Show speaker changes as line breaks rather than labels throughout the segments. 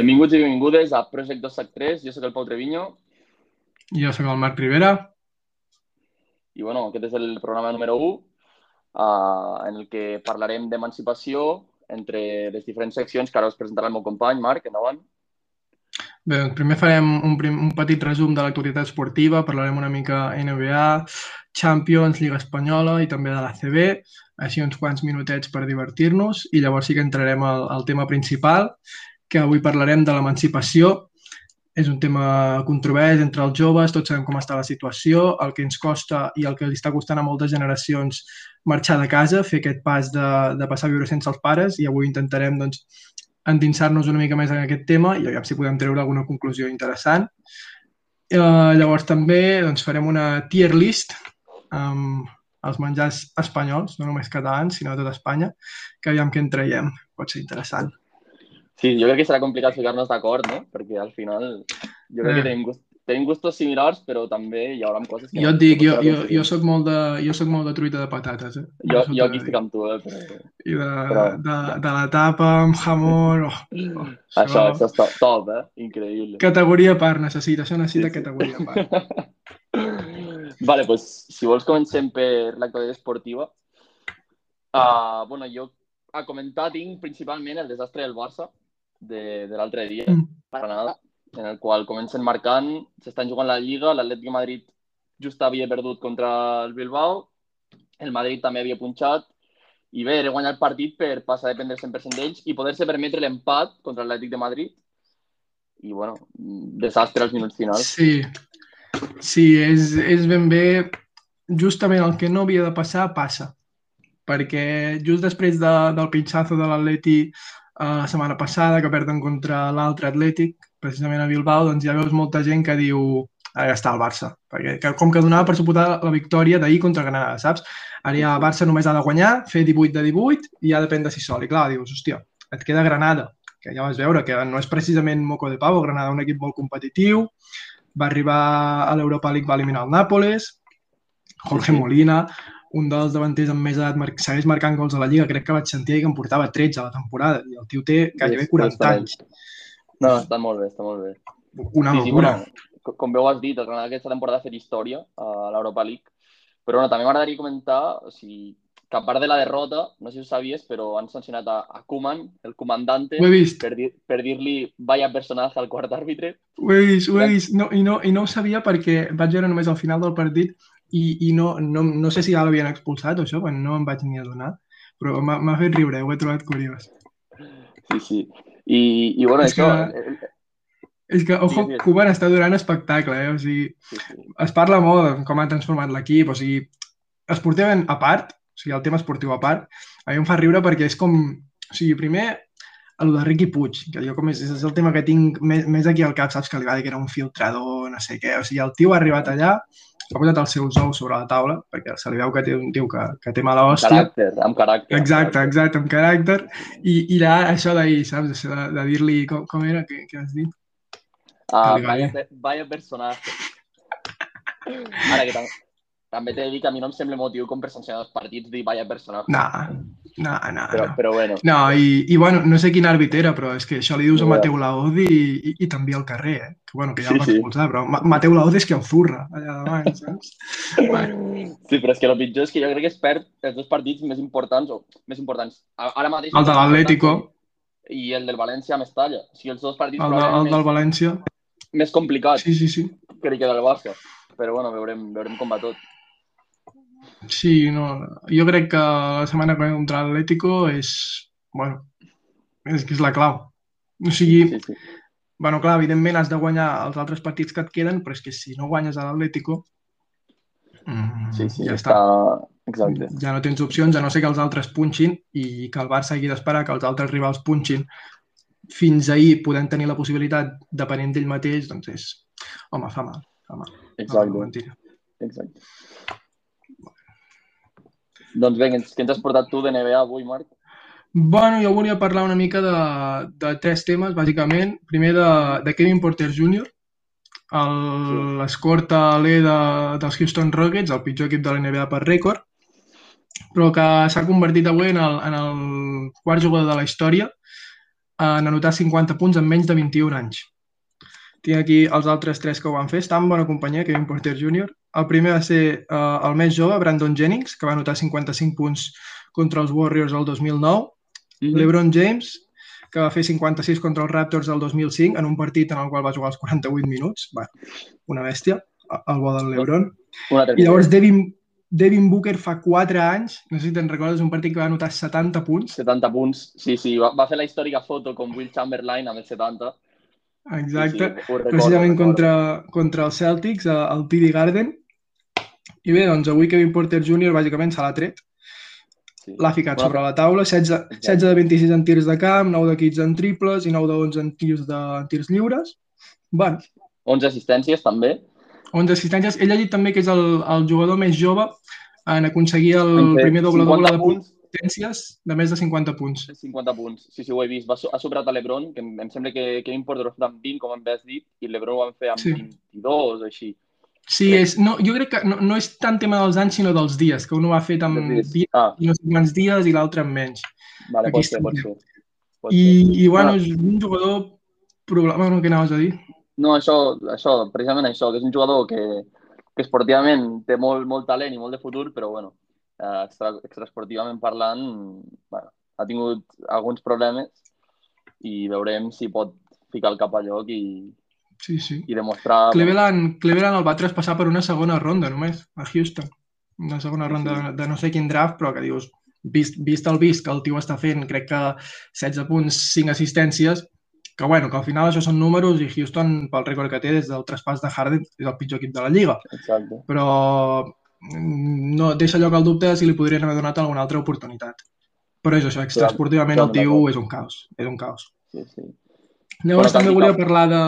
Benvinguts i benvingudes a Project 273. Jo sóc el Pau Treviño
Jo sóc el Marc Rivera.
i bueno, aquest és el programa número 1 uh, en el que parlarem d'emancipació entre les diferents seccions que ara us presentarà el meu company, Marc, endavant.
Bé, doncs primer farem un, prim, un petit resum de l'actualitat esportiva, parlarem una mica NBA, Champions, Lliga Espanyola i també de la CB, així uns quants minutets per divertir-nos i llavors sí que entrarem al, al tema principal, que avui parlarem de l'emancipació. És un tema controvers entre els joves, tots sabem com està la situació, el que ens costa i el que li està costant a moltes generacions marxar de casa, fer aquest pas de, de passar a viure sense els pares i avui intentarem doncs, endinsar-nos una mica més en aquest tema i aviam si podem treure alguna conclusió interessant. Eh, llavors també doncs, farem una tier list amb els menjars espanyols, no només catalans, sinó de tot Espanya, que aviam què en traiem. Pot ser interessant.
Sí, jo crec que serà complicat ficar-nos d'acord, no? Perquè al final jo crec
Eh.
que tenim, gust, tenim gustos similars, però també hi haurà coses que...
Jo et dic, jo, jo, jo, soc molt de, jo soc molt de truita de patates, eh?
Jo,
Això
jo aquí estic amb tu, eh? Però...
I de,
però-
de, de la tapa amb jamón... Oh, oh,
Això, això és top, top, eh? Increïble.
Categoria part necessita, això necessita
Sí, sí.
categoria part.
Vale, pues, si vols comencem per l'actualitat esportiva. Uh, bueno, jo a comentar tinc principalment el desastre del Barça de, de l'altre dia,
Mm.
Granada, en el qual comencen marcant, s'estan jugant la Lliga, l'Atlètic de Madrid just havia perdut contra el Bilbao, el Madrid també havia punxat, i bé, era guanyar el partit per passar a dependre 100% d'ells i poder-se permetre l'empat contra l'Atlètic de Madrid. I, bueno, desastre als minuts finals.
Sí, sí és, és ben bé justament el que no havia de passar, passa. Perquè just després de, del pinxazo de l'Atleti la setmana passada, que perden contra l'altre Atlètic, precisament a Bilbao, doncs ja veus molta gent que diu ara ja està el Barça. Perquè que, com que donava per suposar la victòria d'ahir contra Granada, saps? Ara ja el Barça només ha de guanyar, fer 18 de 18 i ha de prendre si sol. I clar, dius, hòstia, et queda Granada, que ja vas veure que no és precisament moco de pavo, Granada un equip molt competitiu, va arribar a l'Europa League, va eliminar el Nàpoles, Jorge
Sí, sí.
Molina, un dels davanters amb més edat, mar segueix marcant gols a la Lliga, crec que vaig sentir que en portava 13 a la temporada, i el tio té gairebé
Tres-
40
tres
anys.
No, està molt bé, està molt bé.
Una
sí, sí,
locura.
bueno, co- com ho has dit, el Granada aquesta temporada ha fet història a l'Europa League, però bueno, també m'agradaria comentar o sigui, que a part de la derrota, no sé si ho sabies, però han sancionat a, a Koeman, el comandante,
Ho he vist,
per, dir, per dir-li vaya personaje al quart àrbitre.
ho he vist, ho he vist. No, i, no, I no ho sabia perquè vaig veure només al final del partit i, i no, no, no sé si ja l'havien expulsat o això, quan no em vaig ni adonar, però m'ha fet riure, ho he trobat curiós.
Sí, sí. I, i bueno,
És
això...
que-
eh, eh,
És que, ojo,
Digues, digues.
Koeman està donant espectacle, eh? O sigui,
sí, sí.
es parla molt de com ha transformat l'equip, o sigui, esportivament a part, o sigui, el tema esportiu a part, a mi em fa riure perquè és com, o sigui, primer, el de Riqui Puig, que jo com és, és el tema que tinc més, més aquí al cap, saps que li va dir que era un filtrador, no sé què, o sigui, el tio ha arribat allà, ha posat els seus ous sobre la taula, perquè se li veu que té un tio que, que té mala hòstia,
Caràcter, amb caràcter. amb
Exacte,
caràcter.
exacte, amb caràcter. I, i ara això d'ahir, saps? Això de, de dir-li... Com, com era? Què, què has dit?
Ah,
Que
vaya, vaya personaje. Ara que també t'he de dir que a mi no em sembla motiu com per sancionar els partits dir vaya personaje.
No, no, no.
Però,
no.
però bueno,
No, i, i bueno, no sé quin àrbit era, però és que això li dius a. Mateu Laozi i, i, i t'envia al carrer, eh? Que, bueno, que ja
Sí,
el va
sí.
expulsar, però Ma Mateu Laozi és que el zurra allà davant, saps? Bueno,
sí, però és que el pitjor és que jo crec que es perd els dos partits més importants, o més importants. Ara mateix...
el de l'Atlético,
I el del València a Mestalla. O sigui, els dos partits
el, de, el del València.
més, complicats
Sí, sí, sí.
que li queda al Barça. Però bueno, veurem, veurem com va tot.
Sí, no, jo crec que la setmana que ve contra l'Atlético és, bueno, és que és la clau. O sigui,
Sí, sí.
bueno, clar, evidentment has de guanyar els altres partits que et queden, però és que si no guanyes a l'Atlético, mm,
Sí, sí,
ja
està...
està.
Exacte.
Ja no tens opcions, a no ser que els altres punxin i que el Barça hagi d'esperar que els altres rivals punxin. Fins ahir podem tenir la possibilitat, depenent d'ell mateix, doncs és... Home, fa mal, fa mal.
Exacte.
mentira.
Exacte. Doncs bé, què ens, has portat tu de NBA avui, Marc?
Bueno, jo volia parlar una mica de, de tres temes, bàsicament. Primer de, de Kevin Porter Jr., l'escorta alè de, dels Houston Rockets, el pitjor equip de la NBA per rècord, però que s'ha convertit avui en el, en el quart jugador de la història en anotar 50 punts en menys de 21 anys. Tinc aquí els altres tres que ho van fer. Està en bona companyia, Kevin Porter Jr. El primer va ser uh, el més jove, Brandon Jennings, que va anotar 55 punts contra els Warriors el 2009. Mm -hmm. LeBron James, que va fer 56 contra els Raptors el 2005 en un partit en el qual va jugar els 48 minuts. Bueno, una bèstia, el bo del LeBron. I llavors Devin, Devin Booker fa 4 anys, no sé si te'n recordes, un partit que va anotar 70 punts.
70 punts, sí, sí, va, va fer la històrica foto com Will Chamberlain amb els 70
Exacte, sí, sí, recordo, precisament contra, contra els Celtics, al TD Garden. I bé, doncs avui Kevin Porter Jr. bàsicament se l'ha tret. Sí. L'ha ficat bueno, sobre la taula, 16, 16 de 26 en tirs de camp, 9 de 15 en triples i 9 de 11 en tirs, de, en tirs lliures. Bueno.
11 assistències també.
11 assistències. Ell ha dit també que és el, el jugador més jove en aconseguir el primer doble-doble de punts assistències de més de 50 punts.
50 punts, sí, sí, ho he vist. Va, ha sobrat a l'Ebron, que em, em sembla que Kevin Porter ho amb 20, com em has dit, i l'Ebron ho van fer amb sí. 22 o així.
Sí, és, no, jo crec que no, no és tant tema dels anys, sinó dels dies, que un ho ha fet amb dies ah. i no sé quants dies i l'altre amb menys.
Vale, pot ser, pot ser.
Pot I, ser. I, bueno, ah. és un jugador... Problema, no, què anaves a dir?
No, això, això, precisament això, que és un jugador que, que esportivament té molt, molt talent i molt de futur, però bueno, eh, extra, extraesportivament parlant, bueno, ha tingut alguns problemes i veurem si pot ficar el cap a lloc i,
sí, sí.
i demostrar...
Cleveland, Cleveland el va traspassar per una segona ronda només, a Houston. Una segona ronda sí. de, de no sé quin draft, però que dius, vist, vist el vist que el tio està fent, crec que 16 punts, 5 assistències, que bueno, que al final això són números i Houston, pel rècord que té des del traspàs de Harden, és el pitjor equip de la Lliga.
Exacte.
Però no deixa lloc al dubte si li podrien haver donat alguna altra oportunitat. Però és això, extraesportivament el tio és un caos. És un caos.
Sí, sí.
Llavors també volia parlar de...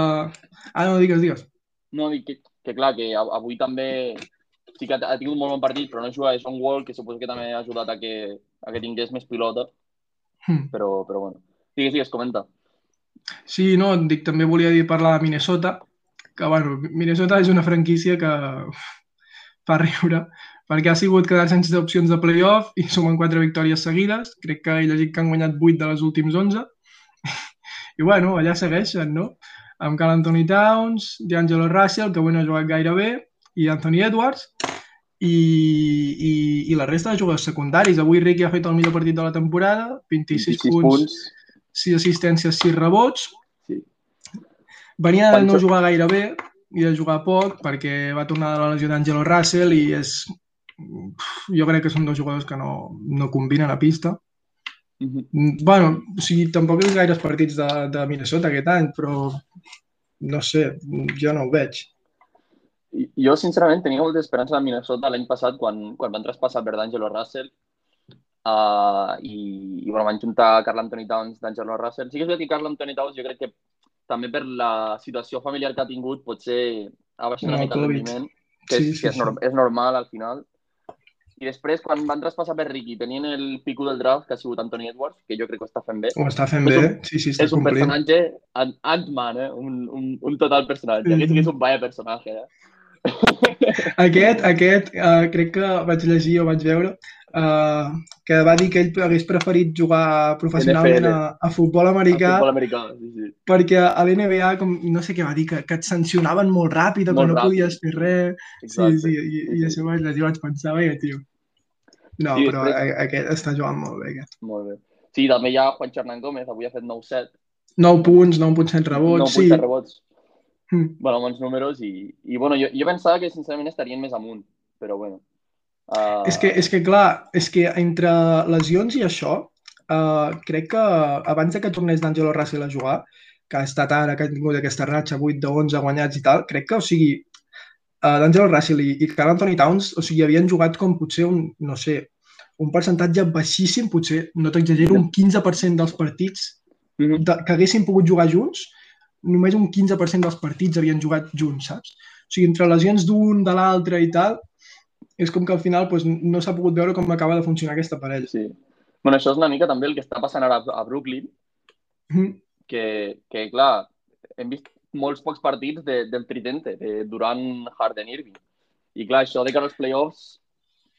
Ah, no, digues, digues.
No, dic que, que clar, que avui també sí que ha tingut molt bon partit, però no juga a John Wall, que suposo que també ha ajudat a que, a que tingués més pilota. Hmm. Però, però bueno. Digues, digues, comenta.
Sí, no, dic, també volia dir parlar de Minnesota, que, bueno, Minnesota és una franquícia que fa riure, perquè ha sigut quedar sense opcions de playoff i sumen quatre victòries seguides. Crec que he llegit que han guanyat 8 de les últims 11. I bueno, allà segueixen, no? Amb Cal Anthony Towns, D'Angelo Russell, que avui no ha jugat gaire bé, i Anthony Edwards, i, i, i la resta de jugadors secundaris. Avui Ricky ha fet el millor partit de la temporada, 26, 26 punts, punts, 6 assistències, 6 rebots. Sí. Venia de no jugar gaire bé, i de jugar poc perquè va tornar de la lesió d'Angelo Russell i és... Jo crec que són dos jugadors que no, no combinen a pista. Mm -hmm. bueno, o sigui, tampoc és gaires partits de, de Minnesota aquest any, però no sé, jo no ho veig.
Jo, sincerament, tenia molta esperança de Minnesota l'any passat quan, quan van traspassar per d'Angelo Russell uh, i, i bueno, van juntar Carl Anthony Towns d'Angelo Russell. Sí que és veritat que Carl Anthony Towns jo crec que també per la situació familiar que ha tingut, potser ha baixat una mica el rendiment, que, sí, és, sí, que és, sí. és normal al final. I després, quan van traspassar per Ricky, tenien el pico del draft, que ha sigut Anthony Edwards, que jo crec que ho està fent bé.
Ho està fent bé, un, sí, sí, està
És un complint. personatge Ant-Man, eh? un, un, un total personatge. Mm -hmm. Aquest és un vaya personatge, eh?
aquest, aquest uh, crec que vaig llegir o vaig veure uh, que va dir que ell hagués preferit jugar professionalment a, a futbol americà,
a futbol americà sí, sí.
perquè a l'NBA, com no sé què va dir, que, que et sancionaven molt ràpid o que no ràpid. podies fer res. Exacte. Sí, sí, i, i això vaig llegir, vaig pensar, veia, tio. No, sí, però després... aquest està jugant molt bé, aquest.
Molt bé. Sí, també hi ha Juan Hernan Gómez, avui ha fet 9-7.
9 punts, 9 punts, 7 rebots, 9 punts,
sí. 7 rebots. Mm. Bueno, bons números i, i bueno, jo, jo pensava que sincerament estarien més amunt, però bueno.
Uh... És, que, és que clar, és que entre lesions i això, uh, crec que abans de que tornés d'Angelo Russell a jugar, que ha estat ara, que ha tingut aquesta ratxa 8 de 11 guanyats i tal, crec que, o sigui, uh, d'Angelo Russell i, i Carl Anthony Towns, o sigui, havien jugat com potser un, no sé, un percentatge baixíssim, potser, no t'exagero, un 15% dels partits -hmm. de, que haguessin pogut jugar junts, només un 15% dels partits havien jugat junts, saps? O sigui, entre lesions d'un, de l'altre i tal, és com que al final doncs, no s'ha pogut veure com acaba de funcionar aquesta parella.
Sí. Bueno, això és una mica també el que està passant ara a Brooklyn, mm. que, que, clar, hem vist molts pocs partits de, del tridente, de Durant, Harden, Irving. I clar, això de cara als playoffs,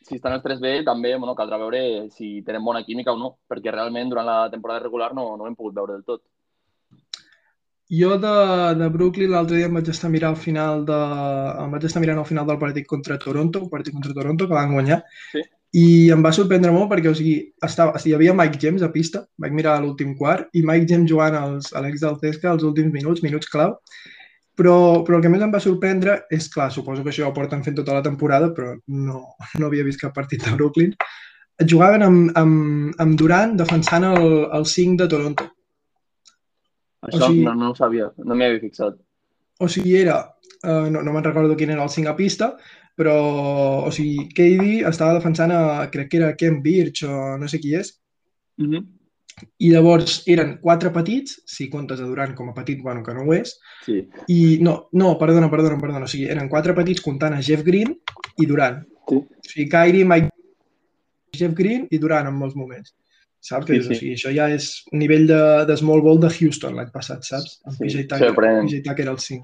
si estan els tres bé, també bueno, caldrà veure si tenen bona química o no, perquè realment durant la temporada regular no, no hem pogut veure del tot.
Jo de, de Brooklyn l'altre dia em vaig estar mirant al final de... em vaig estar mirant al final del partit contra Toronto, un partit contra Toronto que van guanyar.
Sí.
I em va sorprendre molt perquè, o sigui, estava, o sigui, hi havia Mike James a pista, vaig mirar l'últim quart, i Mike James jugant als, a l'ex del Cesca els últims minuts, minuts clau, però, però el que més em va sorprendre és, clar, suposo que això ho porten fent tota la temporada, però no, no havia vist cap partit de Brooklyn. Jugaven amb, amb, amb Durant defensant el, el 5 de Toronto.
Això
O sigui-
no, no ho sabia, no m'hi havia fixat.
O sigui, era, uh, no, no me'n recordo quin era el 5 a pista, però, o sigui, KD estava defensant a, crec que era Ken Birch o no sé qui és,
Mm -hmm.
i llavors eren quatre petits, si comptes a Durant com a petit, bueno, que no ho és,
Sí,
i no, no, perdona, perdona, perdona, o sigui, eren quatre petits comptant a Jeff Green i Durant.
sí.
O sigui, Kyrie, Mike, Jeff Green i Durant en molts moments. Saps?
Sí,
Sí,
sí.
O sigui, això ja és nivell de, de small ball de Houston l'any passat, saps? Amb
Sí,
PJ Tucker,
sorprenent.
PJ Tucker el 5.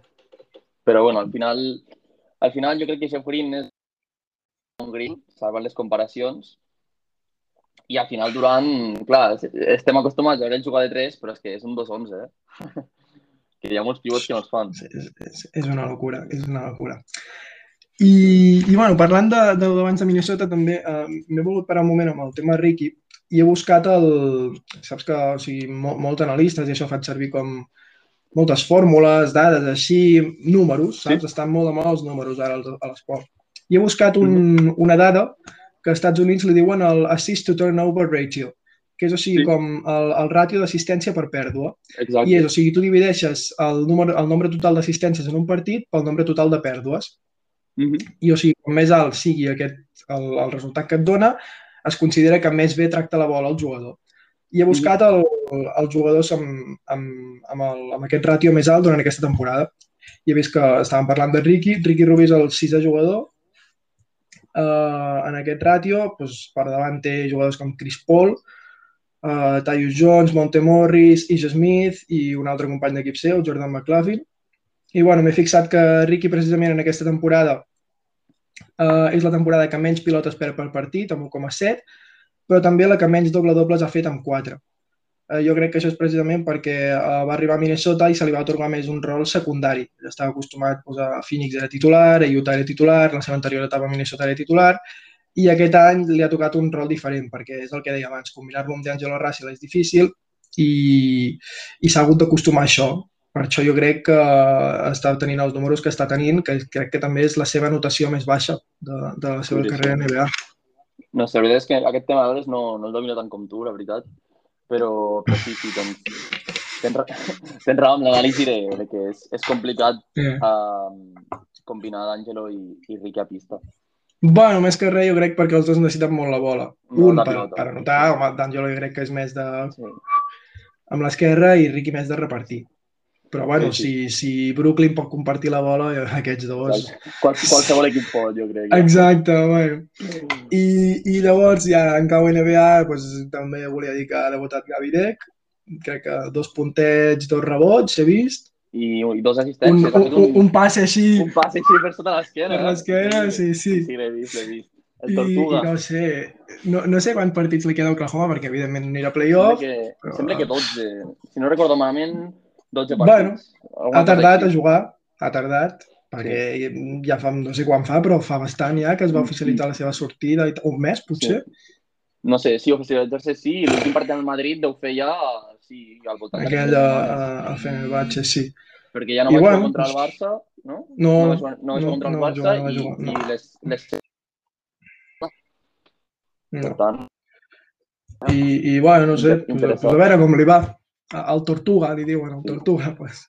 Però bueno, al final, al final jo crec que Jeff Green és un Green, salvant les comparacions. I al final Durant, clar, estem acostumats a veure jugar de 3, però és que és un 2-11, eh? que hi ha molts pivots que no es fan.
És, és, és una locura, és una locura. I, i bueno, parlant de, de l'abans de Minnesota, també eh, m'he volgut parar un moment amb el tema Ricky i he buscat el... Saps que o sigui, mo, molts analistes i això faig servir com moltes fórmules, dades així, números, saps?
Sí.
Estan molt de moda els números ara a l'esport. I he buscat un, una dada que als Estats Units li diuen el assist to turnover ratio, que és o sigui,
Sí.
com el, el ràtio d'assistència per pèrdua.
Exacte.
I és, o sigui, tu divideixes el, número, el nombre total d'assistències en un partit pel nombre total de pèrdues.
Mm -hmm.
I, o sigui, com més alt sigui aquest, el, el resultat que et dona, es considera que més bé tracta la bola el jugador. I he buscat el, el, els jugadors amb, amb, amb, el, amb aquest ràtio més alt durant aquesta temporada. I he vist que estàvem parlant de Ricky. Ricky Rubio és el sisè jugador. Uh, en aquest ràtio, doncs, per davant té jugadors com Chris Paul, uh, Tyus Jones, Monte Morris, Isha Smith i un altre company d'equip seu, Jordan McLaughlin. I bueno, m'he fixat que Ricky precisament en aquesta temporada uh, és la temporada que menys pilotes perd per partit, amb 1,7, però també la que menys doble-dobles ha fet amb 4. Uh, jo crec que això és precisament perquè uh, va arribar a Minnesota i se li va otorgar més un rol secundari. Estava acostumat doncs, a Phoenix era titular, a Utah era titular, la seva anterior etapa a Minnesota era titular, i aquest any li ha tocat un rol diferent, perquè és el que deia abans, combinar-lo amb D'Angelo Russell és difícil i, i s'ha hagut d'acostumar a això. Per això jo crec que està tenint els números que està tenint, que crec que també és la seva anotació més baixa de, de la seva
Sí, sí.
carrera NBA.
No sé, la veritat és que aquest tema dades no, no el domino tant com tu, la veritat. Però, però sí, sí, tens, tens, tens raó amb l'anàlisi de, de que és, és complicat
Eh.
uh, combinar d'Angelo i, i Ricky a pista.
Bueno, més que res, jo crec perquè els dos necessiten molt la bola.
Molt
Un per, per anotar, home, d'Angelo jo crec que és més de,
Sí.
amb l'esquerra i Ricky més de repartir. Però bueno,
Sí,
si, si Brooklyn pot compartir la bola, aquests dos...
Qual, qualsevol equip pot, jo crec.
Exacte, bueno. I, i llavors ja en cau NBA doncs, també volia dir que ha debutat Gavi Deck, crec que dos puntets, dos rebots, he vist.
I, i dos assistències.
Un, un,
un,
un passe així
un passe així per sota l'esquena.
per
eh?
l'esquena, sí, sí.
Sí, l'he vist, l'he vist. El
I, i
Tortuga.
no sé, no, no sé quants partits li queda a Oklahoma, perquè evidentment anirà a
Sembla
playoff,
que,
però-
sembla que 12. Si no recordo malament, 12
Bueno,
partits. Alguna
ha tardat a jugar, ha tardat, perquè ja fa, no sé quan fa, però fa bastant ja que es va
Mm,
oficialitzar la seva sortida, i un mes potser,
No sé, sí, oficialitzar-se sí, i l'últim partit al Madrid deu fer ja sí, al voltant
aquell a, a, Fenerbahce, sí.
Perquè ja no
I
va jugar
bueno,
contra el Barça, no?
No,
va jugar, no va jugar
no,
contra el
no
Barça
no va
i,
no.
i les, les...
No.
Per tant,
I, i bueno, no sé, pues, pues a veure com li va. Al Tortuga, li diuen, al Tortuga, pues.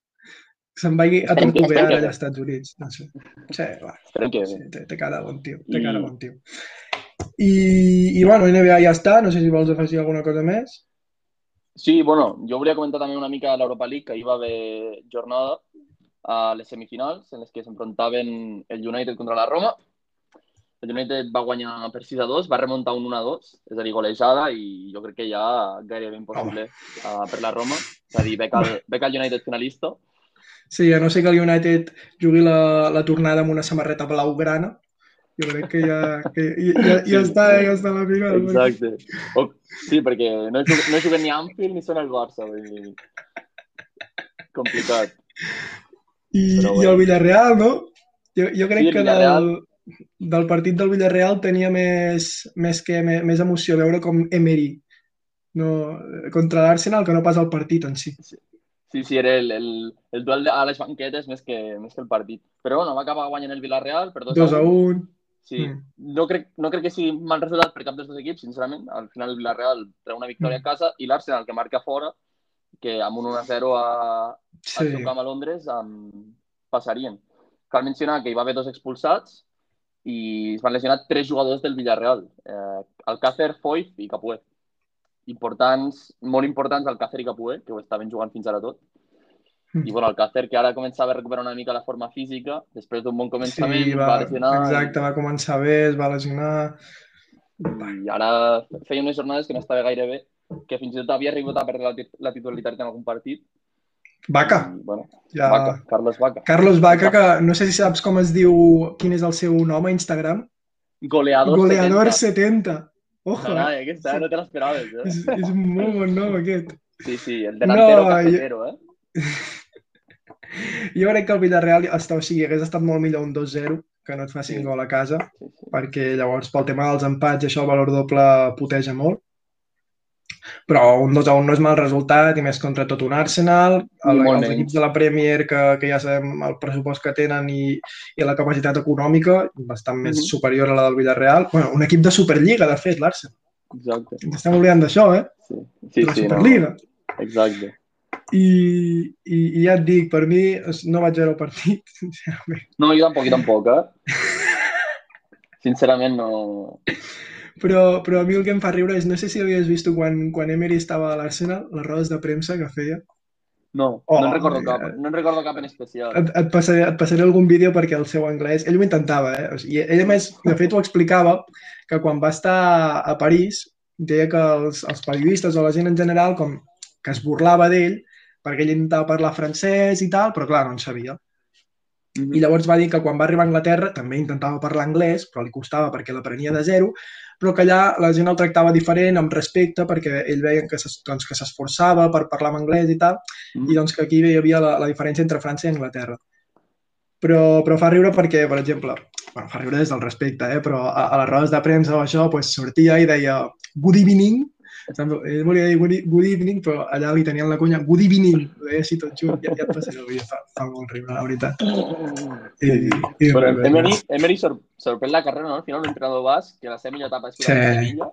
Se'n vagi a tortuguear allà als Estats Units, no sé. Sí, va, sí, té, té cara bon tio, té
I-
cara bon tio. I, I bueno, NBA ja està, no sé si vols afegir alguna cosa més.
Sí, bueno, jo volia comentar també una mica l'Europa League, que hi va haver jornada a les semifinals, en les que s'enfrontaven el United contra la Roma. El United va guanyar per 6 a 2, va remuntar un 1 a 2, és a dir, golejada, i jo crec que ja gairebé impossible uh, per la Roma. És a dir, beca el, beca el United finalista.
Sí, a no ser que el United jugui la, la tornada amb una samarreta blaugrana, jo crec que ja, que ja, ja, ja, està, ja està la final.
Exacte. O, sí, perquè no juguen, no juguen ni a Anfield ni són el Barça. Vull dir. Complicat.
I,
Però
i el Villarreal, no? Jo, jo crec
Sí, el
que
Villarreal.
del, del partit del Villarreal tenia més, més, que, més, més emoció veure com Emery no, contra l'Arsenal que no pas el partit en si.
Sí, sí, era el, el, el duel a les banquetes més que, més que el partit. Però bueno, va acabar guanyant el Villarreal per 2
2 a 1.
Sí,
Mm.
no, crec, no crec que sigui mal resultat per cap dels dos equips, sincerament. Al final el Villarreal treu una victòria
Mm.
a casa i l'Arsenal, que marca fora, que amb un 1-0 a,
Sí.
al seu camp a Londres um, passarien. Cal mencionar que hi va haver dos expulsats i es van lesionar tres jugadors del Villarreal, eh, Alcácer, Foyth i Capué. Importants, molt importants Alcácer i Capué, que ho estaven jugant fins ara tot.
Mm.
I bueno, Alcácer, que ara començava a recuperar una mica la forma física, després d'un bon començament,
Sí,
va,
va,
va lesionar
exacte, va començar bé, es va lesionar.
i ara feia unes jornades que no estava gaire bé, que fins i tot havia arribat a perdre la, tit- la titularitat en algun partit.
Vaca,
bueno,
ja...
Vaca, Carlos Vaca.
Carlos Vaca, que no sé si saps com es diu, quin és el seu nom a Instagram.
Goleador,
Goleador
70.
70. Ojo,
Carai,
eh?
aquesta no te l'esperaves, eh?
és, és un molt bon nom aquest.
Sí, sí, el delantero
No,
cafetero, eh?
Jo crec que el Villarreal està, o sigui, hagués estat molt millor un 2-0 que no et facin
Sí.
gol a casa,
Sí, sí.
perquè llavors pel tema dels empats això el valor doble puteja molt. Però un 2 a 1 no és mal resultat i més contra tot un Arsenal, el, els
menys.
equips de la Premier que, que ja sabem el pressupost que tenen i, i la capacitat econòmica bastant més
Mhm.
superior a la del Villarreal. Bueno, un equip de Superliga, de fet, l'Arsenal.
Exacte.
Ens estem oblidant d'això, eh?
Sí, sí,
la
sí no.
Superliga.
Exacte.
I, i, I ja et dic, per mi no vaig veure el partit, sincerament.
No, jo tampoc, jo tampoc, eh? Sincerament, no...
Però, però a mi el que em fa riure és, no sé si havies vist quan, quan Emery estava a l'Arsenal, les rodes de premsa que feia.
No,
Oh,
no en recordo
eh.
cap. No en recordo cap en especial.
Et, et, passaré, et passaré algun vídeo perquè el seu anglès... Ell ho intentava, eh? O sigui, ell, a més, de fet, ho explicava que quan va estar a París deia que els, els periodistes o la gent en general com que es burlava d'ell perquè ell intentava parlar francès i tal, però clar, no en sabia.
Mhm.
I llavors va dir que quan va arribar a Anglaterra també intentava parlar anglès, però li costava perquè l'aprenia de zero, però que allà la gent el tractava diferent, amb respecte, perquè ell veia que doncs, s'esforçava per parlar en anglès i tal,
Mhm.
i doncs que aquí hi havia la, la diferència entre França i Anglaterra. Però, però fa riure perquè, per exemple, bueno, fa riure des del respecte, eh? però a, a les rodes de premsa o això pues, sortia i deia good evening, volia dir good, e- good evening, però allà li tenien la conya good evening, ho deia així tot junt, ja, ja et passaré el vídeo, fa, fa molt riure, la veritat. I, i, res,
Emery. Emery sor sorprèn la carrera, no? Al final, un entrenador basc, que la seva millor etapa és
Sí.
sí. Sevilla.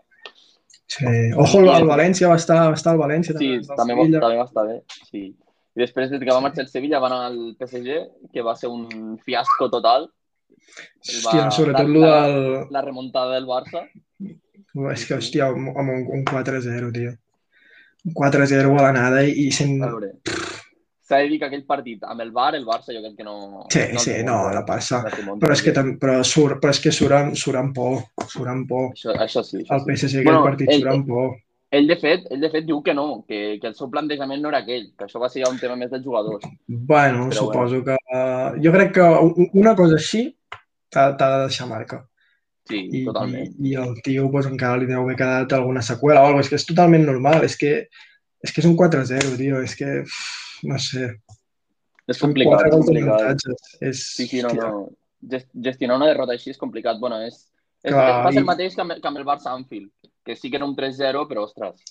Sí. Ojo, el, el València va estar, va estar al València.
Sí,
del
també, va, també va estar bé. Sí. I després, des que va marxar el Sevilla, va anar al PSG, que va ser un fiasco total.
Hòstia,
va-
sobretot
la- la-
del...
La remuntada del Barça.
És que, hòstia, amb, un, un 4-0, tio. Un 4-0 a l'anada i, i sent...
S'ha de dir que aquell partit amb el Bar, el Barça jo crec que no...
Sí,
no
sí, no, la passa. Però és que, tam, però surt, però és que surt, amb, surt amb por, surt amb por.
Això, això sí. Això
El
sí.
PSG,
Bueno,
aquell partit,
ell-
surt amb por.
Ell, de fet, ell, de fet, diu que no, que, que el seu plantejament no era aquell, que això va ser ja un tema més dels jugadors.
Bueno,
Però
suposo que... Uh, jo crec que una cosa així t'ha de deixar marca.
Sí,
I,
totalment.
i, i el tio pues, encara li deu haver quedat alguna seqüela o alguna cosa. És que és totalment normal. És que és, que és un 4-0, tio. És que, no sé,
És
són
complicat,
quatre
és complicat.
És,
Sí, sí, no, no. Gest- Gestionar una derrota així és complicat. Bueno, és, és,
Clar,
ser
i-
el mateix que amb, que amb el Barça Anfield, que sí que era un 3-0, però, ostres,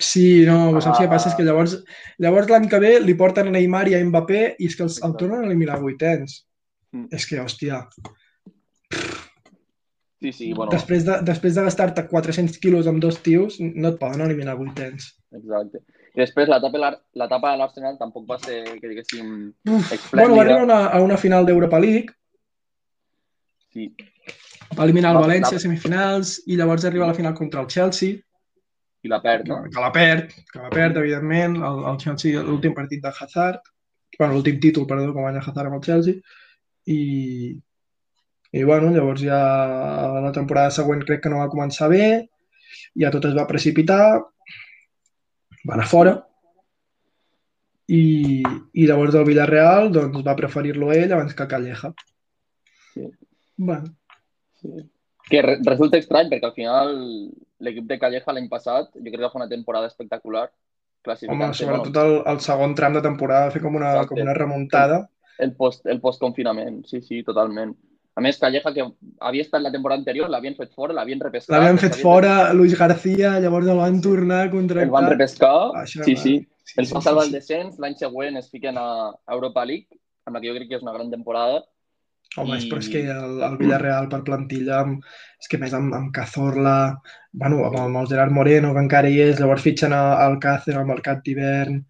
Sí, no, però saps
Ah.
què passa? És que llavors, llavors l'any que ve li porten a Neymar i a Mbappé i és que els, el tornen a eliminar vuitens.
Mm.
És que, hòstia,
sí, sí, bueno,
després de, després de gastar-te 400 quilos amb dos tios, no et poden eliminar vuitens.
exacte. I després l'etapa de l'Arsenal tampoc va ser, que diguéssim, esplèndida.
bueno, va arribar a una, a una final d'Europa League,
Sí,
va eliminar el
Va-
València a semifinals i llavors arriba a la final contra el Chelsea,
i la perd,
que,
no?
que la perd, que la perd, evidentment, el, el Chelsea, l'últim partit de Hazard, bueno, l'últim títol, perdó, que guanya Hazard amb el Chelsea, i, i bueno, llavors ja la temporada següent crec que no va començar bé, ja tot es va precipitar, va anar fora, i, i llavors el Villarreal doncs, va preferir-lo ell abans que Calleja.
Sí.
Bueno,
Sí. Que re resulta estrany, perquè al final l'equip de Calleja l'any passat jo crec que va fer una temporada espectacular.
Home, sobretot el, el segon tram de temporada va fer com una,
Exacte.
com una remuntada.
El post, el post-confinament, sí, sí, totalment. A més, Calleja, que havia estat la temporada anterior, l'havien fet fora, l'havien repescat.
L'havien fet fora, Luis García, llavors el van tornar a
El
contractar.
van repescar,
Això
sí, sí.
Sí,
Els va
sí,
salvar
sí.
el descens, l'any següent es fiquen a Europa League, amb la que jo crec que és una gran temporada.
Home,
I-
però és que el, el Villarreal per plantilla, amb, és que més amb, amb Cazorla, bueno, amb, el- amb el Gerard Moreno, que encara hi és, llavors fitxen al Cácer al mercat d'hivern,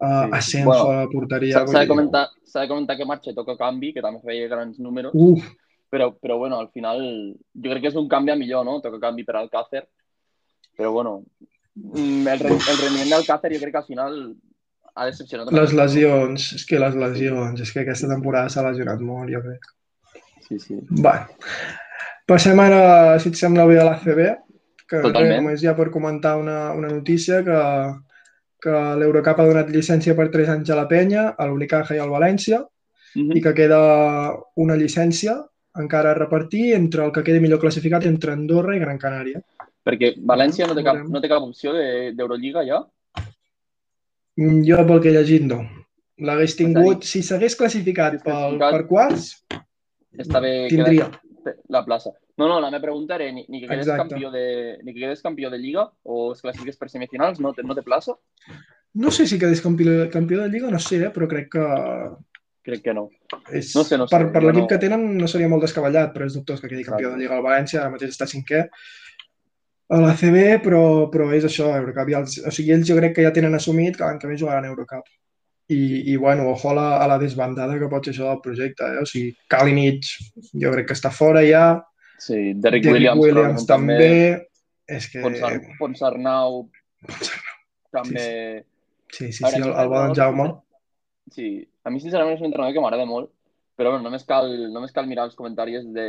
uh,
Sí.
Ascenso
Bueno,
a la porteria.
S'ha de, comentar, de comentar que Marche toca canvi, que també feia grans números,
Uf,
però, però bueno, al final jo crec que és un canvi a millor, no? Toca canvi per Alcácer, però bueno, mm, el, el rendiment d'Alcácer jo crec que al final ha decepcionat.
les lesions, és que les lesions, és que aquesta temporada s'ha lesionat molt, jo crec.
Sí, sí.
Va. Passem ara, si et sembla bé, a l'ACB, que
Totalment.
res, només ja per comentar una, una notícia que, que l'Eurocup ha donat llicència per 3 anys a la penya, a l'Unicaja i al València,
Mhm.
i que queda una llicència encara a repartir entre el que quedi millor classificat entre Andorra i Gran Canària.
Perquè València no té cap, no té cap opció de- d'Eurolliga ja?
Mm, Jo, pel que he llegit, no. L'hagués tingut,
dir,
si s'hagués classificat
si
pel, per quarts,
Està bé
tindria.
la plaça. No, no, la meva pregunta era ni, ni que quedes
Exacte.
campió de, ni que quedes campió de Lliga o es classifiques per semifinals, no té, no té plaça?
No sé si quedés campió, campió de Lliga, no sé, eh, però crec que
Crec que no.
és,
No sé, no sé,
per, per l'equip
no-
que tenen no seria molt descabellat, però és dubtós que quedi campió
Exacte.
de Lliga al València, ara mateix està cinquè a la CB, però, però és això, Eurocup. I els, o sigui, ells jo crec que ja tenen assumit que l'any que ve jugaran a Eurocup. I, i bueno, ojo a la, a la desbandada que pot ser això del projecte. Eh? O sigui, Kalinic jo crec que està fora ja,
Sí, Derrick,
Derrick
Williams,
Williams,
probablement
també. És que...
Ponsar, Ponsarnau també...
Sí, sí,
A veure,
sí, el, el bon Jaume.
Sí, a mi sincerament és un entrenador que m'agrada molt, però bueno, només cal, només cal mirar els comentaris de,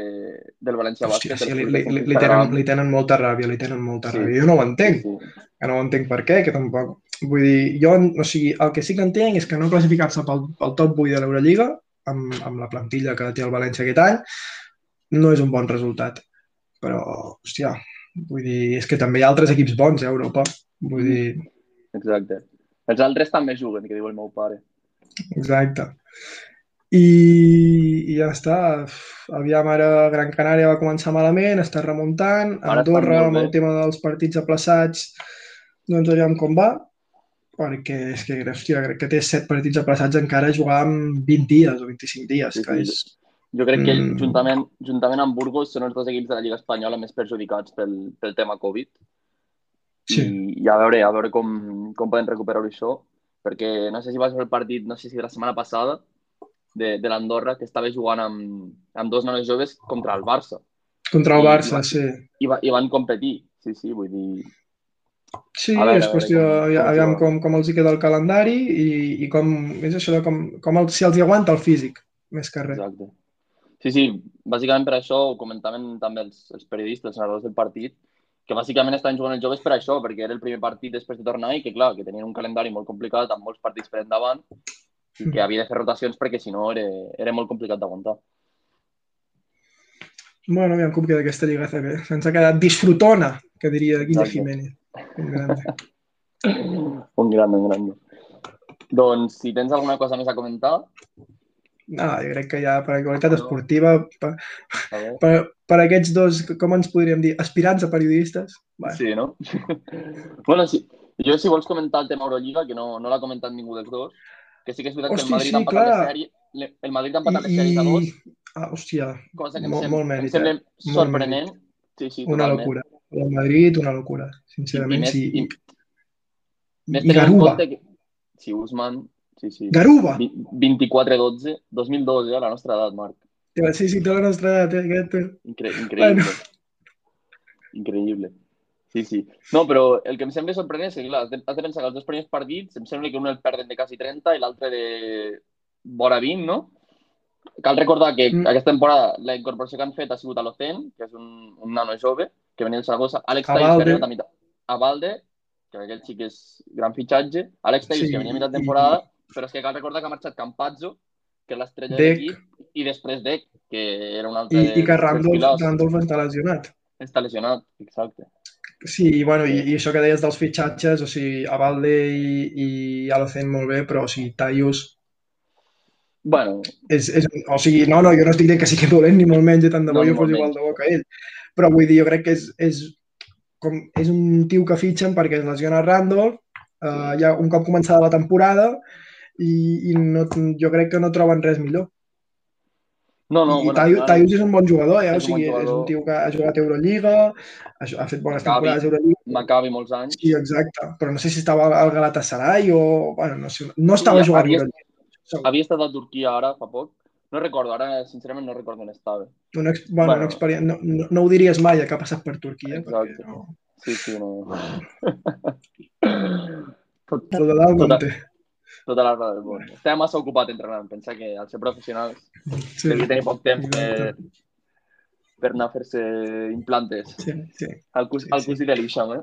del València
Hòstia,
Bàsquet.
sí, li, li, li, li, tenen, li tenen molta ràbia, li tenen molta
Sí.
ràbia. Jo no ho entenc,
Sí, sí.
que no ho entenc per què, que tampoc... Vull dir, jo, o sigui, el que sí que entenc és que no classificar-se pel, pel top 8 de l'Eurolliga, amb, amb la plantilla que té el València aquest any, no és un bon resultat. Però, hòstia, vull dir, és que també hi ha altres equips bons eh, a Europa. Vull dir,
Exacte. Els altres també juguen, que diu el meu pare.
exacte. I, i ja està. Aviam, ara Gran Canària va començar malament, està remuntant.
Ara
Andorra, amb el tema dels partits aplaçats, doncs aviam com va, perquè és que, hòstia, crec que té set partits aplaçats encara a jugar en 20 dies o 25 dies,
Sí,
que és...
Jo crec que
Mm.
juntament, juntament amb Burgos són els dos equips de la Lliga Espanyola més perjudicats pel, pel tema Covid.
Sí.
I, i a veure, a veure com, com poden recuperar això, perquè no sé si vas veure el partit, no sé si de la setmana passada, de, de l'Andorra, que estava jugant amb, amb dos nois joves contra el Barça.
Contra el Barça,
i-
sí.
I, va, i van competir, sí, sí, vull dir...
Sí,
A veure,
és
a veure
qüestió,
com-
aviam com, com els hi queda el calendari i, i com, és això de com, com el, si els hi aguanta el físic, més que res.
Exacte. Sí, sí, bàsicament per això ho comentaven també els, els periodistes, els narradors del partit, que bàsicament estan jugant els joves per això, perquè era el primer partit després de tornar i que, clar, que tenien un calendari molt complicat, amb molts partits per endavant, i que havia de fer rotacions perquè, si no, era, era molt complicat d'aguantar.
Bueno, aviam com queda aquesta Lliga CB. Se'ns ha quedat disfrutona, que diria Guille. Jiménez. Un grande.
Un gran, un gran. Doncs, si tens alguna cosa més a comentar,
No, jo crec que ja per qualitat
No.
esportiva, per,
a veure.
per, per aquests dos, com ens podríem dir, aspirants a periodistes, bueno,
Sí, no? bueno, sí. Jo, si vols comentar el tema Eurolliga, que no, no l'ha comentat ningú dels dos, que sí que és veritat
Hosti,
que el Madrid
sí,
ha empatat
clar.
les sèries, el Madrid ha empatat les
I,
sèries a dos,
i... Ah, hòstia,
cosa que em,
molt-
sem
molt
em
mèrit,
sembla
eh? Molt
sorprenent. Sí, sí,
una
totalment.
locura. El Madrid, una locura,
I, i
sincerament,
més,
sí.
i,
I,
més
i Garuba,
que... Sí, Usman, sí, sí.
Garuba!
Vi- 24-12, 2012, a la nostra edat, Marc.
Sí, sí, té la nostra edat, eh, aquest.
Incre increïble.
Bueno.
Increïble. Sí, sí. No, però el que em sembla sorprenent és que, clar, has de, de pensar que els dos primers partits em sembla que un el perden de quasi 30 i l'altre de vora 20, no? Cal recordar que
Mm.
aquesta temporada la incorporació que han fet ha sigut a l'Ocen, que és un, un nano jove, que venia del Saragossa, Àlex
A
que
Valde.
a mitjà, a Valde, que aquell sí que és gran fitxatge, Àlex Taís,
Sí,
que venia a mitjà temporada, però és que cal recordar que ha marxat Campazzo, que és l'estrella de l'equip, i després Dec, que era un altre
I, i que Randolph. Randolph està lesionat.
Està lesionat, exacte.
Sí, i, bueno, i, i això que deies dels fitxatges, o sigui, a Valde i, i ja lo fent molt bé, però o sigui, Taius
Bueno,
és, és, o sigui, no, no, jo no estic dient que sigui dolent ni molt menys, i tant de bo
No,
jo fos igual de bo que ell. Però vull dir, jo crec que és, és, com, és un tio que fitxen perquè es lesiona Randolph, uh, ja un cop començada la temporada, i, i no, jo crec que no troben res millor.
no, no,
I
bueno,
Taius, és un bon jugador, eh?
és
o
un bon
sigui, és
jugador.
un tio que ha jugat a Euroliga, ha, ha fet bones
Maccabi.
temporades a Euroliga.
Maccabi molts anys.
Sí, exacte. Però no sé si estava al Galatasaray o... Bueno, no sé. No estava
Sí,
jugant
havia-
Euroliga. Segur.
Havia estat a Turquia ara, fa poc. No recordo, ara sincerament no recordo on estava.
Una, ex... bueno,
Bueno.
una experiència... No, no, no ho diries mai, que ha passat per Turquia.
Exacte.
Perquè no...
Sí, sí, no. Tot,
Tot dalt
Tota-
no té.
Tota la raó del món. Estava massa ocupat entrenant. Pensa que al ser professionals
Sí,
devia tenir poc temps per, per anar a fer-se implantes.
sí, sí.
Al, cos,
Sí, sí.
cosí de l'Ixam, eh?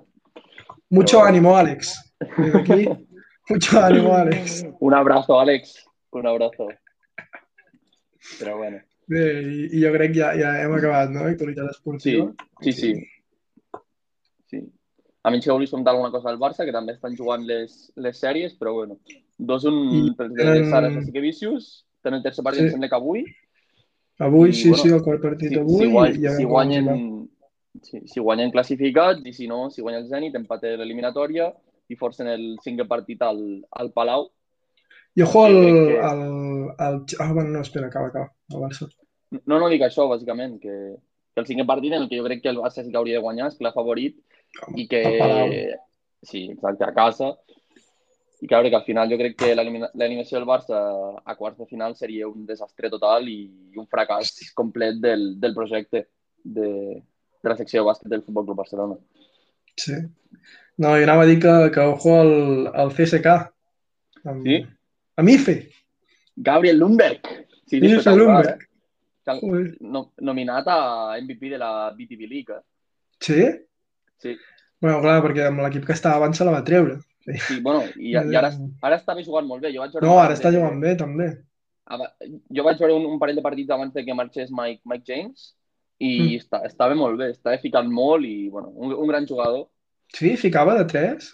Mucho ánimo. Desde aquí, mucho ánimo, Alex.
Un abrazo, Àlex. Un abrazo. Però bueno,
Bé, i, i jo crec que ja, ja hem acabat, no? Actualitat
sí,
esportiva.
sí, sí. sí. A mi si volies comentar alguna cosa del Barça, que també estan jugant les, les sèries, però bueno. 2-1
I
pels de Sara Jessica Vicius, tenen el tercer partit,
Sí.
em sembla que avui.
Avui,
I,
sí,
bueno,
sí, el quart partit
Si,
avui.
si, guany,
ja
si, guanyen, si, si guanyen classificats i si no, si guanya el Zenit, empate l'eliminatòria i forcen el cinquè partit al, al Palau.
I ojo al...
que-
al, al... Ah, bueno, no, espera, acaba, acaba. El Barça.
No, no dic això, bàsicament, que, que el cinquè partit en el que jo crec que el Barça sí que hauria de guanyar, és clar favorit, i que... Sí, exacte, a casa. I que, a veure, que al final jo crec que l'eliminació del Barça a quarts de final seria un desastre total i un fracàs complet del, del projecte de, de la secció de bàsquet del Futbol Club Barcelona.
Sí. No, jo anava a dir que, que ojo al, al CSK. Amb,
Sí?
Amb IFE.
Gabriel Lundberg! Sí, espectacular,
Lundberg.
eh? No, nominat a MVP de la BTV League. eh?
Sí?
Sí,
Bueno, clar, perquè amb l'equip que estava abans se la va treure.
Sí, bueno, i, i ara, ara estava jugant molt bé. Jo vaig veure
No, ara està
de-
jugant bé, també.
Jo vaig veure un, un parell de partits abans de que marxés Mike, Mike James i
Mm.
està, estava molt bé, estava ficant molt i, bueno, un, un gran jugador.
Sí, ficava de 3.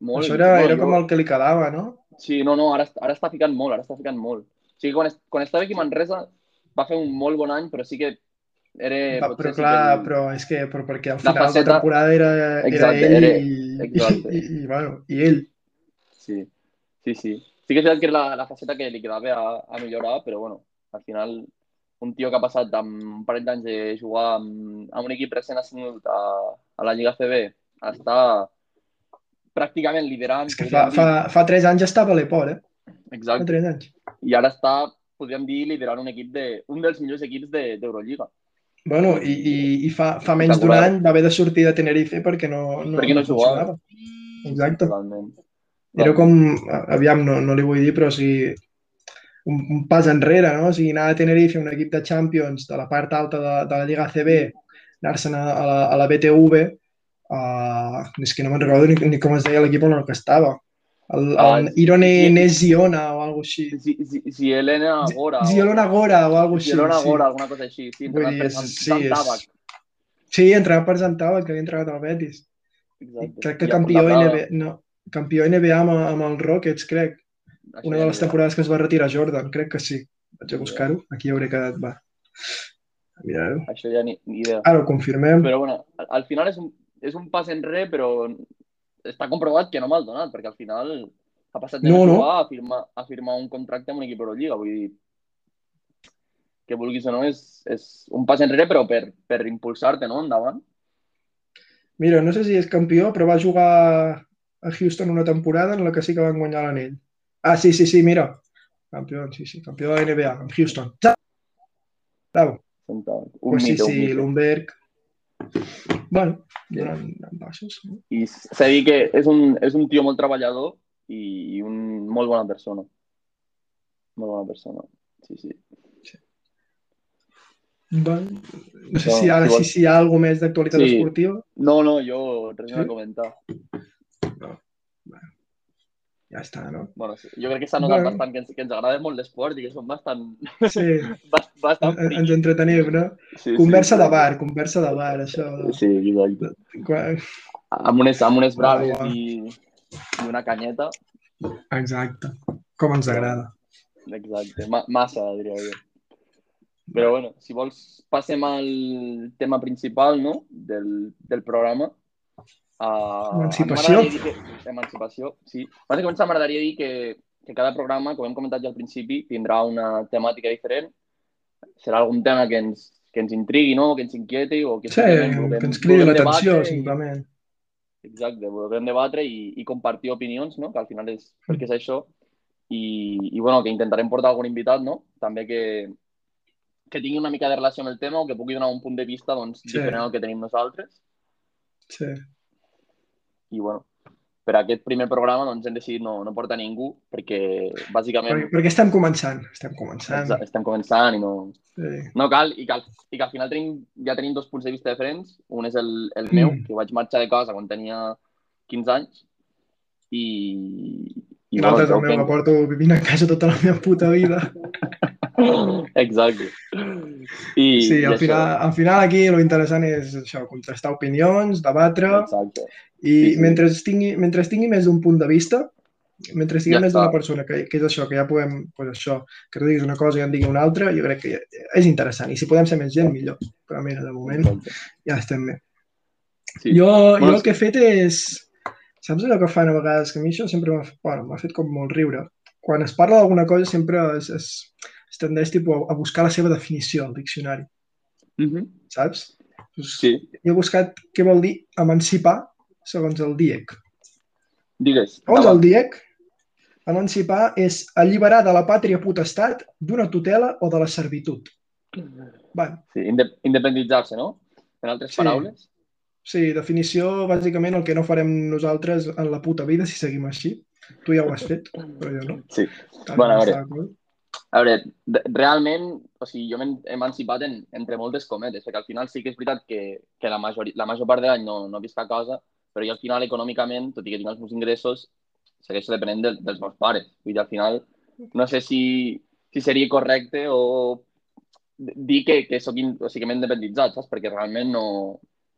Molt,
Això era,
no,
era
jo-
com el que li quedava, no?
Sí, no, no, ara, ara està ficant molt, ara està ficant molt. O sigui, quan, quan estava aquí a Manresa va fer un molt bon any, però sí que era...
Va, però
sí
clar,
que
però és que però perquè al
La
final de la
faceta-
temporada era, era
Exacte,
ell
era-
i,
exacte.
i, i, i, bueno, i ell.
Sí, sí, sí. Sí que és veritat que era la, la faceta que li quedava a, a millorar, però bueno, al final un tio que ha passat amb un parell d'anys de jugar amb, amb un equip recent ascendut a, a la Lliga CB a estar pràcticament liderant.
És que fa,
podríem
fa, fa 3 anys estava a l'Eport, eh?
dir.
Fa
Exacte.
3 anys.
I ara està, podríem dir, liderant un equip de, un dels millors equips de- d'Eurolliga.
Bueno, i, i, i fa, fa menys d'un any va haver de sortir de Tenerife perquè no, no,
Perquè no jugava.
funcionava. Exacte.
Totalment.
Era com, aviam, no, no li vull dir, però o sigui, un, un pas enrere, no? O sigui, anar a Tenerife, un equip de Champions de la part alta de, de la Lliga CB, anar-se'n a, a, la, a la BTV, uh, és que no me'n recordo ni, ni com es deia l'equip on el que estava. El, el
Ah,
Irone
sí.
Nesiona o alguna així.
Si, si, si Elena Gora...
Zielona Gora o alguna
Si
així. Sí.
Gora, alguna cosa així. Sí, entrenat
dir,
per
és-
Sant,
sí,
Sant
és-. Sí, entrenat per Zantava, que havia entregat al Betis.
Exacte.
crec que campió. NBA, no, campió NBA amb, amb els Rockets, crec.
Això
Una de les temporades que es va retirar Jordan, crec que sí. Vaig a buscar-ho, aquí hauré quedat, va. Mireu.
Això ja ni, ni idea.
Ara ho confirmem.
Però bueno, al, al final és un, és un pas enrere, però està comprovat que no m'ha donat, perquè al final ha passat de
No,
no, a firmar, a firmar un contracte amb un equip Euroliga. Vull dir, que vulguis o no, és, és un pas enrere, però per, per impulsar-te, no?, endavant.
Mira, no sé si és campió, però va jugar a Houston una temporada en la que sí que van guanyar l'anell. Ah, sí, sí, sí, mira. Campió, sí, sí, campió de la NBA, amb Houston. Bravo.
Un
Pues sí,
un
sí,
mite.
Lumberg. Bueno,
Sí.
anant, anant baixos. no?
I s'ha dir que és un, és un tio molt treballador i, un molt bona persona. Molt bona persona. Sí, sí.
Bueno, no sé
No,
si ara
si
sí, si hi ha alguna més d'actualitat
Sí.
esportiva.
No, no, jo res
Sí?
sí? a comentar.
Ja està, no?
Bueno, sí. jo crec que s'ha notat
Bueno.
bastant que ens, que ens agrada molt l'esport i que som bastant...
Sí,
bast- bastant
en- ens entretenim, no?
Sí,
Conversa
sí,
de bar, conversa de bar, això.
Sí, exacte.
Quan-
Amb unes, amb unes braves
Uau.
i, i una canyeta.
Exacte. Com ens agrada.
Exacte. Ma massa, diria jo. Però bueno, si vols passem al tema principal no? del, del programa. Uh,
Emancipació.
Que... Emancipació, sí. Abans de començar, m'agradaria dir que, que cada programa, com hem comentat ja al principi, tindrà una temàtica diferent. Serà algun tema que ens, que ens intrigui, no? que ens inquieti o que,
Sí,
simplement vulguem-
que ens cridi l'atenció,
debatre i-
simplement.
Exacte, volem debatre i, i compartir opinions, no? que al final és perquè és això. I, i bueno, que intentarem portar algun invitat, no? També que, que tingui una mica de relació amb el tema o que pugui donar un punt de vista doncs,
Sí.
diferent al que tenim nosaltres.
Sí.
I bueno, per aquest primer programa doncs, hem decidit no, no portar ningú perquè bàsicament
Perquè, perquè estem començant, estem començant.
exa- estem començant i no,
Sí.
no cal, i que, al, i que al final tenim, ja tenim dos punts de vista diferents. Un és el, el meu,
Mm.
que vaig marxar de casa quan tenia 15 anys, i,
I l'altre és el
crec
meu, que porto vivint a casa tota la meva puta vida.
Exacte. I,
Sí,
i
al
això,
final, al final aquí lo interessant és això, contrastar opinions, debatre,
Exacte.
I
Sí, sí.
mentre tingui, mentre tingui més d'un punt de vista, mentre estigui
Ja
més d'una persona, que, que és això, que ja podem, pues això, que tu diguis una cosa i en digui una altra, jo crec que ja, és interessant. I si podem ser més gent, millor. Però mira, de moment ja estem bé.
Sí.
Jo,
Bueno,
jo el que he fet és... Saps allò que fan a vegades? Que a mi això sempre m'ha bueno, fet com molt riure. Quan es parla d'alguna cosa sempre es, es, es tendeix tipus, a, a buscar la seva definició al diccionari,
Mhm.
saps? Pues,
Sí,
he buscat què vol dir emancipar segons el DIEC.
digues.
Segons el DIEC, emancipar és alliberar de la pàtria potestat, d'una tutela o de la servitud. Bueno,
Sí, inde independitzar-se, no? En altres
Sí.
paraules.
sí, definició, bàsicament el que no farem nosaltres en la puta vida si seguim així. Tu ja ho has fet, però jo no.
Sí.
Tal
Bueno, a veure.
cosa.
A veure, realment, o sigui, jo m'he emancipat en, entre moltes cometes, perquè al final sí que és veritat que, que la, major, la major part de l'any no, no visc a casa, però jo al final econòmicament, tot i que tinc els meus ingressos, segueixo depenent de, dels meus pares. Vull dir, al final, no sé si, si seria correcte o dir que, que, soc, in, o sigui, que m'he independitzat, saps? Perquè realment no,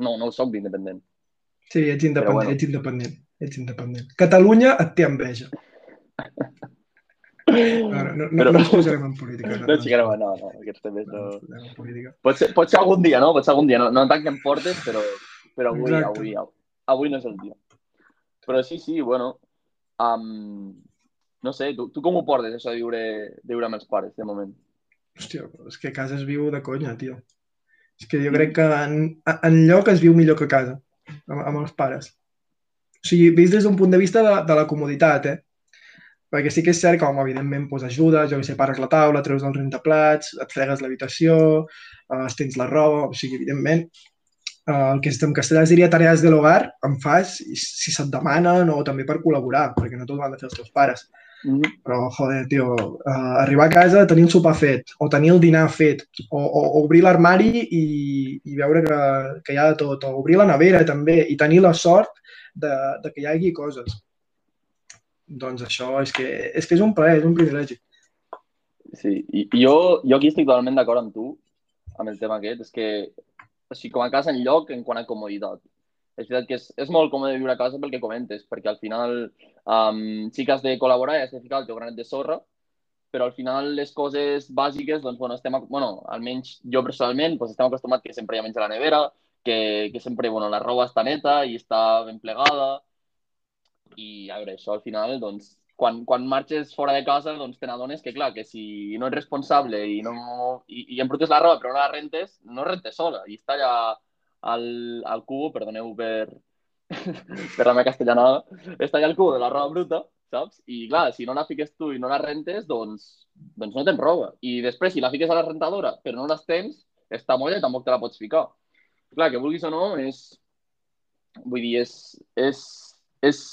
no, no ho soc d'independent.
Sí, ets independent,
bueno.
ets independent. Ets independent. Catalunya et té enveja. No, no, no,
Però-
no ens posarem en política.
No, sí que no, no, no, aquests temes
no,
no...
en política.
Pot ser, pot ser algun dia, no? Pot ser algun dia. No, no tanquem portes, però, però avui,
Exacte.
avui, avui no és el dia. Però sí, sí, bueno. Um, no sé, tu, tu com ho portes, això de viure, de viure amb els pares, de moment?
Hòstia, és que a casa es viu de conya, tio. És que jo crec que en, en lloc es viu millor que a casa, amb, amb els pares. O sigui, vist des d'un punt de vista de, de la comoditat, eh? Perquè sí que és cert que, home, evidentment, pues, ajudes, jo que sé, pares la taula, treus el rentaplats, et fregues l'habitació, eh, estens la roba, o sigui, evidentment, eh, el que en castellà es diria tarees de l'hogar, en fas si se't demanen o també per col·laborar, perquè no tot han de fer els teus pares.
Mm -hmm.
Però, joder, tio, uh, arribar a casa, tenir el sopar fet, o tenir el dinar fet, o, o, o obrir l'armari i, i veure que, que hi ha de tot, o obrir la nevera també, i tenir la sort de, de que hi hagi coses. Doncs això és que és, que és un plaer, és un privilegi.
Sí, i jo, jo aquí estic totalment d'acord amb tu, amb el tema aquest, és que, o sigui, com a casa en lloc en quant a comoditat. És veritat que és, és molt còmode viure a casa pel que comentes, perquè al final um, sí que has de col·laborar i has de ficar el teu granet de sorra, però al final les coses bàsiques, doncs, bueno, estem, bueno, almenys jo personalment, doncs estem acostumats que sempre hi ha menys a la nevera, que, que sempre, bueno, la roba està neta i està ben plegada, i a veure, això al final, doncs, quan, quan marxes fora de casa, doncs te n'adones que, clar, que si no ets responsable i, no, i, i embrutes la roba però no la rentes, no rentes sola i està allà al, al cubo, perdoneu per, per la meva castellanada, està allà al cubo de la roba bruta, saps? I clar, si no la fiques tu i no la rentes, doncs, doncs no tens roba. I després, si la fiques a la rentadora però no les tens, està molla i tampoc te la pots ficar. Clar, que vulguis o no, és... Vull dir, és... és, és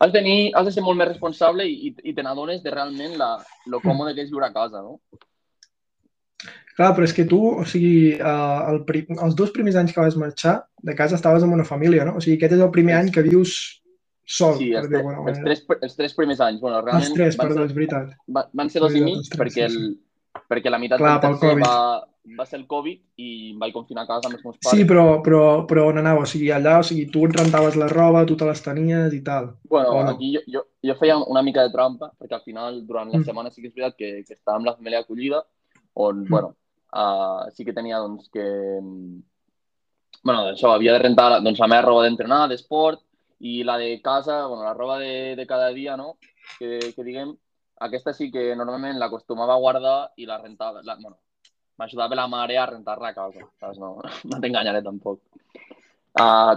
has, de tenir, has de ser molt més responsable i, i, i te n'adones de realment la, lo còmode que és viure a casa, no?
Clar, però és que tu, o sigui, uh, el, pri- els dos primers anys que vas marxar de casa estaves amb una família, no? O sigui, aquest és el primer any que vius sol,
Sí,
per
els,
dir alguna
els,
manera.
tres, els tres primers anys. Bueno, realment
Els tres,
van
perdó,
ser,
és veritat.
va- van ser dos i
Veritat,
mig
els tres,
perquè,
sí,
el, perquè la meitat
Clar,
del tercer va, va ser el Covid i em vaig confinar a casa amb els meus pares.
Sí, però, però, però on anava? O sigui, allà, o sigui, tu et rentaves la roba, tu te les tenies i tal.
Bueno,
no?
aquí jo, jo, jo feia una mica de trampa, perquè al final, durant la
Mm.
setmana sí que és veritat que, que estava amb la família acollida, on,
Mm.
bueno, uh, sí que tenia, doncs, que... Bueno, això, havia de rentar doncs, la meva roba d'entrenar, d'esport, i la de casa, bueno, la roba de, de cada dia, no? Que, que diguem, aquesta sí que normalment l'acostumava a guardar i la rentava, la, bueno, m'ajudava la mare a rentar-la a casa, saps? No, no t'enganyaré tampoc. Uh,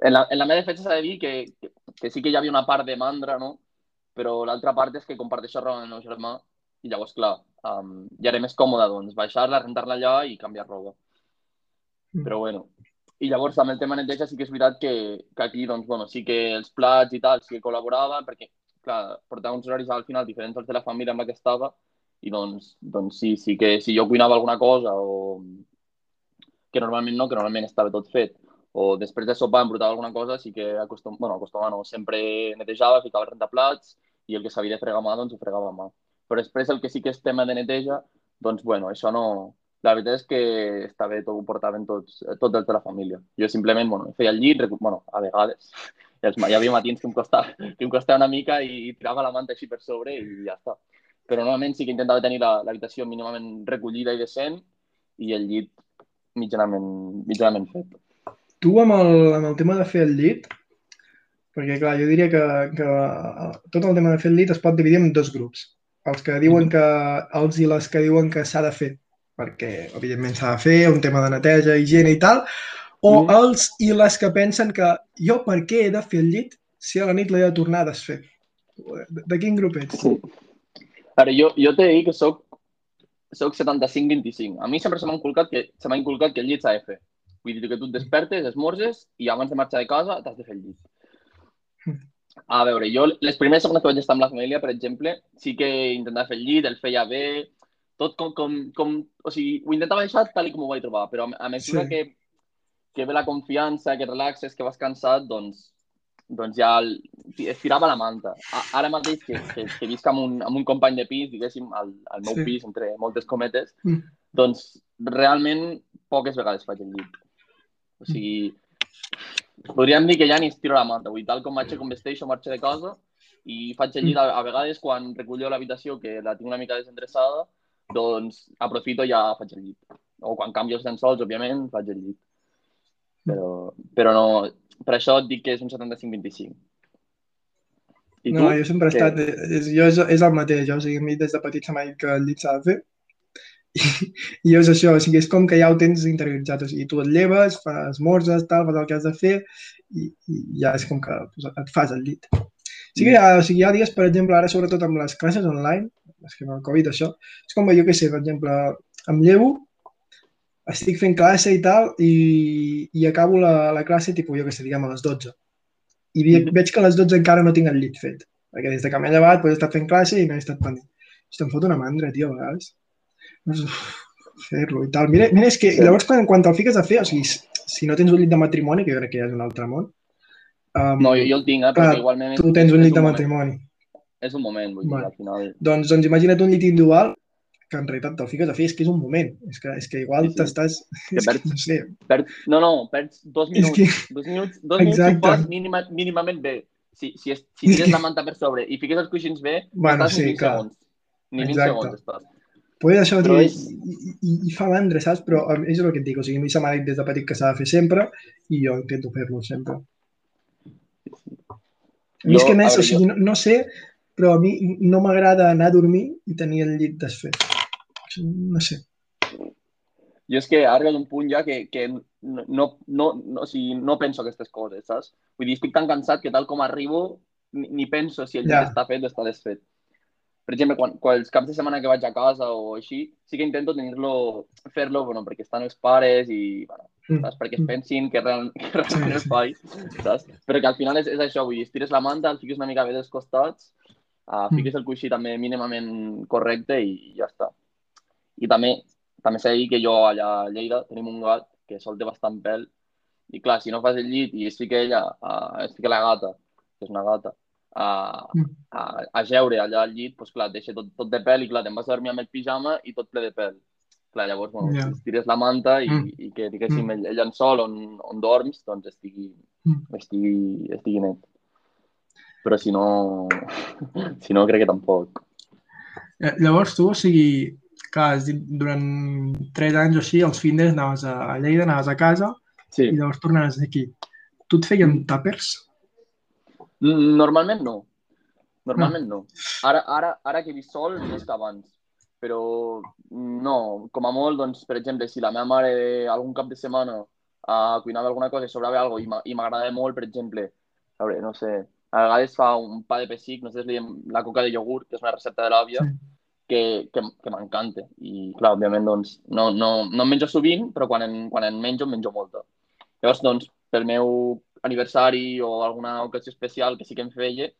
en, la, en la meva defensa s'ha de dir que, que, que sí que hi havia una part de mandra, no? Però l'altra part és que comparteixo roba amb el meu germà i llavors, clar, um, ja era més còmode, doncs, baixar-la, rentar-la allà i canviar roba.
Mm.
Però bueno. I llavors, amb el tema neteja, sí que és veritat que, que aquí, doncs, bueno, sí que els plats i tal sí que col·laboraven, perquè, clar, portava uns horaris al final diferents als de la família amb la que estava, i doncs, doncs sí, sí que si jo cuinava alguna cosa o que normalment no, que normalment estava tot fet, o després de sopar em brutava alguna cosa, sí que acostum... bueno, acostumava no, sempre netejava, ficava rentaplats i el que s'havia de fregar a mà, doncs ho fregava a mà. Però després el que sí que és tema de neteja, doncs bueno, això no... La veritat és que està bé, tot ho portaven tots, tots els de la família. Jo simplement, bueno, feia el llit, recu... bueno, a vegades, hi havia matins que em costava, que em costava una mica i, i tirava la manta així per sobre i ja està. Però normalment sí que intentava tenir l'habitació mínimament recollida i decent i el llit mitjanament, mitjanament fet.
Tu amb el, amb el tema de fer el llit, perquè clar, jo diria que, que tot el tema de fer el llit es pot dividir en dos grups. Els que diuen que, els i les que diuen que s'ha de fer, perquè evidentment s'ha de fer, un tema de neteja, higiene i tal, o
Mm.
els i les que pensen que jo per què he de fer el llit si a la nit l'he de tornar a desfer? De, de quin grup ets?
Sí. Ara, jo, jo t'he de dir que soc, soc 75-25. A mi sempre se m'ha inculcat, que, se inculcat que el llit s'ha de fer. Vull dir que tu et despertes, esmorzes i abans de marxar de casa t'has de fer el llit. A veure, jo les primeres setmanes que vaig estar amb la família, per exemple, sí que intentava fer el llit, el feia bé, tot com, com, com o sigui, ho intentava deixar tal com ho vaig trobar, però a, a mesura
Sí.
que, que ve la confiança, que relaxes, que vas cansat, doncs, doncs ja el, estirava la manta. A, ara mateix que, que, que visc amb un, amb un company de pis, diguéssim, al, al meu
Sí.
pis, entre moltes cometes,
Mm.
doncs realment poques vegades faig el llit. O sigui, podríem dir que ja ni estiro la manta. Vull tal com vaig com vesteixo, marxo de casa i faig el llit a, a vegades quan recullo l'habitació, que la tinc una mica desendreçada, doncs aprofito i ja faig el llit. O quan canvio els llençols, òbviament, faig el llit. Però, però no, per això et dic que és un 75-25. I
no,
tu?
jo sempre he estat... És, jo és, és el mateix, o sigui, a mi des de petit se m'ha dit que el llit s'ha de fer. I, I és això, o sigui, és com que ja ho tens interioritzat, o sigui, tu et lleves, fas esmorzes, tal, fas el que has de fer i, i ja és com que pues, et fas el llit. Que hi ha, o sigui, hi ha dies, per exemple, ara sobretot amb les classes online, és que amb el Covid això, és com, jo què sé, per exemple, em llevo, estic fent classe i tal, i, i acabo la, la classe, tipus, jo què sé, diguem, a les 12. I ve,
Mhm.
veig que a les 12 encara no tinc el llit fet, perquè des de que m'he llevat pues, he estat fent classe i no he estat pendent. Hosti, em fot una mandra, tio, a vegades. Fer-lo i tal. Mira, mira és que llavors quan, quan te'l fiques a fer, o sigui, si, si no tens un llit de matrimoni, que jo crec que ja és un altre món, um,
No, jo, jo el tinc, eh,
clar,
perquè igualment...
tu tens un llit de
moment.
matrimoni.
És un moment, vull dir,
Vale.
al final...
Doncs, doncs imagina't un llit individual que en realitat te'l fiques a fer, és que és un moment. És que, és que igual
Sí, sí.
t'estàs...
Perds-
no sé,
Per... No, no, perds dos
és
minuts.
que...
Dos minuts, dos minuts
Exacte.
fas mínima, mínimament bé. Si, si, es, si tires
que-
la manta per sobre i fiques els coixins bé,
Bueno,
estàs
sí,
ni 20
clar.
segons. Ni 20
Exacte.
segons estàs.
Això,
Però és-
i, i, i fa mandra, saps? Però és el que et dic, o sigui, a mi se m'ha dit des de petit que s'ha de fer sempre i jo intento fer-lo sempre. A mi és que més, o
veure,
sigui, no, no sé, però a mi no m'agrada anar a dormir i tenir el llit desfet. No sé.
Jo és que ha arribat un punt ja que, que no, no, no, o sigui, no penso aquestes coses, saps? Vull dir, estic tan cansat que tal com arribo ni, ni penso si el
Ja.
està fet o està desfet. Per exemple, quan, quan els caps de setmana que vaig a casa o així, sí que intento tenir-lo, fer-lo, bueno, perquè estan els pares i, bueno,
Mm.
saps? Perquè es pensin que, real, que realment
sí.
faig, saps? Però que al final és, és això, vull dir, estires la manta, el fiques una mica bé dels costats, uh,
Mm.
fiques el coixí també mínimament correcte i ja està. I també, també s'ha de dir que jo allà a Lleida tenim un gat que sol té bastant pèl i clar, si no fas el llit i es fica ella, uh, es fica la gata que és una gata, a, a, a jeure allà al llit, doncs clar, et deixa tot, tot de pèl i clar, te'n vas a dormir amb el pijama i tot ple de pèl. Clar, llavors, bueno, yeah. tires la manta i,
Mm.
i que, diguéssim,
Mm.
el, el llençol on, on dorms, doncs estigui,
Mm.
estigui, estigui net. Però si no, si no crec que tampoc.
Eh, Llavors tu, o sigui, clar, has dit, durant tres anys o així, els findes anaves a Lleida, anaves a casa
Sí.
i llavors tornaves aquí. Tu et feien tàpers?
Normalment no. Normalment no. Ara, ara, ara que he vist sol, més que abans. Però no, com a molt, doncs, per exemple, si la meva mare algun cap de setmana uh, cuinava alguna cosa i sobrava alguna cosa i m'agradava molt, per exemple, a veure, no sé, a vegades fa un pa de pessic, no sé si li diem la coca de iogurt, que és una recepta de l'àvia,
Sí.
Que, que, que m'encanta. I, clar, òbviament, doncs, no, no, no en menjo sovint, però quan en, quan en menjo, en menjo molta. Llavors, doncs, pel meu aniversari o alguna ocasió especial que sí que em feia,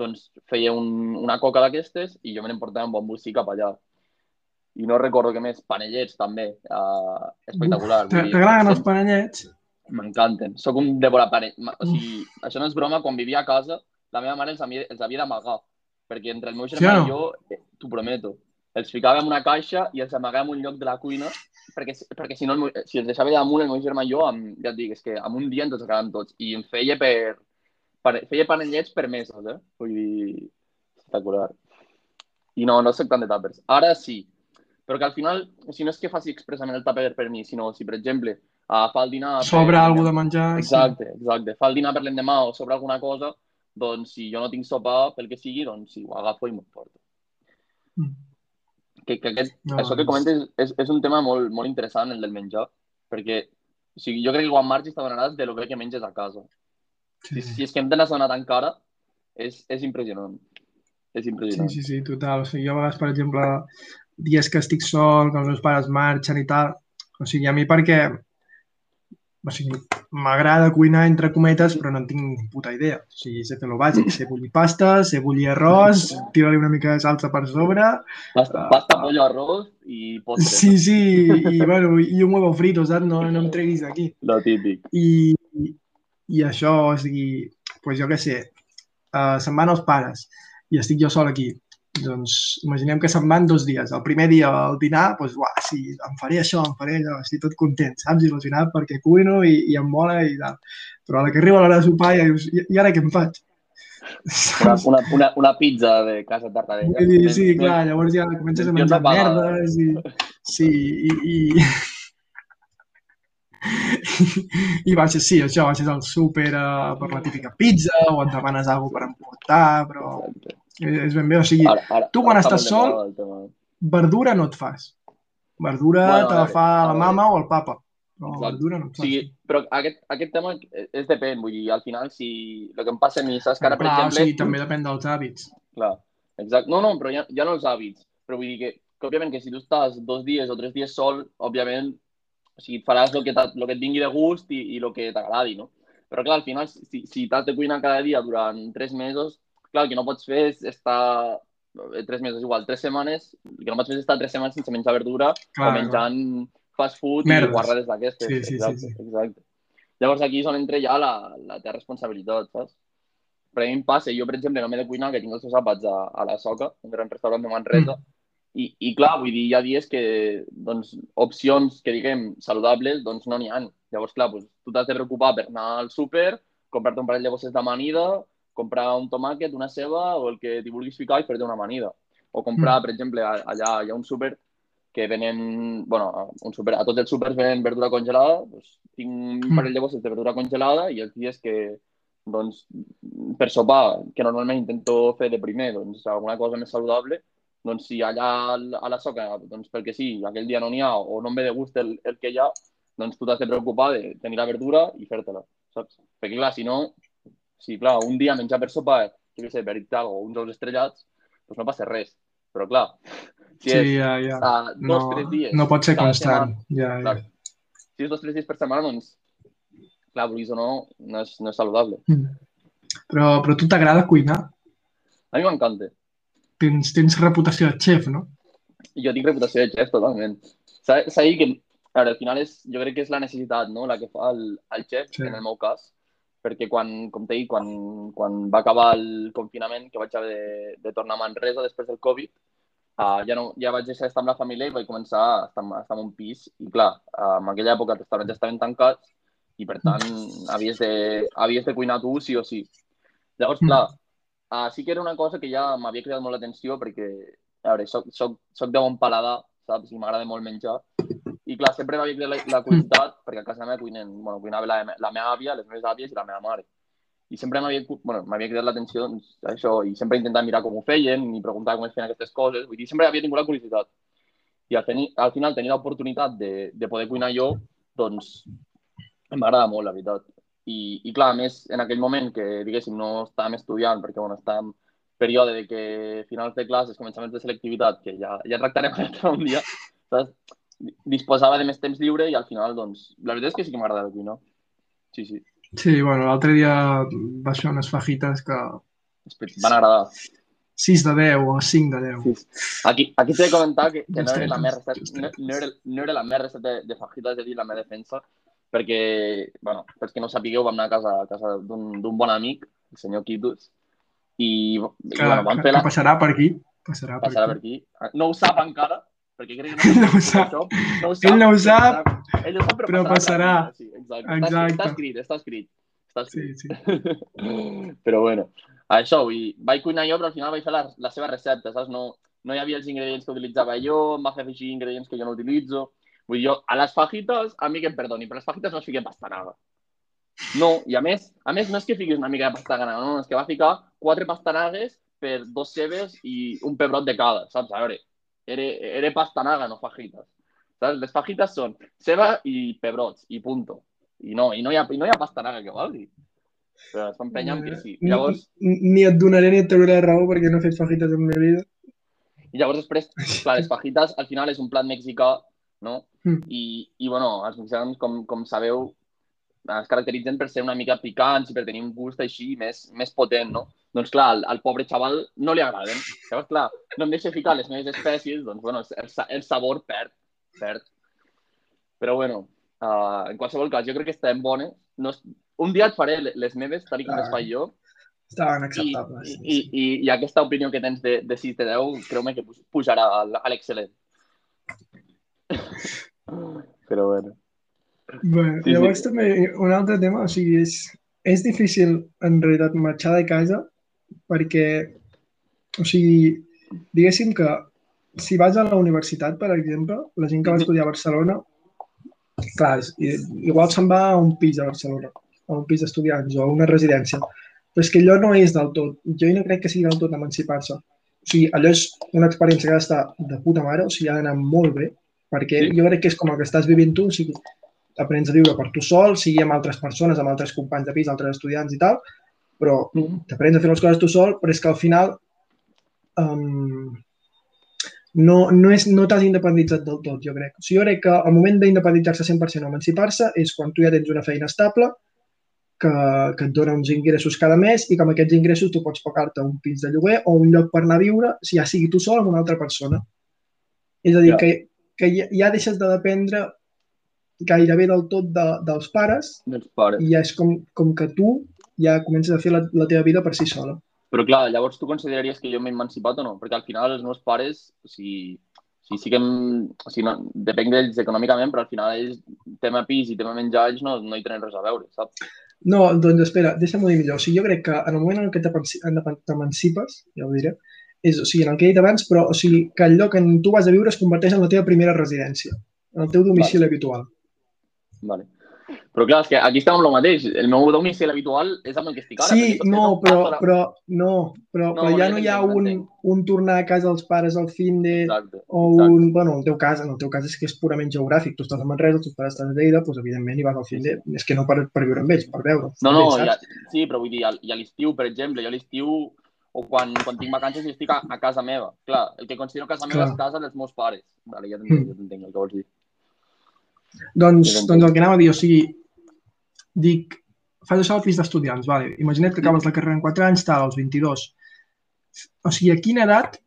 doncs feia un, una coca d'aquestes i jo me n'emportava un bon bocí cap allà. I no recordo què més, panellets també, uh, espectacular.
T'agraden els panellets?
M'encanten. Soc un devorar panell. O sigui, això no és broma, quan vivia a casa, la meva mare els havia, els havia d'amagar. Perquè entre el meu germà
Sí no?
i jo, eh, t'ho prometo, els ficava en una caixa i els amagava en un lloc de la cuina, perquè, perquè si no, meu- si els deixava allà amunt, el meu germà i jo, amb, ja et dic, és que en un dia ens els acabàvem tots. I em feia per... per feia panellets per mesos, eh? Vull dir, espectacular. I no, no soc tant de tàpers. Ara sí, però que al final, si no és que faci expressament el tàper per mi, sinó si, per exemple, uh, fa el dinar... per
Sobra
l'endemà-
alguna de menjar? sí.
Exacte, exacte. Fa el dinar per l'endemà o sobre alguna cosa, doncs si jo no tinc sopa, pel que sigui, doncs sí, ho agafo i m'ho porto.
Mm.
Que, que aquest,
No,
això que comentes és, és un tema molt, molt interessant, el del menjar, perquè o sigui, jo crec que quan marxis t'adonaràs de lo bé que menges a casa. Si,
Sí,
si és que em te n'has donat encara, és, és impressionant. És
sí,
impressionant.
sí, sí, total. O sigui, jo a vegades, per exemple, dies que estic sol, que els meus pares marxen i tal, o sigui, a mi perquè o sigui, m'agrada cuinar entre cometes, però no en tinc ni puta idea. O sigui, sé fer lo bàsic, sé bullir pasta, sé bullir arròs, tira-li una mica de salsa per sobre,
Pasta, pasta, pollo, arroz i postre.
Sí, sí, i, bueno, i un huevo frito, saps? No, no em treguis d'aquí.
Lo típic.
I, i això, o sigui, pues jo què sé, uh, se'n van els pares i estic jo sol aquí. Doncs imaginem que se'n van dos dies. El primer dia al dinar, doncs, uah, sí, em faré això, em faré allò, estic tot content, saps? Il·lusionat perquè cuino i, i em mola i tal. Però a la que arriba l'hora de sopar ja dius, i, i ara què em faig?
Una, una, una, una pizza de casa Tartarella.
Vull dir, sí, clar, llavors ja comences a menjar merdes i... Sí, i... i... I baixes, sí, això, baixes al súper uh, per la típica pizza o et demanes alguna per emportar, però
Exacte.
És ben bé, o sigui,
Ara, ara,
tu quan
ara està
estàs sol-
el
verdura no et fas. Verdura
Bueno,
te la fa la mama o el papa, però
Exacte.
verdura no et fas.
sigui, però aquest, aquest tema és depèn, vull dir, al final, si el que em passa a mi, saps que ara, per
Clar,
exemple...
o sigui, també depèn dels hàbits.
Clar, exacte. No, no, però ja, ja no els hàbits, però vull dir que, que òbviament que si tu estàs dos dies o tres dies sol, òbviament, o sigui, faràs el que, lo que et vingui de gust i, i el que t'agradi, no? Però clar, al final, si, si t'has de cuinar cada dia durant tres mesos, clar, el que no pots fer és estar eh, tres mesos igual, tres setmanes, el que no pots fer és estar tres setmanes sense menjar verdura
Clar,
o menjant fast food
Merdes.
i guarrades d'aquestes.
Sí, sí, sí,
exacte,
sí.
exacte. Llavors aquí és on entra ja la, la teva responsabilitat, saps? Però a mi em passa, jo per exemple no m'he de cuinar, que tinc els seus àpats a, a la Soca, un gran restaurant de Manresa,
Mm.
i, i clar, vull dir, hi ha dies que doncs, opcions que diguem saludables doncs no n'hi ha. Llavors, clar, doncs, tu t'has de preocupar per anar al súper, comprar-te un parell de bosses d'amanida, comprar un tomàquet, una ceba o el que t'hi vulguis ficar i fer-te una amanida. O comprar,
Mm.
per exemple, allà hi ha un súper que venen, bueno, un super, a tots els súpers venen verdura congelada, doncs, tinc un
Mm.
parell de bosses de verdura congelada i els dies que, doncs, per sopar, que normalment intento fer de primer, doncs, alguna cosa més saludable, doncs si allà al- a la soca, doncs perquè sí, aquell dia no n'hi ha o no em ve de gust el, el que hi ha, doncs tu t'has de preocupar de tenir la verdura i fer-te-la, saps? Perquè clar, si no, si clar, un dia menjar per sopar, jo què sé, per dir o uns ous estrellats, doncs no passa res. Però clar, si
Sí,
és
ja, ja.
uh, dos,
No,
tres dies...
no pot ser constant.
setmana,
Ja, ja.
Clar. Si és dos, tres dies per setmana, doncs, clar, vulguis o no, no és, no és saludable.
Mm. Però, però tu t'agrada cuinar?
A mi m'encanta.
Tens, tens reputació de xef, no?
Jo tinc reputació de xef, totalment. S'ha dit que, a veure, al final és, jo crec que és la necessitat, no?, la que fa el, el xef,
Sí.
en el meu cas, perquè quan, com t'he dit, quan, quan va acabar el confinament, que vaig haver de, de tornar a Manresa després del Covid, uh, ja, no, ja vaig deixar d'estar amb la família i vaig començar a estar, a estar en un pis. I clar, uh, en aquella època els restaurants estaven tancats i per tant havies de, havies de cuinar tu sí o sí. Llavors, clar, uh, sí que era una cosa que ja m'havia cridat molt l'atenció perquè, a veure, soc, soc, soc de bon paladar, saps? I m'agrada molt menjar. I clar, sempre m'havia cridat la, la curiositat perquè a casa meva cuinen, bueno, cuinava la, la meva àvia, les meves àvies i la meva mare. I sempre m'havia bueno, cridat l'atenció doncs, això, i sempre intentava mirar com ho feien i preguntar com es feien aquestes coses. Vull dir, sempre havia tingut la curiositat. I al, tenir, al final tenir l'oportunitat de, de poder cuinar jo, doncs em va agradar molt, la veritat. I, I clar, a més, en aquell moment que, diguéssim, no estàvem estudiant, perquè bueno, estàvem període de que finals de classes, començaments de selectivitat, que ja, ja tractarem un dia, saps? Disposava de més temps lliure i al final, doncs, la veritat és que sí que m'agrada el cuinar. Sí, sí.
Sí, bueno, l'altre dia vas fer unes fajites que...
Van agradar.
6 de 10 o 5 de 10. Sí.
Aquí, aquí t'he de comentar que, que no, era la meva recepta, no, no, era, no era la meva recepta de, de fajitas, és a dir, la meva defensa, perquè, bueno, pels que no sapigueu, vam anar a casa, a casa d'un bon amic, el senyor Quitus, i,
que, i bueno, vam fer la... Que passarà per aquí. Passarà,
passarà per, aquí. per aquí. No ho sap encara, perquè crec que
no, no ho sap. No ho sap. Ell no ho sap,
ell ho sap però,
però passarà.
passarà. Sí, exacte. exacte. Està, escrit, està escrit. Està escrit. Sí, sí. però bueno, això, vull, vaig cuinar jo, però al final vaig fer la, la seva recepta, saps? No, no hi havia els ingredients que utilitzava jo, em va fer afegir ingredients que jo no utilitzo. Vull dir, jo, a les fajitas, a mi que em perdoni, però a les fajitas no es fiquem pastanaga. No, i a més, a més no és que fiquis una mica de pastanaga, no, és que va ficar quatre pastanagues per dos cebes i un pebrot de cada, saps? A veure, era pastanaga, no fajitas. Saps? Les fajitas són ceba i pebrots, i punto. I no, i no hi ha, i no hi ha pastanaga que valgui. Però es amb que sí. Llavors...
Ni, ni et donaré ni et trauré raó perquè no he fet fajitas en la meva vida.
I llavors després, clar, les fajitas al final és un plat mexicà no? Mm. I, I, bueno, els mexicans, com, com sabeu, es caracteritzen per ser una mica picants i per tenir un gust així més, més potent, no? Doncs clar, al, al pobre xaval no li agraden. Llavors, clar, no em deixa ficar les meves espècies, doncs, bueno, el, el sabor perd, perd. Però, bueno, uh, en qualsevol cas, jo crec que estan bones. No, un dia et faré les meves, tal com ah, les faig jo.
Estaven acceptables.
I, i, i, i aquesta opinió que tens de, de 6 de 10, creu-me que pujarà a l'excel·lent. Però bueno.
Bé, sí, llavors sí. també un altre tema, o sigui, és, és difícil en realitat marxar de casa perquè, o sigui, diguéssim que si vas a la universitat, per exemple, la gent que va estudiar a Barcelona, clar, igual se'n va a un pis a Barcelona, a un pis d'estudiants o a una residència, però és que allò no és del tot, jo no crec que sigui del tot emancipar-se. O sigui, allò és una experiència que ha d'estar de puta mare, o sigui, ha d'anar molt bé, perquè sí. jo crec que és com el que estàs vivint tu, o sigui, aprens a viure per tu sol, sigui amb altres persones, amb altres companys de pis, altres estudiants i tal, però mm. t'aprens a fer les coses tu sol, però és que al final um, no, no, és, no t'has independitzat del tot, jo crec. O sigui, jo crec que el moment d'independitzar-se 100% o emancipar-se és quan tu ja tens una feina estable, que, que et dona uns ingressos cada mes i que amb aquests ingressos tu pots pagar-te un pis de lloguer o un lloc per anar a viure, si ja sigui tu sol amb una altra persona. És a dir, ja. que, que ja, ja deixes de dependre gairebé del tot de, dels pares,
dels pares.
i ja és com, com que tu ja comences a fer la, la teva vida per si sola.
Però clar, llavors tu consideraries que jo m'he emancipat o no? Perquè al final els meus pares, o sigui, sigui sí que em, o sigui, no, depèn d'ells econòmicament, però al final ells, tema pis i tema menjar, ells no, no hi tenen res a veure, saps?
No, doncs espera, deixa'm-ho dir millor. O sigui, jo crec que en el moment en què t'emancipes, ja ho diré, és, o sigui, en el que he dit abans, però o sigui, que el lloc on tu vas a viure es converteix en la teva primera residència, en el teu domicili vale. habitual.
Vale. Però clar, és que aquí estem amb el mateix. El meu domicili habitual és amb el que estic ara.
Sí, no, però, però, no, però, no, però ja no hi ha un, un tornar a casa dels pares al fin de... Exacte, o exacte. un... Bueno, en el teu cas, en el teu cas és que és purament geogràfic. Tu estàs a Manresa, tu pares estan a Lleida, doncs evidentment hi vas al fin de... És que no per, per viure amb ells, per veure.
No, no, ja, sí, però vull dir, i a l'estiu, per exemple, jo a l'estiu o quan, quan tinc vacances i estic a, a casa meva. Clar, el que considero casa meva Clar. és casa dels meus pares. Vale, ja t'entenc, mm. ja el que vols dir.
Doncs, doncs el que anava a dir, o sigui, dic, fas això al pis d'estudiants, vale. imagina't que acabes la carrera en 4 anys, tal, als 22. O sigui, a quina edat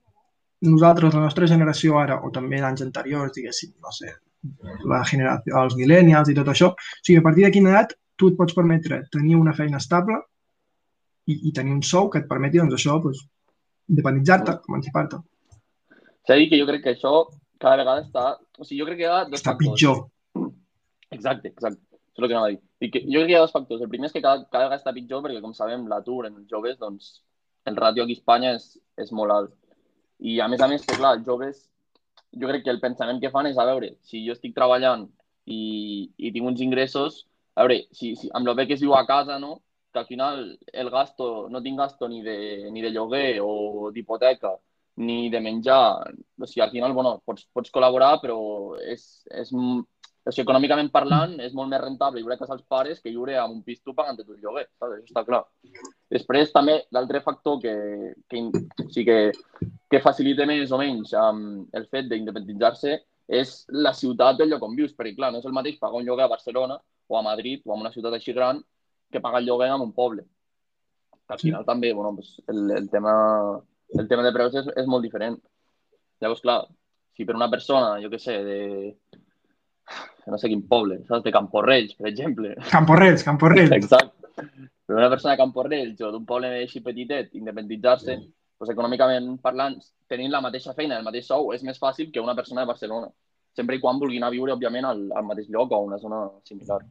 nosaltres, la nostra generació ara, o també d'anys anteriors, diguéssim, no sé, la generació, els millennials i tot això, o sigui, a partir de quina edat tu et pots permetre tenir una feina estable i, i tenir un sou que et permeti, doncs, això, doncs, independitzar-te, emancipar-te.
S'ha dit que jo crec que això cada vegada està... O sigui, jo crec que hi ha dos
Està
factors.
pitjor.
Exacte, exacte. Això és el que anava a dir. I que, jo crec que hi ha dos factors. El primer és que cada, cada vegada està pitjor perquè, com sabem, l'atur en els joves, doncs, el ràtio aquí a Espanya és, és molt alt. I a més a més, que clar, els joves, jo crec que el pensament que fan és, a veure, si jo estic treballant i, i tinc uns ingressos, a veure, si, si, amb el bé que es viu a casa, no? que al final el gasto, no tinc gasto ni de, ni de lloguer o d'hipoteca, ni de menjar. O sigui, al final, bueno, pots, pots col·laborar, però és, és, o sigui, econòmicament parlant, és molt més rentable viure a casa dels pares que viure en un pis tu pagant tu el lloguer, saps? Això està clar. Després, també, l'altre factor que, que, o sigui, que, que facilita més o menys um, el fet d'independitzar-se és la ciutat del lloc on vius, perquè, clar, no és el mateix pagar un lloguer a Barcelona o a Madrid o en una ciutat així gran que pagar el lloguer en un poble. Al final sí. també, bueno, pues, el, el, tema, el tema de preus és, és molt diferent. Llavors, clar, si per una persona, jo què sé, de, no sé quin poble, saps? De Camporrells, per exemple.
Camporrells, Camporrells.
Exacte. Per una persona de Camporrells o d'un poble així petitet, independitzar-se, doncs econòmicament parlant, tenint la mateixa feina, el mateix sou, és més fàcil que una persona de Barcelona. Sempre i quan vulgui anar a viure, òbviament, al, al mateix lloc o a una zona similar.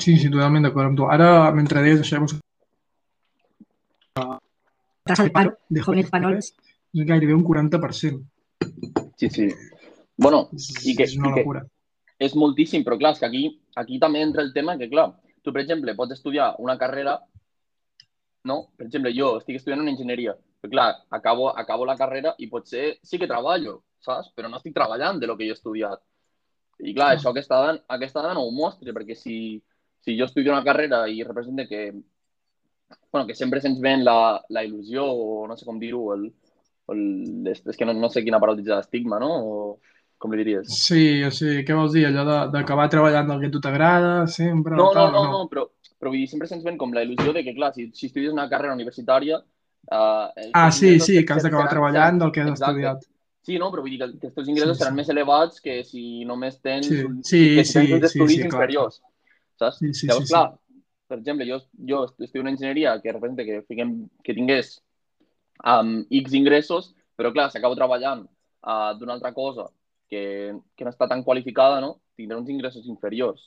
Sí, sí, totalment d'acord amb tu. Ara, mentre deies això, llavors...
Tasa de paro de jóvenes españoles.
És gairebé un 40%.
Sí, sí. Bueno,
És,
i que,
és una
i que
locura.
és moltíssim, però clar, és que aquí, aquí també entra el tema que, clar, tu, per exemple, pots estudiar una carrera, no? Per exemple, jo estic estudiant una enginyeria, però clar, acabo, acabo la carrera i potser sí que treballo, saps? Però no estic treballant de lo que jo he estudiat. I clar,
Clar.
això aquesta dada, aquesta dada no ho mostra, perquè si, si jo estudio una carrera i representa que, bueno, que sempre se'ns ven la, la il·lusió, o no sé com dir-ho, el, el, és, és que no, no sé quina paraula utilitzar, estigma, no? O com li diries?
Sí, o sigui, què vols dir? Allò de- d'acabar treballant del que a tu t'agrada, sempre...
No, no,
tal,
no, no, però, però vull dir, sempre se'ns ven com la il·lusió de que, clar, si, si estudies una carrera universitària... Uh,
Ah, sí, sí, que has d'acabar treballant del que has
Exacte.
estudiat.
Sí, no, però vull dir que, que els teus ingressos
Sí, sí.
seran més elevats que si només tens,
Sí, sí,
que si tens
sí,
uns
sí,
estudis
sí, clar,
inferiors. Saps?
Sí, sí,
Llavors,
sí, sí.
clar, per exemple, jo, jo estudio una enginyeria que representa que, fiquem, que tingués um, X ingressos, però clar, si acabo treballant uh, d'una altra cosa que, que no està tan qualificada, no? tindré uns ingressos inferiors.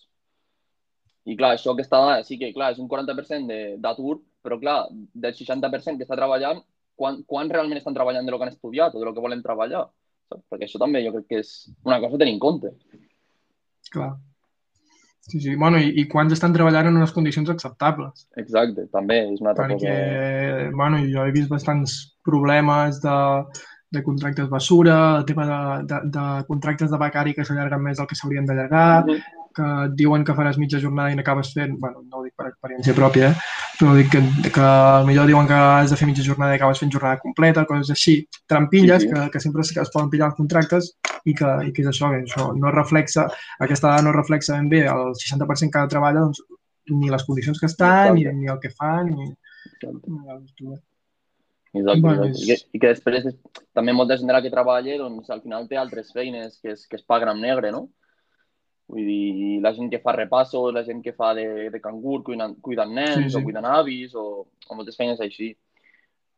I clar, això que està, sí que clar, és un 40% de- d'atur, però clar, del 60% que està treballant, quan, quan realment estan treballant de lo que han estudiat o de lo que volen treballar? Saps? Perquè això també jo crec que és una cosa a tenir en compte.
Clar. Sí, sí. Bueno, i, i quants estan treballant en unes condicions acceptables?
Exacte, també és una altra
Perquè,
cosa.
bueno, jo he vist bastants problemes de, de contractes basura, el tema de, de, de contractes de becari que s'allarguen més del que s'haurien d'allargar,
Mhm.
que et diuen que faràs mitja jornada i n'acabes fent, bueno, no ho dic per experiència pròpia, eh? però dic que, que millor diuen que has de fer mitja jornada i acabes fent jornada completa, coses així, trampilles
Sí, sí.
Que, que sempre es, es poden pillar els contractes i que, i que és això, que això no reflexa, aquesta dada no reflexa ben bé el 60% que treballa, doncs, ni les condicions que estan, ni, ni el que fan, ni,
Exacte.
ni el-
Exacte,
Bueno,
exacte. I, que, I que després també molta gent de la que treballa doncs, al final té altres feines que es, que es paguen en negre, no? Vull dir, la gent que fa repassos, la gent que fa de, de cangur cuidant, cuidant nens
Sí, sí.
o cuidant avis o, o moltes feines així.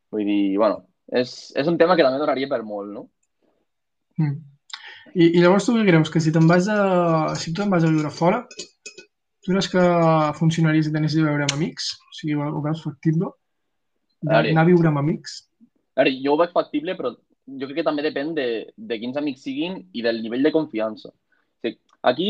Vull dir, bueno, és, és un tema que també donaria per molt, no?
Mm. I, I llavors tu què creus? Que si te'n vas a... Si tu te'n vas a viure fora, tu creus que funcionaria si t'anessis a veure amb amics? O sigui, ho veus factible?
Ara.
Anar a viure amb amics?
A veure, jo ho veig factible, però jo crec que també depèn de, de quins amics siguin i del nivell de confiança. O sigui, aquí,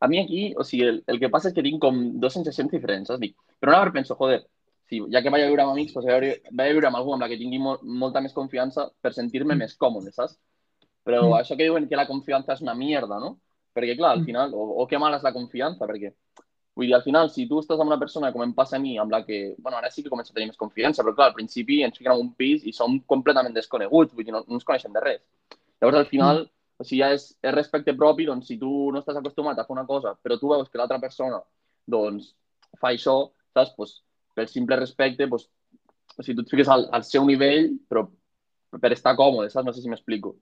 a mi aquí, o sigui, el, el que passa és que tinc com dos sensacions diferents, saps? Dic, però una vegada penso, joder, si, ja que vaig a viure amb amics, pues vaig a viure, vaig a viure amb algú amb la que tingui mo molta més confiança per sentir-me
Mm.
més còmode, saps? Però
Mm.
això que diuen que la confiança és una mierda, no? Perquè, clar, al
Mm.
final, o, o que mala és la confiança, perquè Vull dir, al final, si tu estàs amb una persona, com em passa a mi, amb la que, bueno, ara sí que començo a tenir més confiança, però clar, al principi ens fiquem en un pis i som completament desconeguts, vull dir, no, no ens coneixem de res. Llavors, al final, o sigui, ja és, és respecte propi, doncs, si tu no estàs acostumat a fer una cosa, però tu veus que l'altra persona, doncs, fa això, saps? Pues, per simple respecte, pues, o sigui, tu et fiques al, al seu nivell, però per estar còmode, saps? No sé si m'explico.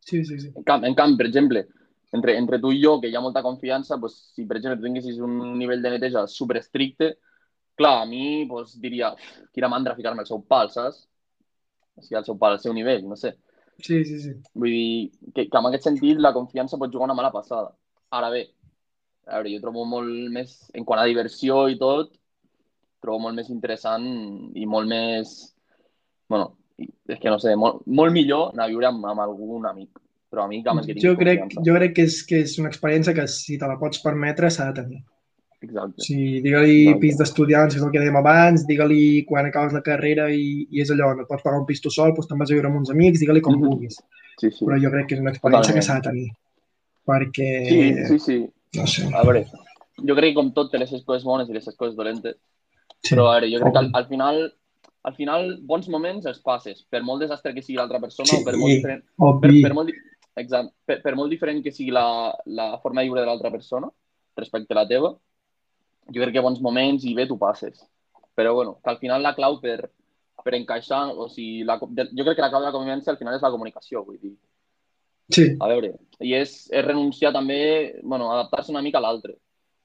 Sí, sí, sí.
En camp, en camp, per exemple, entre, entre tu i jo, que hi ha molta confiança, doncs, si per exemple tinguessis un nivell de neteja super estricte, clar, a mi doncs, diria, quina mandra ficar-me al seu pal, saps? O sigui, al seu pal, al seu nivell, no sé.
Sí, sí, sí.
Vull dir que, que en aquest sentit la confiança pot jugar una mala passada. Ara bé, a veure, jo trobo molt més, en quant a diversió i tot, trobo molt més interessant i molt més, bueno, és que no sé, molt, molt millor anar a viure amb, amb algun amic. Però amb el que
Jo
tinguis
crec,
confiança.
jo crec que, és, que és una experiència que si te la pots permetre s'ha de tenir.
Exacte.
Sigui, digue-li pis d'estudiants, que és el que dèiem abans, digue-li quan acabes la carrera i, i és allò, no et pots pagar un pis tu sol, doncs te'n vas a viure amb uns amics, digue-li com
Mhm.
vulguis.
Sí, sí.
Però jo crec que és una experiència
Totalment.
que s'ha de tenir. Perquè,
Sí, sí, sí.
no sé,
A veure, jo crec que com tot té les seves coses bones i les seves coses dolentes,
sí.
però a veure, jo crec que al, al final al final, bons moments els passes, per molt desastre que sigui l'altra persona
Sí.
o per molt per, per, molt, exacte, per, per molt diferent que sigui la, la forma de viure de l'altra persona respecte a la teva, jo crec que bons moments i bé tu passes. Però bueno, que al final la clau per, per encaixar, o sigui, la, jo crec que la clau de la convivència al final és la comunicació, vull dir.
Sí,
A veure, i és, és renunciar també, bueno, adaptar-se una mica a l'altre.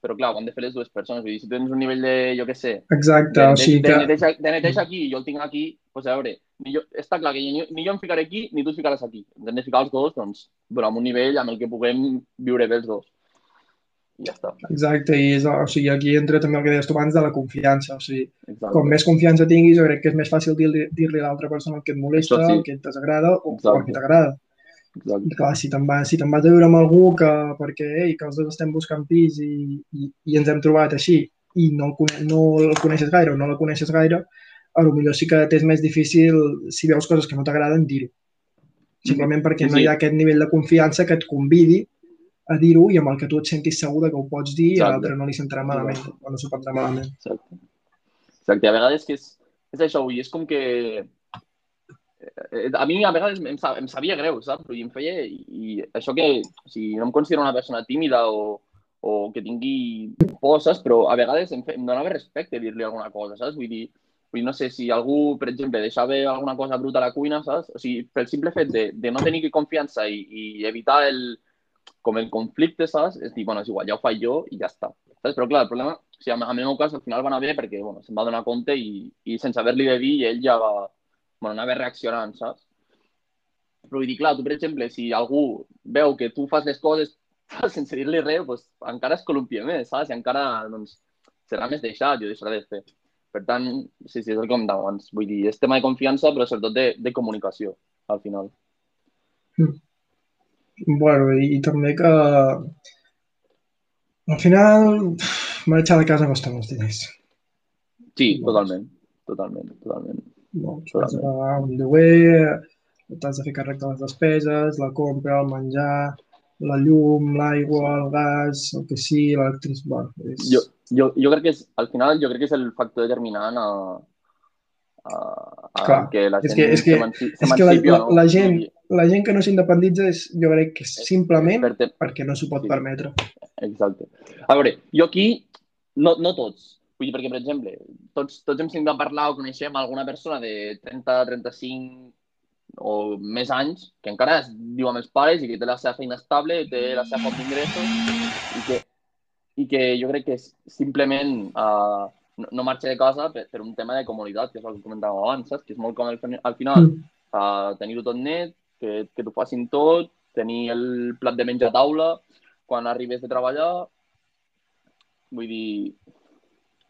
Però clar, ho han de fer les dues persones. Vull dir, si tens un nivell de, jo què sé,
exacte.
de,
o
de,
sigui
de,
que...
neteja, de neteja aquí i jo el tinc aquí, doncs a veure, ni jo, està clar que ni, ni jo em ficaré aquí ni tu et ficaràs aquí. Ens hem de ficar els dos, doncs, bueno, amb un nivell amb el que puguem viure bé els dos. I ja està.
Exacte, i és, o sigui, aquí entra també el que deies tu abans de la confiança. O sigui,
Exacte.
com més confiança tinguis, jo crec que és més fàcil dir-li dir a l'altra persona el que et molesta,
Això sí.
el que et desagrada o, o el
Exacte.
que t'agrada.
Exacte.
I clar, si te'n vas, si te'n vas a viure amb algú que, perquè ei, que els dos estem buscant pis i, i, i ens hem trobat així i no no el coneixes gaire o no la coneixes gaire, a lo millor sí que t'és més difícil, si veus coses que no t'agraden, dir-ho. Simplement perquè
Sí,
no hi ha aquest nivell de confiança que et convidi a dir-ho i amb el que tu et sentis segur de que ho pots dir i a
Exacte.
l'altre no li sentarà malament o no s'ho prendrà malament.
Exacte. Exacte. A vegades que és, és això, dir, és com que... eh, A mi a vegades em, em sabia greu, saps? I em feia... I, i això que... O sigui, no em considero una persona tímida o, o que tingui por, saps? Però a vegades em, fe, em donava respecte dir-li alguna cosa, saps? Vull dir, vull dir, no sé, si algú, per exemple, deixava alguna cosa bruta a la cuina, saps? O sigui, pel simple fet de, de no tenir confiança i, i evitar el, com el conflicte, saps? És dir, bueno, és igual, ja ho faig jo i ja està. Saps? Però clar, el problema, o sigui, en el meu cas al final va anar bé perquè bueno, se'm va donar compte i, i sense haver-li de dir ell ja va, bueno, anava reaccionant, saps? Però vull dir, clar, tu, per exemple, si algú veu que tu fas les coses sense dir-li res, doncs, encara es columpia més, saps? I encara doncs, serà més deixat i ho deixarà de fer. Per tant, sí, sí, és el que comentava abans. Vull dir, és tema de confiança, però sobretot de, de comunicació, al final.
Bueno, i, i també que al final marxar de casa costa molts diners.
Sí, totalment. Totalment, totalment.
No, has de pagar un lloguer, t'has de fer càrrec de les despeses, la compra, el menjar, la llum, l'aigua, el gas, el que sigui, l'electricitat... Bueno, és...
Jo, jo, jo crec que és, al final, jo crec que és el factor determinant a, a, a
Clar,
que la
és
gent
que- és que- és que la, la,
no.
la, gent, la gent que no s'independitza és, jo crec que és simplement perquè no s'ho pot
Sí.
permetre.
Exacte. A veure, jo aquí, no, no tots, vull dir, perquè, per exemple, tots, tots hem sentit a parlar o coneixem alguna persona de 30, 35 o més anys que encara es diu amb els pares i que té la seva feina estable, té la seva font d'ingressos i que, i que jo crec que simplement uh, no, no marxa de casa per, per un tema de comoditat, que és el que comentàvem abans, saps? Que és molt còmode al, al final uh, tenir-ho tot net, que, que t'ho facin tot, tenir el plat de menjar a taula quan arribes de treballar. Vull dir,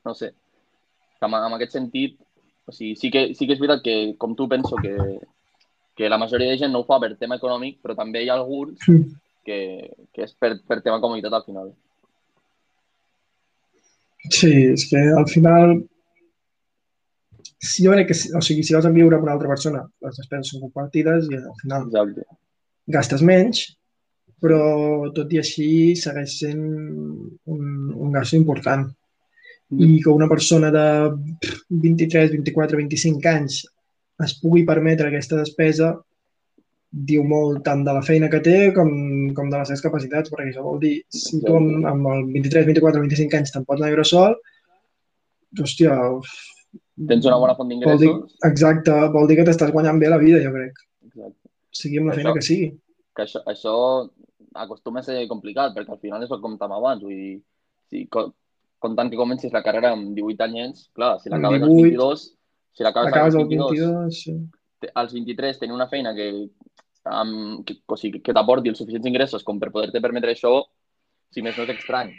no sé, que amb, amb aquest sentit, o sigui, sí que, sí que és veritat que, com tu penso que, que la majoria de gent no ho fa per tema econòmic, però també hi ha alguns
Mm.
que, que és per, per tema comoditat al final.
Sí, és que al final si jo crec que, si- o sigui, si vas a viure amb una altra persona, les despeses són compartides i al final
Exacte.
gastes menys, però tot i així segueix sent un, un gast important. I que una persona de 23, 24, 25 anys es pugui permetre aquesta despesa diu molt tant de la feina que té com, com de les seves capacitats, perquè això vol dir, si tu amb, amb el 23, 24, 25 anys te'n pots anar a viure sol, hòstia,
Tens una bona font d'ingressos.
exacte, vol dir que t'estàs guanyant bé la vida, jo crec,
Exacte.
sigui amb la
Això-
feina que sigui.
Que això, això acostuma a ser complicat, perquè al final és el que comentàvem abans, vull dir, si, comptant que comencis la carrera amb 18 anyets, clar, si l'acabes als
18,
22, si l'acabes
Acabes
als
el
22,
22, sí.
te- als 23 tenir una feina que, amb, que, o sigui, que t'aporti els suficients ingressos com per poder-te permetre això, si més no és estrany.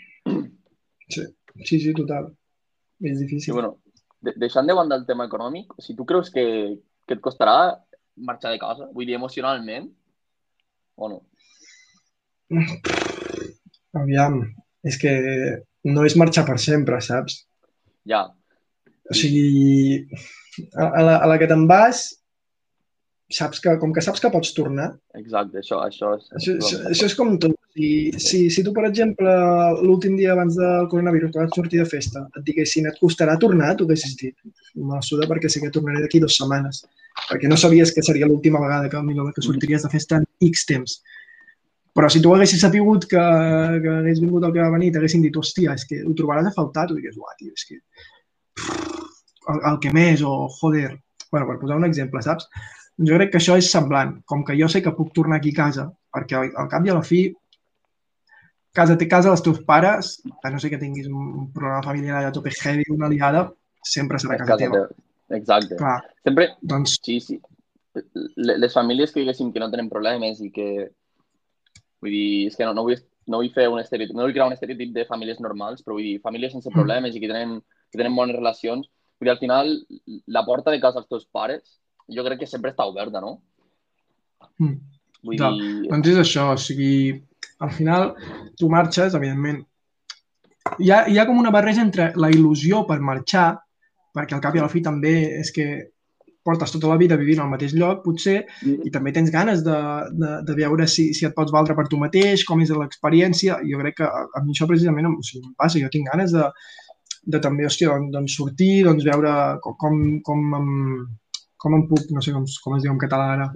Sí, sí, sí, total. És
Sí,
difícil.
bueno, de, deixant de banda el tema econòmic, sigui, tu creus que, que et costarà marxar de casa? Vull dir, emocionalment? O no?
Aviam, és que no és marxar per sempre, saps?
Ja,
O sigui, a, a, la, a la que te'n vas, saps que, com que saps que pots tornar,
exacte, això, això és...
això, això, això és com tot. Si, si, si tu, per exemple, l'últim dia abans del coronavirus que vas sortir de festa, et diguessin et costarà tornar, tu haguessis dit, me suda perquè sé que tornaré d'aquí dues setmanes, perquè no sabies que seria l'última vegada que, que sortiries de festa en X temps. Però si tu haguessis sapigut que, que hagués vingut el que va venir t'haguessin dit, hòstia, és que ho trobaràs a faltar, tu digues, uah, tio, és que el, el que més, o joder, bueno, per posar un exemple, saps? Jo crec que això és semblant, com que jo sé que puc tornar aquí a casa, perquè al, al cap i a la fi, casa té casa dels teus pares, a no sé que tinguis un problema familiar allà tope heavy, una liada, sempre serà casa,
casa
teva.
teva. Exacte.
Clar,
Sempre,
doncs
sí, sí. Le- Les famílies que diguéssim que no tenen problemes i que... Vull dir, és que no, no, vull, no vull fer un estereotip, no vull crear un estereotip de famílies normals, però vull dir, famílies sense
Mm.
problemes i que tenen, que tenen bones relacions. Vull dir, al final, la porta de casa als teus pares, jo crec que sempre està oberta, no?
Mm.
Vull
Ja.
dir,
Doncs és això, o sigui, al final tu marxes, evidentment, hi ha, hi ha com una barreja entre la il·lusió per marxar, perquè al cap i a la fi també és que portes tota la vida vivint al mateix lloc, potser, i també tens ganes de, de, de veure si, si et pots valdre per tu mateix, com és l'experiència. Jo crec que a, a mi això precisament o sigui, em passa, jo tinc ganes de, de també, hòstia, doncs, doncs sortir, doncs veure com, com, com, em, com em puc, no sé com, com es diu en català ara,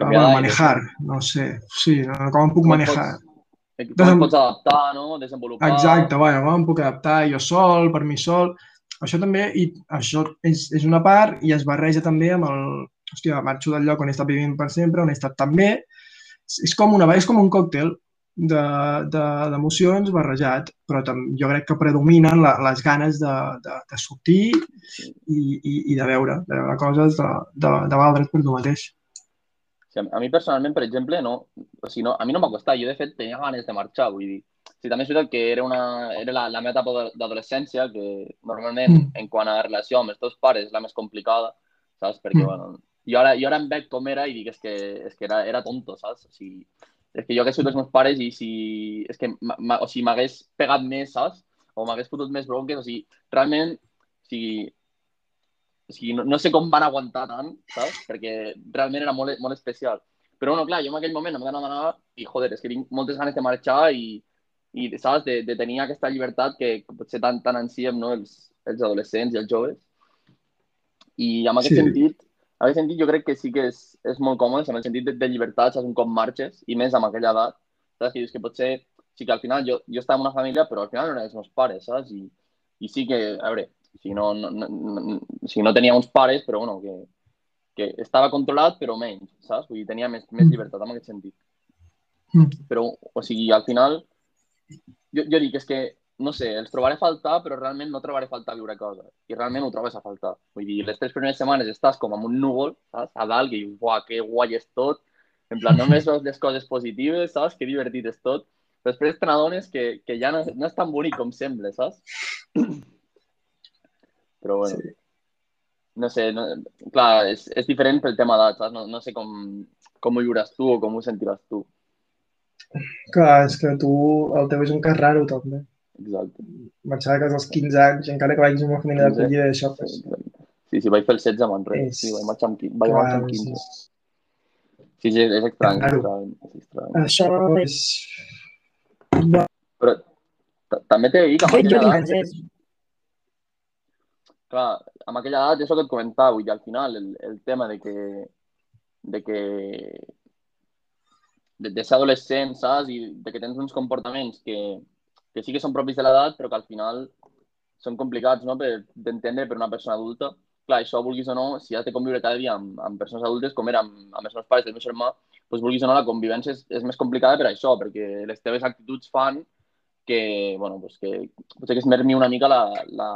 Ah, bueno,
d'aire.
manejar, no sé, sí, no, com em puc
Com
manejar.
Com et
Desem-
pots adaptar, no? Desenvolupar...
Exacte, bueno, com em puc adaptar jo sol, per mi sol. Això també, i això és, és una part i es barreja també amb el, hòstia, marxo del lloc on he estat vivint per sempre, on he estat tan bé. És, és com una, és com un còctel de- de- d'emocions barrejat, però tam, jo crec que predominen la, les ganes de, de, de sortir i, i, i de veure, de veure coses, de, de, de valdre't per tu mateix.
Sí, a a mi personalment, per exemple, no, o sigui, no, a mi no m'ha costat. Jo, de fet, tenia ganes de marxar, vull dir. Sí, també és veritat que era, una, era la, la meva etapa d'adolescència, que normalment,
Mm.
en quant a relació amb els teus pares, és la més complicada, saps? Perquè,
Mm.
bueno, jo ara, jo ara em veig com era i dic, és que, és que era, era tonto, saps? O sigui, és que jo hagués sigut els meus pares i si... És que o sigui, m'hagués pegat més, saps? O m'hagués fotut més bronques, o sigui, realment, o sigui, o sigui, no, no sé com van aguantar tant, saps? Perquè realment era molt, molt especial. Però, bueno, clar, jo en aquell moment em demanava i, joder, és que tinc moltes ganes de marxar i, i saps, de, de tenir aquesta llibertat que, potser tant, tant ansiem no? els, els adolescents i els joves. I en aquest
Sí.
sentit, en aquest sentit jo crec que sí que és, és molt còmode, en el sentit de, de llibertat, saps, un cop marxes, i més amb aquella edat, saps, que dius que potser, sí que al final jo, jo estava en una família, però al final no eren els meus pares, saps? I, i sí que, a veure, si no, no, no, no, si no tenia uns pares, però bueno, que, que estava controlat, però menys, saps? Vull dir, tenia més, més
Mm.
llibertat en aquest sentit.
Mm.
Però, o sigui, al final, jo, jo dic, és que, no sé, els trobaré a faltar, però realment no trobaré a faltar viure casa. I realment ho trobes a faltar. Vull dir, les tres primeres setmanes estàs com amb un núvol, saps? A dalt, que dius, uah, que guai és tot. En plan, només veus les coses positives, saps? Que divertit és tot. Però després te n'adones que, que ja no, no és tan bonic com sembla, saps? Però bueno,
Sí.
no sé, no, clar, és, és diferent pel tema d'edat, saps? No, no sé com, com ho viuràs tu o com ho sentiràs tu.
Clar, és que tu, el teu és un cas raro, també.
Exacte.
Marxar de casa als 15 anys, encara que vagis a una família
15.
d'acollida, això, pues,
Sí, sí, vaig fer el 16 a Manresa.
És-
Sí, vaig marxar amb, vaig marxar amb
clar,
15.
és-
Sí, sí, és estrany. És
Claro.
estrany, és estrany.
Això és...
Però ta- també t'he de dir que amb aquella edat, clar, amb aquella edat, és el que et comentava, vull dir, al final, el, el tema de que, de que de, de ser adolescent, saps? I de que tens uns comportaments que, que sí que són propis de l'edat, però que al final són complicats no? d'entendre per una persona adulta. clar, això, vulguis o no, si has de conviure cada dia amb, amb persones adultes, com era amb, amb els meus pares i el meu germà, doncs, vulguis o no, la convivència és, és més complicada per això, perquè les teves actituds fan que, bueno, pues que potser que es mermi una mica la, la,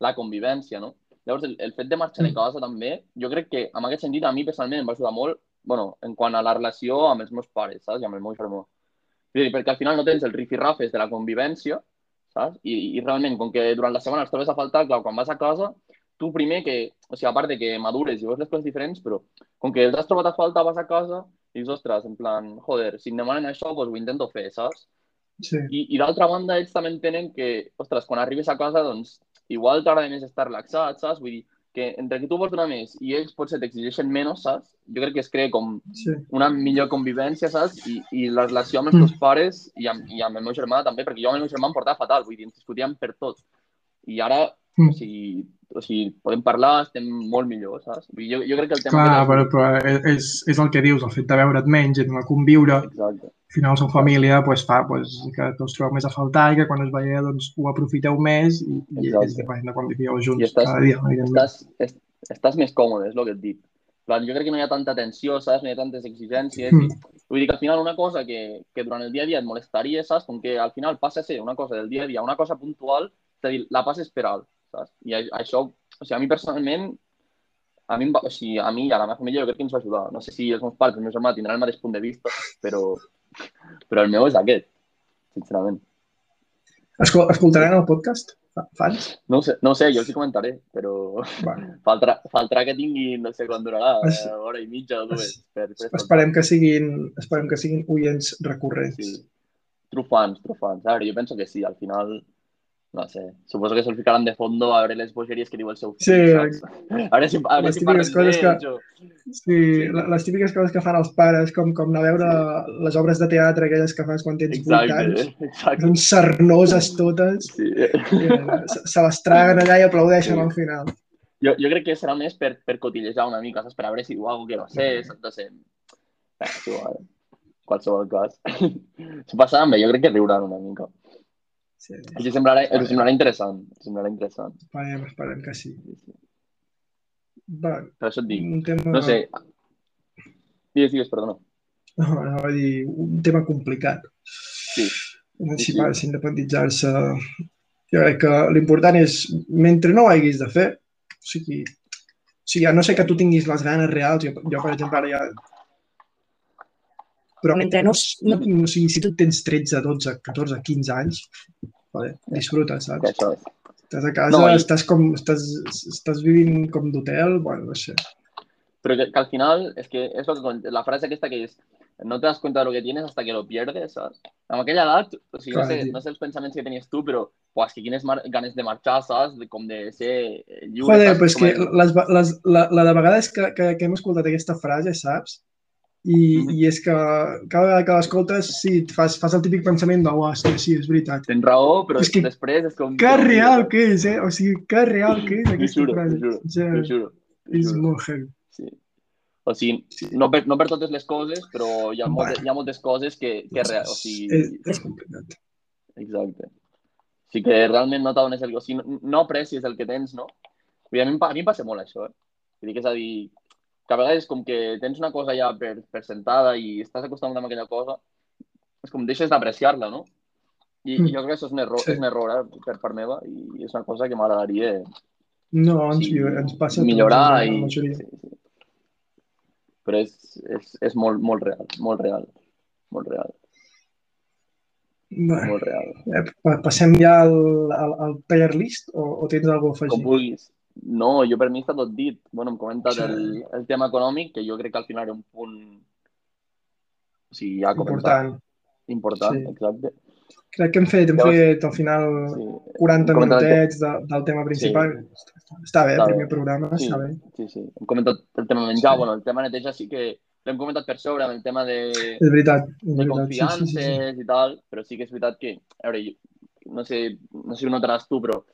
la convivència, no? Llavors, el, el fet de marxar de casa també, jo crec que en aquest sentit a mi personalment em va ajudar molt, bueno, en quant a la relació amb els meus pares, saps? I amb el meu germà. Perquè al final no tens el rifirrafes de la convivència, saps? I, I realment, com que durant la setmana els trobes a faltar, clar, quan vas a casa, tu primer que, o sigui, a part de que madures i veus les coses diferents, però com que els has trobat a falta, vas a casa i dius, ostres, en plan, joder, si em demanen això, doncs ho intento fer, saps?
Sí.
I, i d'altra banda, ells també entenen que, ostres, quan arribes a casa, doncs, igual t'agrada més estar relaxat, saps? Vull dir, que entre que tu vols donar més i ells potser t'exigeixen menys, saps? Jo crec que es crea com
Sí.
una millor convivència, saps? I, i la relació amb els
Mm.
teus pares i amb, i amb el meu germà també, perquè jo amb el meu germà em portava fatal, vull dir, ens discutíem per tot. I ara,
Mm.
o sigui, o sigui, podem parlar, estem molt millor, saps? Jo, jo crec que el tema...
Clar,
aquest
però, però és, és el que dius, el fet de veure't menys de no conviure,
Exacte.
al final som família, doncs fa doncs, que us trobeu més a faltar i que quan us veieu doncs, ho aprofiteu més i, i
Exacte.
és diferent de quan vivíeu junts
I estàs-
cada dia.
Estàs, est, estàs més còmode, és el que et dic. Plan, Jo crec que no hi ha tanta tensió, saps? No hi ha tantes exigències.
Mm.
I, vull dir que al final una cosa que, que durant el dia a dia et molestaria, saps? Com que al final passa a ser una cosa del dia a dia, una cosa puntual, és a dir, la passes per alt, saps? I això, o sigui, a mi personalment, a mi, va, o sigui, a mi i a la meva família jo crec que ens va ajudar. No sé si els meus pares el meu germà tindran el mateix punt de vista, però, però el meu és aquest, sincerament.
Escol escoltaran el podcast? Fa- Fans?
No ho sé, no ho sé jo els hi comentaré, però
Bueno,
faltarà, faltarà que tingui, no sé quan durarà,
Es-
eh, hora i mitja o dues. Per, per escoltar.
esperem que siguin, esperem que siguin oients recurrents.
Sí. True fans, true fans. A veure, jo penso que sí, al final, no sé, suposo que se'l ficaran de fondo a veure les bogeries que diu el seu fill,
Sí?
A veure si, a veure
les
si parlen
coses que-
o...
Sí, la- les típiques coses que fan els pares, com, com anar a veure les obres de teatre, aquelles que fas quan tens 8
Exacte,
anys,
eh? exacte.
són sarnoses totes,
Sí.
que se, se les traguen allà i aplaudeixen al final.
Jo, jo crec que serà més per, per cotillejar una mica, saps? Per a veure si diu alguna que no sé, saps? No sé. Eh, igual. Qualsevol cas. S'ho passaran bé, jo crec que riuran una mica.
Sí,
Els hi semblarà, els semblarà interessant. Els semblarà interessant.
esperem, esperem que sí.
Sí, sí.
Va,
Per això et dic.
un tema...
No sé. Digues, digues, perdona.
No, anava a dir, un tema complicat.
Sí.
Emancipar-se, independitzar-se... Jo crec que l'important és, mentre no ho haguis de fer, o sigui, o sigui, a no sé que tu tinguis les ganes reals, jo, jo per exemple, ara ja... Però
Mentre no, no,
o sigui, si tu tens 13, 12, 14, 15 anys, vale, disfruta, saps?
això és.
Estàs a casa,
No, i-
estàs, com, estàs, estàs vivint com d'hotel, bueno, no sé.
Pero que, que al final, es que lo que la frase que está que es no te das cuenta de lo que tienes hasta que lo pierdes, ¿sabes? Amb aquella edat, o sigui, no,
Clar,
sé,
tio.
no sé els pensaments que tenies tu, però pues, que quines ganes de marxar, saps? De, com de ser eh, lliure.
Joder,
saps?
però és que les, les, la, la de vegades que, que, que hem escoltat aquesta frase, saps? I, i és que cada vegada que l'escoltes, sí, et fas, fas el típic pensament de, oh, hòstia, sí, és veritat.
Tens raó, però
És que
després és com...
Que real que és, eh? O sigui, que real que és aquesta
juro,
frase.
juro,
Ja,
juro. t'ho
és
juro.
molt heavy.
Sí. O sigui,
Sí.
no per, no per totes les coses, però hi ha,
Bueno.
moltes, hi ha moltes coses que, que real, o sigui,
És, és complicat.
Exacte. Sí que realment no t'adones el... O sigui, no, no aprecies el que tens, no? Dir, a mi, a mi em passa molt això, eh? Vull dir que és a dir, que a vegades com que tens una cosa ja per, per sentada i estàs acostumat amb aquella cosa, és com deixes d'apreciar-la, no? I,
Mm.
i jo crec que això és un error,
Sí.
és un error eh, per part meva i és una cosa que m'agradaria
No, ens,
sí,
ens passa a
millorar
a
i... Sí, sí. Però és, és, és molt, molt real, molt real, molt real,
Bé,
molt real.
eh, pa- passem ja al, al, al player list o, o tens alguna cosa a
Com
afegir?
vulguis. No, jo per mi està tot dit. Bueno, hem comentat
Sí.
el, el tema econòmic, que jo crec que al final era un punt... O sigui, ja.
Important.
Important,
Sí.
exacte.
Crec que hem fet, hem
Llavors-
fet al final
Sí.
40
Hem comentat el
minutets de, del tema principal. Està bé,
Està
primer
bé.
programa,
Sí,
està bé.
sí, sí. Hem comentat el tema menjar,
Sí.
bueno, el tema neteja sí que l'hem comentat per sobre, amb el tema de,
És veritat, és
de
veritat. Sí, sí,
confiances
sí, sí.
i tal, però sí que és veritat que, a veure, no sé, no sé si ho notaràs tu, però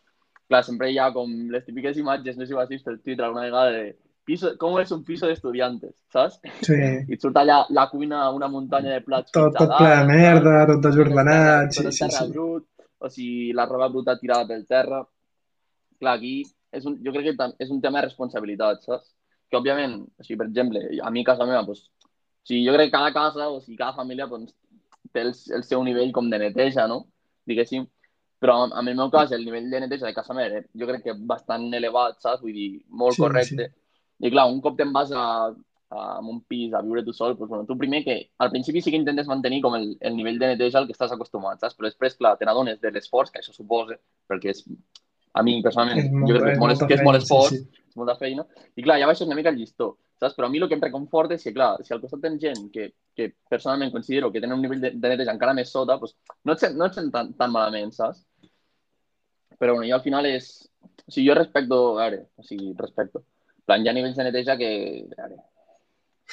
clar, sempre hi ha com les típiques imatges, no sé si ho has vist per Twitter alguna vegada, de piso, com és un piso d'estudiantes, saps?
sí.
I et surt allà la cuina, una muntanya de plats
Tot, tot ple de merda, tot
Tot
desordenat, sí,
tot el
sí,
terra
sí.
brut, o sigui, la roba bruta tirada pel terra. Clar, aquí és un, jo crec que és un tema de responsabilitat, saps? Que, òbviament, o sigui, per exemple, a mi a casa meva, doncs, o sigui, jo crec que cada casa, o sigui, cada família, doncs, té el, el seu nivell com de neteja, no? Diguéssim. Però en el meu cas, el nivell de neteja de casa meva, eh, jo crec que bastant elevat, saps? Vull dir, molt
Sí,
correcte. I clar, un cop te'n vas a, a, a un pis a viure tu sol, doncs, bueno, tu primer que al principi sí que intentes mantenir com el, el nivell de neteja al que estàs acostumat, saps? Però després, clar, te n'adones de l'esforç que això suposa, perquè és, a mi personalment,
És molt-
jo crec que és molt, que és molt
feina, sí,
esforç,
sí.
és molta feina, i clar, ja baixes una mica el llistó, saps? Però a mi el que em reconforta és que, clar, si al costat tens gent que, que personalment considero que tenen un nivell de, de neteja encara més sota, doncs no et sent, no et sent tan, tan malament, saps? Però bueno, jo al final és... O sigui, jo respecto, a veure, o sigui, respecto. En plan, hi ha nivells de neteja que, a veure,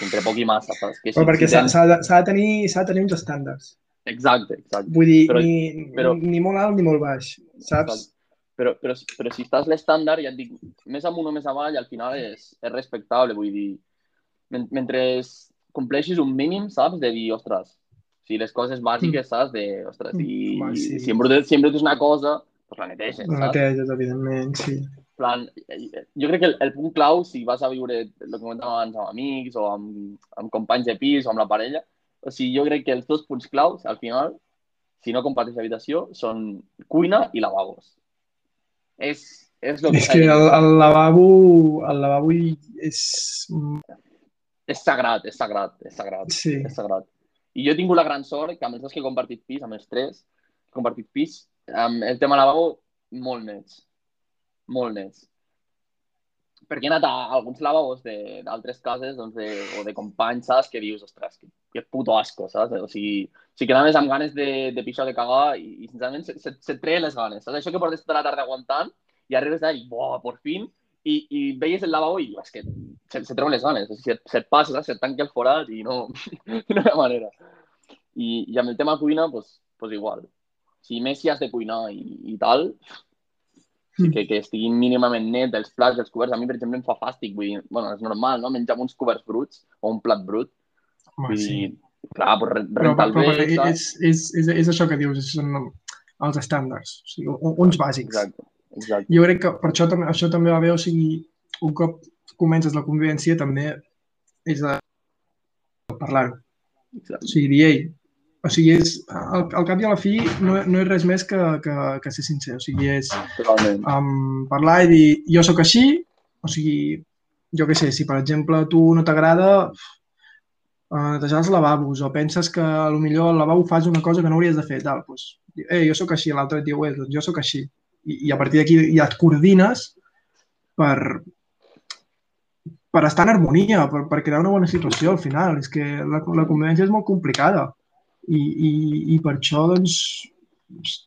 entre poc i massa, saps? Que
Però perquè s'ha
tens-
s'ha de, tenir, s'ha de tenir uns estàndards.
Exacte, exacte.
Vull dir,
Però-
ni,
però-
ni molt alt ni molt baix, saps?
Exacte. Però, però, però si estàs l'estàndard, ja et dic, més amunt o més avall, al final és, és respectable, vull dir, men mentre compleixis un mínim, saps, de dir, ostres, si les coses bàsiques, saps, de, ostres, i,
Mm. Home, sí.
si embrutes, si embrutes una cosa, doncs la neteges,
La neteges, evidentment, sí.
Plan, jo crec que el, el punt clau, si vas a viure el que comentàvem abans amb amics o amb, amb companys de pis o amb la parella, o sigui, jo crec que els dos punts claus, al final, si no comparteix habitació, són cuina i lavabos. És, és el que
És que el, el lavabo, el lavabo és...
És sagrat, és sagrat, és sagrat,
Sí.
és sagrat. I jo he tingut la gran sort que amb els dos que he compartit pis, amb els tres, he compartit pis, amb el tema lavabo, molt nets. Molt nets. Perquè he anat a alguns lavabos d'altres cases doncs de, o de companys, saps? Que dius, ostres, que, que puto asco, saps? O sigui, o sigui que anaves amb ganes de, de pixar de cagar i, i sincerament se, se, se treien les ganes, saps? Això que portes tota la tarda aguantant i arribes d'ahí, buah, por fin, i, i veies el lavabo i és que se, se treuen les ganes. O sigui, se, se passa, saps? se et tanca el forat i no, no hi ha manera. I, I amb el tema cuina, pues, pues igual. Si més si has de cuinar i, i tal, sí que, que estiguin mínimament net els plats, els coberts. A mi, per exemple, em fa fàstic. Vull dir, bueno, és normal, no? Menjar uns coberts bruts o un plat brut.
Home,
Vull
sí.
dir, clar, pues,
Però,
rentar
però,
el bé,
però és, és, és, és això que dius, són els estàndards, o sigui, un- uns bàsics.
Exacte, exacte.
Jo crec que per això, això també va bé, o sigui, un cop comences la convivència també és de parlar-ho. O sigui, dir, ei, o sigui, és, al, al cap i a la fi no, no és res més que, que, que ser sincer, o sigui, és
Totalment.
um, parlar i dir, jo sóc així, o sigui, jo què sé, si per exemple tu no t'agrada uh, netejar els lavabos o penses que a lo millor al lavabo fas una cosa que no hauries de fer, tal, doncs, eh, jo sóc així, l'altre et diu, eh, doncs jo sóc així. I, I a partir d'aquí ja et coordines per, per estar en harmonia, per, per crear una bona situació al final. És que la, la convivència és molt complicada i, i, i per això doncs,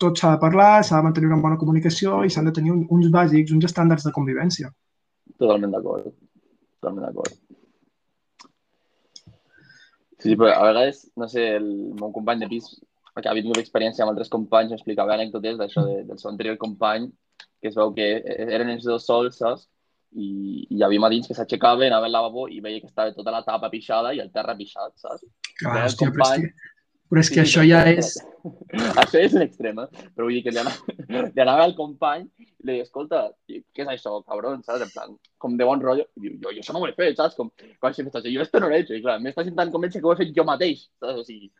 tot s'ha de parlar, s'ha de mantenir una bona comunicació i s'han de tenir un, uns bàsics, uns estàndards de convivència.
Totalment d'acord. Totalment d'acord. Sí, però a vegades, no sé, el meu company de pis, que havia tingut experiència amb altres companys, m'explicava anècdotes d'això de, del seu anterior company, que es veu que eren els dos sols, saps? I, i hi havia matins que s'aixecava, anava al lavabo i veia que estava tota la tapa pixada i el terra pixat, saps?
Clar,
el
hòstia, però
company-
que, però és que
Sí,
això ja és...
Això és un extrem, eh? Però vull dir que li anava, li anava al company i li deia, escolta, què és això, cabron, saps? En plan, com de bon rotllo. I diu, jo, jo això no ho he fet, saps? Com, com si m'estàs jo esto no l'he hecho. I clar, m'estàs intentant convèncer que ho he fet jo mateix, saps? O sigui,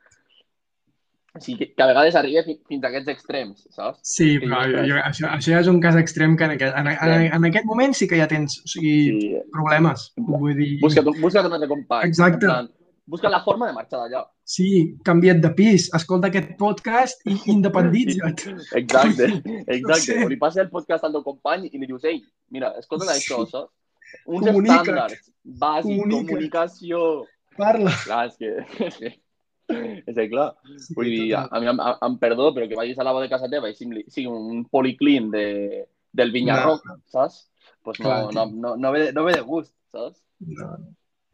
o sigui que, que a vegades arriba fi- fins a aquests extrems, saps?
Sí, però
jo-
jo, jo, això, això ja és un cas extrem que en aquest, en, en, en aquest moment sí que ja tens o sigui,
Sí.
problemes. Vull dir,
Busca't, busca't un altre company.
Exacte.
En plan, busca la forma de marxar d'allà.
Sí, canvia't de pis, escolta aquest podcast i independitza't.
Exacte,
No
exacte.
sé.
O li passa el podcast al teu company i li dius, ei, mira, escolta
Sí.
això, saps? Uns
Comunica't.
estàndards bàsics,
Comunica't.
comunicació...
Parla.
Clar, és que... és que, clar, vull dir, a, a mi em, em perdó, però que vagis a lavabo de casa teva i sigui, sigui un policlín de, del Vinyarroc, saps? Pues no, no, no, no, ve, no ve de gust, saps?
No,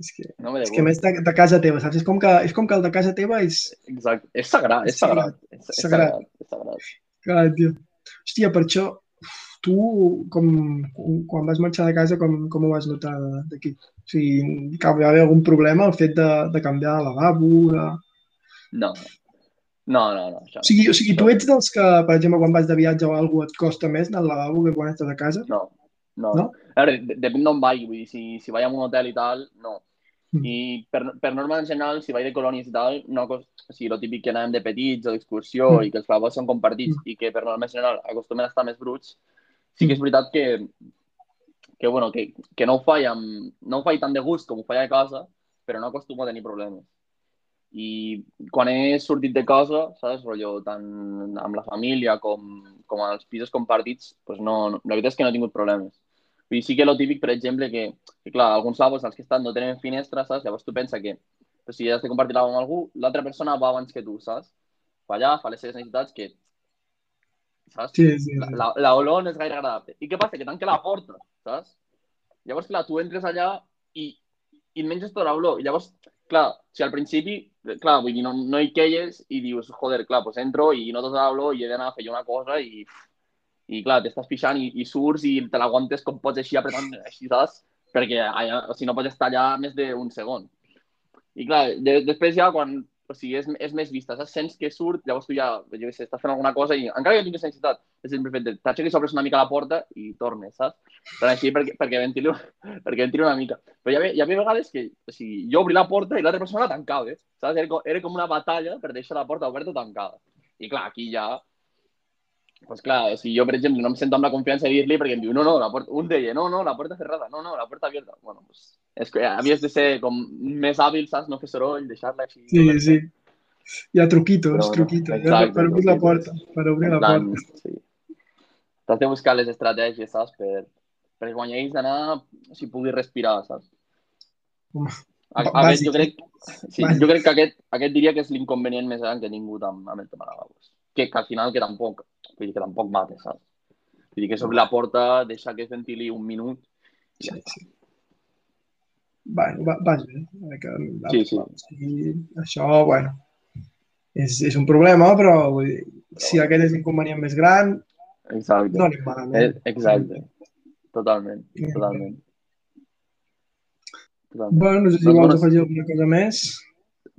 és que,
No
és que a més de, de casa teva, saps? És com que, és com que el de casa teva és...
Exacte. És sagrat, és
És
sagrat. És,
sagrat.
sagrat, és sagrat.
Clar, tio. Hòstia, per això, tu, com, quan vas marxar de casa, com, com ho vas notar d'aquí? O sigui, que va haver algun problema el fet de, de canviar de lavabo, de...
No. No, no, no. Això,
O sigui, o sigui, tu ets dels que, per exemple, quan vas de viatge o alguna cosa et costa més anar al lavabo que quan estàs a casa?
No, no.
No?
A veure, de- depèn d'on vagi, vull dir, si, si vaig a un hotel i tal, no.
Mm.
I per, per norma en general, si vaig de colònies i tal, no, o sigui, el típic que anàvem de petits o d'excursió
Mm.
i que els clavos són compartits i que per norma en general acostumen a estar més bruts, sí que és veritat que, que, bueno, que, que no ho faig amb, no ho faig tan de gust com ho faig a casa, però no acostumo a tenir problemes. I quan he sortit de casa, saps, rotllo, tant amb la família com, com als pisos compartits, pues no, no, la veritat és que no he tingut problemes. Dir, sí que lo típic, per exemple, que, que clar, alguns lavabos als que estan no tenen finestra, saps? Llavors tu pensa que si has de compartir lavabo amb algú, l'altra persona va abans que tu, saps? Va allà, fa les seves necessitats, que saps?
Sí, sí,
La,
sí.
la, la olor no és gaire agradable. I què passa? Que tanca la porta, saps? Llavors, clar, tu entres allà i, i et menges tota l'olor. I llavors, clar, si al principi, clar, vull dir, no, no hi queies i dius, joder, clar, pues entro i no tota l'olor i he d'anar a fer una cosa i, i clar, t'estàs pixant i, i surts i te l'aguantes com pots així apretant, així, saps? Perquè allà, o sigui, no pots estar allà més d'un segon. I clar, de, després ja quan, o sigui, és, és més vista, saps? Sents que surt, llavors tu ja, jo què sé, estàs fent alguna cosa i encara que tinguis necessitat, és sempre fet, t'aixeques, obres una mica la porta i tornes, saps? Però així perquè, perquè, ventili, perquè ventili una mica. Però hi havia, hi havia vegades que, o sigui, jo obri la porta i l'altra persona la tancava, eh? saps? Era era com una batalla per deixar la porta oberta o tancada. I clar, aquí ja, pues clar, sigui, jo, per exemple, no em sento amb la confiança de dir-li perquè em diu, no, no, la porta... un deia, no, no, la porta cerrada, no, no, la porta abierta. Bueno, pues, és que havies de ser com més hàbil, saps? No fer soroll, deixar-la així.
Sí, sí. Hi ha truquitos,
Però bueno,
truquitos.
exacte,
per obrir la porta, per obrir la
plan,
porta.
Sí. T'has de buscar les estratègies, saps? Per, per quan hi d'anar, si puguis respirar, saps?
Home,
A, a més, jo crec, sí,
Bàsic.
jo crec que aquest, aquest diria que és l'inconvenient més gran que he tingut amb, amb el tema lavabos. Que, que al final que tampoc, vull dir que tampoc mata, saps? Vull dir que s'obre la porta, deixa que ventili un minut i
Sí, sí. Bueno, va, vas bé. eh, Que,
Sí, sí.
I això, bueno, és, és un problema, però vull dir, si aquest és l'inconvenient més gran,
Exacte.
no anem malament.
Eh, Exacte. Totalment, totalment. totalment.
Bueno, no sé si
Doncs,
vols afegir alguna cosa més.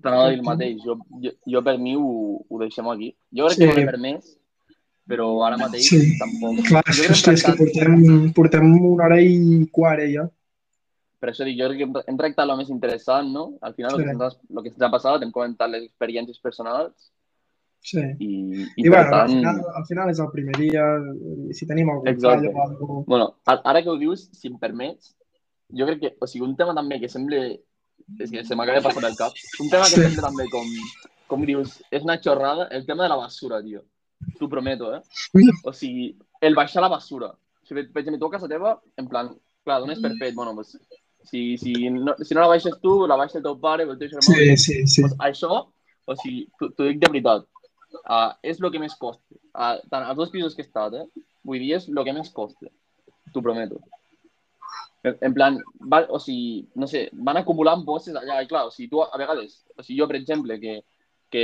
T'anava a dir el mateix. Jo, jo, jo per mi ho, ho deixem aquí. Jo crec
Sí.
que no per més, però ara mateix
Sí.
tampoc.
Clar,
Jo crec
hòstia, és que portem, portem una hora i quart eh, ja.
Per això dic, jo crec que hem, tractat el més interessant, no? Al final,
Sí.
el, que ens el que ens ha passat, hem comentat les experiències personals
Sí.
i, i,
I, bueno, al
tant...
final, al final és el primer dia, si tenim algun
Exacte.
fall o alguna
Bueno, a- ara que ho dius, si em permets, jo crec que, o sigui, un tema també que sembla... És que se m'acaba de passar pel cap. Un tema que
Sí.
sembla també com, com dius, és una xorrada, el tema de la basura, tio. T'ho prometo, eh? O sigui, el baixar la basura. O sigui, per exemple, tu a casa teva, en plan, clar, dones per fet, bueno, pues, si, si, no, si no la baixes tu, la baixa el teu pare o el teu germà,
Sí, sí, sí.
Pues això, o sigui, t'ho dic de veritat, uh, és el que més costa. Uh, tant als dos pisos que he estat, eh? Vull dir, és el que més costa. T'ho prometo. En, plan, va, o sigui, no sé, van acumulant bosses allà, i clar, o sigui, tu a vegades, o sigui, jo, per exemple, que, que,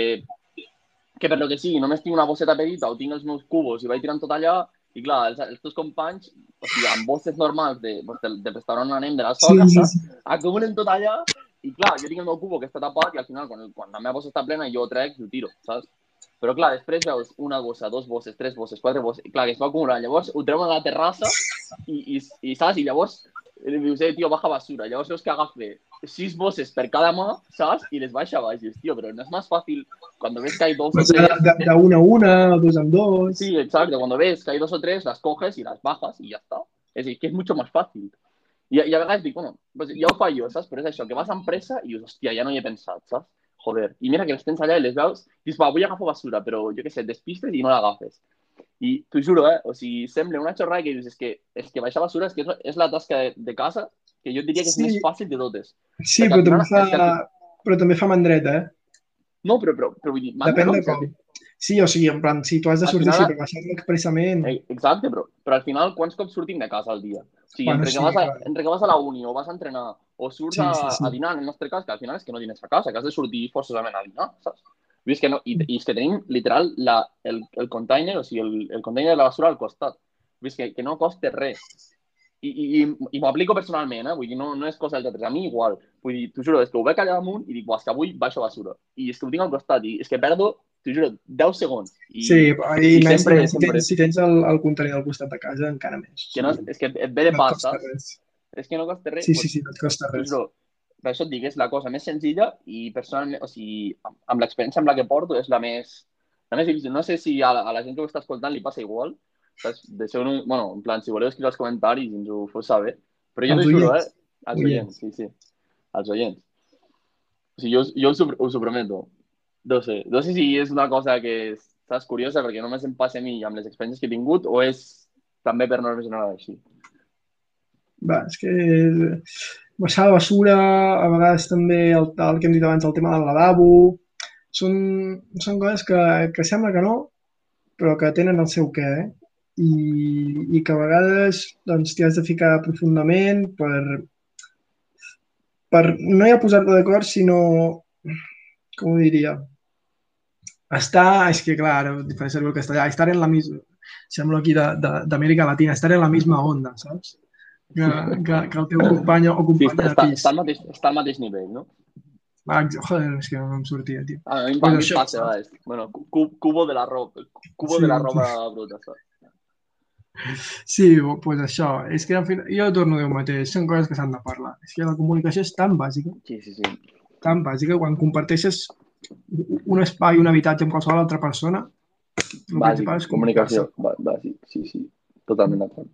que per lo que sigui, només tinc una bosseta petita o tinc els meus cubos i vaig tirant tot allà, i clar, els, els teus companys, o sigui, amb bosses normals de, pues, del, del restaurant on anem, de la
Sí,
soca,
sí,
saps?
sí.
acumulen tot allà i clar, jo tinc el meu cubo que està tapat i al final quan, quan la meva bossa està plena jo ho trec i ho tiro, saps? Però clar, després veus una bossa, dos bosses, tres bosses, quatre bosses, i clar, que es va acumular. Llavors ho treuen a la terrassa i, i, i saps? I llavors dius, tio, baja basura. Llavors veus que agafa sis bosses per cada mà, saps? I les baixa a baix. I dius, tio, però no és més fàcil quan ves que hay dos o
Pues
tres...
de, de una a una, dos en dos.
Sí, exacto. Cuando ves que hay dos o tres, las coges y las bajas y ya está. Es decir, que es mucho más fácil. I, i a vegades dic, bueno, pues ja ho faig jo, saps? Però és això, que vas amb pressa i dius, hòstia, ja no hi he pensat, saps? Joder. I mira que les tens allà i les veus, dius, va, vull agafar basura, però jo què sé, despistes i no l'agafes. I t'ho juro, eh? O sigui, sembla una xorrada que dius, és que, és que baixar basura és que és, la tasca de, de casa que jo diria que és
Sí.
més fàcil de totes.
Sí, però també,
és que
fa, però també fa mandreta, eh?
No, però, però, però vull dir...
Depèn
no?
de com. Sí, o sigui, en plan, si tu has de sortir
final-
per baixar-lo expressament,
Eh, Exacte, però, però al final quants cops sortim de casa al dia? O sigui,
Bueno,
entre,
sí,
que vas a,
clar.
entre que vas a la uni o vas a entrenar o surts
Sí,
a,
sí, sí.
a dinar, en el nostre cas, que al final és que no dines a casa, que has de sortir forçosament a dinar, saps? És que no, i, i és que tenim literal la, el, el container, o sigui, el, el container de la basura al costat. És que, que no costa res. I, i, i, i m'ho aplico personalment, eh? Vull dir, no, no és cosa dels altres. A mi igual. Vull dir, t'ho juro, és que ho veig allà damunt i dic, "Buah, és que avui baixo basura. I és que ho tinc al costat i és que perdo t'ho juro, 10 segons. I,
Sí, i,
i
més,
sempre-
si,
sempre.
tens, si tens el, el contenidor al costat de casa, encara més.
que no, és que et ve de
no
pas,
et costa
saps?
res.
És que no costa res.
Sí, sí, sí, no et costa
t'ho
res.
juro, per això et dic, és la cosa més senzilla i personalment, o sigui, amb, l'experiència amb la que porto és la més, la més difícil. No sé si a la, a la gent que ho està escoltant li passa igual, saps? Deixeu un, bueno, en plan, si voleu escriure als comentaris i ens ho feu saber, però jo
Els
t'ho juro, eh? Els
Oients.
sí, sí. Els oients. O sigui, jo, jo us, ho, us ho prometo. No sé, no sé si és una cosa que és, saps, curiosa perquè només em passa a mi amb les experiències que he tingut o és també per norma general així.
Va, és que baixar la basura, a vegades també el, el que hem dit abans, el tema del lavabo, són, són coses que, que sembla que no, però que tenen el seu què, eh? I, i que a vegades doncs, t'hi has de ficar profundament per, per no ja posar-te d'acord, sinó, com ho diria, estar, és que clar, faré servir el castellà, estar en la misma, sembla aquí d'Amèrica Latina, estar en la misma onda, saps? Que, que, que el teu company o
Sí,
companya de
està,
pis.
està, al mateix, està al mateix nivell, no?
Ah, ex- joder, és que no em sortia, tio.
A mi,
Pues
a mi
això,
passa, va, és, bueno, cu, cubo de la roba, cubo
Sí,
de la
sí.
roba bruta, saps?
Sí, doncs pues això. És que al final, jo torno a dir el mateix, són coses que s'han de parlar. És que la comunicació és tan bàsica,
Sí, sí, sí.
tan bàsica, quan comparteixes un espai, un habitatge amb qualsevol altra persona, el
Bàsic,
principal és
comunicació, bà- bàsic, sí, sí, totalment d'acord.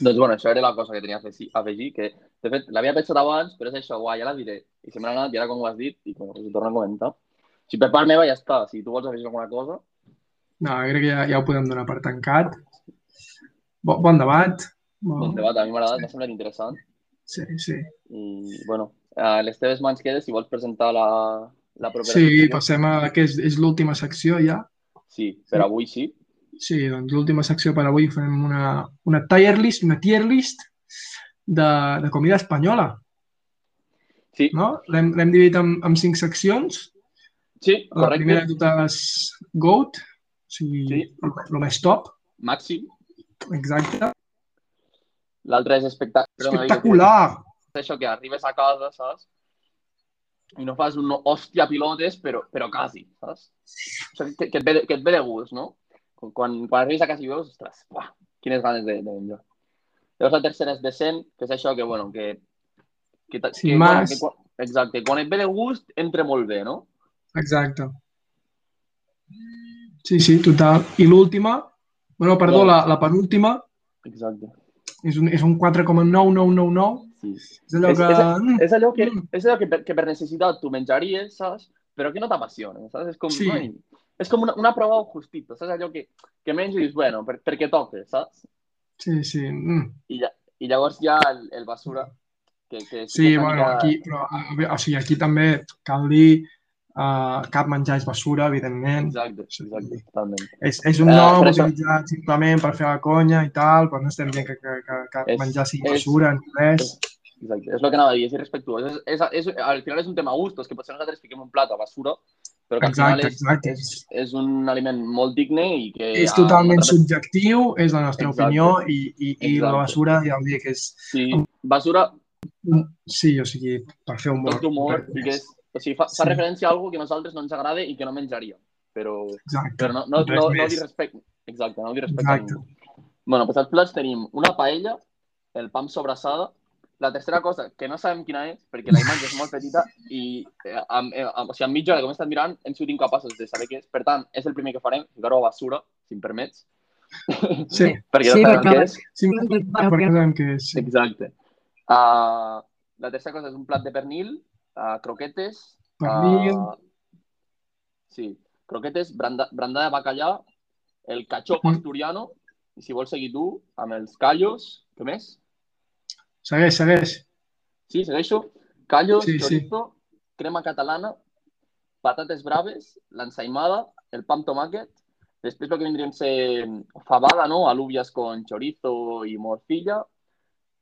Doncs, bueno, això era la cosa que tenia a afegir, que, de fet, l'havia pensat abans, però és això, guai, ja la diré. I se me n'ha anat, i ara com ho has dit, i bueno, us ho torno a comentar. Si per part meva ja està, si tu vols afegir alguna cosa,
No, crec que ja, ja ho podem donar per tancat. Bon, bon debat. Bon,
bon debat, a mi m'ha agradat, m'ha semblat interessant.
Sí, sí.
I, bueno, a les teves mans quedes, si vols presentar la, la propera
Sí,
secció.
passem a que és, és l'última secció ja.
Sí, per avui sí.
Sí, doncs l'última secció per avui farem una, una tier list, una tier list de, de comida espanyola,
Sí,
no? L'hem dividit en, en cinc seccions.
sí,
La
correcte.
primera de totes GOAT, o sigui,
Sí.
el, el més top,
Màxim.
exacte.
L'altre és espectac...
Espectacular!
És això que arribes a casa, saps? I no fas un hòstia pilotes, però, però quasi, saps? O sigui, que, que, et ve, que et ve de gust, no? Quan, quan, arribes a casa i veus, ostres, uah, quines ganes de, de menjar. Llavors la tercera és decent, que és això que, bueno, que... que, ta-
Sin
que,
más.
que quan, exacte, quan et ve de gust, entra molt bé, no?
Exacte. Sí, sí, total. I l'última, bueno, perdó, la, la penúltima,
Exacte.
és un, és un 4,9999.
Sí.
És allò que...
és- És allò, que,
Mm.
és allò que, per, que per necessitat tu menjaries, saps? Però que no t'apassiona, saps? És com,
Sí.
ai, és com una, una prova justita, saps? Allò que, que menys i dius, bueno, per, perquè toca, saps?
Sí, sí. Mm.
I, ja, i llavors ja el, el basura, que, que
Sí,
que és
bueno,
mica-
aquí, però, o sigui, aquí també cal dir uh, cap menjar és basura, evidentment.
Exacte, exacte, totalment.
És, és un
Eh,
nom
això-
utilitzat simplement per fer la conya i tal, però no estem dient que, que, que, que
És-
menjar sigui
és-
basura ni res.
Exacte, és el que anava a dir, és irrespectuós. És, és, és, al final és un tema a gustos, que potser nosaltres fiquem un plat a basura, però que al
Exacte,
final és,
exacte.
és, és un aliment molt digne i que...
És
a
totalment
altra-
subjectiu, és la nostra
Exacte.
opinió i, i, i la basura ja ho dic, és
Sí, basura,
sí, o sigui, per fer humor.
tot d'humor,
Per-
i que és, o sigui, fa, fa
Sí.
referència a algo que a nosaltres no ens agrada i que no menjaríem, però,
Exacte.
però no, no,
Res
no, no dir respecte. Exacte, no dir respecte a
Exacte.
ningú. Bueno, doncs als plats tenim una paella, el pa amb sobrassada, la tercera cosa, que no sabem quina és, perquè la imatge és molt petita i eh, amb, eh, amb, o sigui, amb mitja hora que hem estat mirant hem sigut incapaços de saber què és. Per tant, és el primer que farem, ficar-ho a basura, si em permets,
Sí,
perquè
Sí,
no sabem
però-
què és.
sí, perquè sabem que és. Sí.
Exacte. Uh, la tercera cosa és un plat de pernil, uh, croquetes...
Pernil.
Uh, sí, croquetes, branda, brandada de bacallà, el cachopo asturiano, i si vols seguir tu, amb els callos, què més?
Segueix, segueix.
Sí, segueixo. Callos,
Sí, sí.
chorizo, crema catalana, patates braves, l'ensaïmada, el pa amb tomàquet, després el que vindríem a ser fabada, no? Alubias con chorizo i morcilla,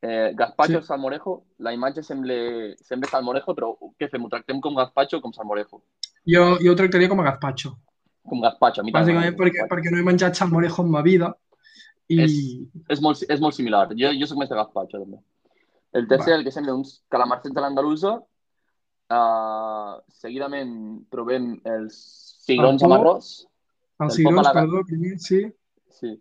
eh, gazpacho
Sí.
salmorejo, la imatge sembla, sembla salmorejo, però què fem? Ho tractem com gazpacho o com salmorejo?
Jo, jo ho tractaria com a gazpacho.
Com gazpacho, a mi
Bàsicament perquè, perquè no he menjat salmorejo en ma vida i
És- És molt, és molt similar. Jo, jo soc més de gazpacho, també. El tercer, el que sembla uns calamarsets de l'andalusa, Uh, seguidament trobem els cigrons
El
amb
pop.
arròs.
Els
El
cigrons,
la-
perdó, primer, sí.
Sí.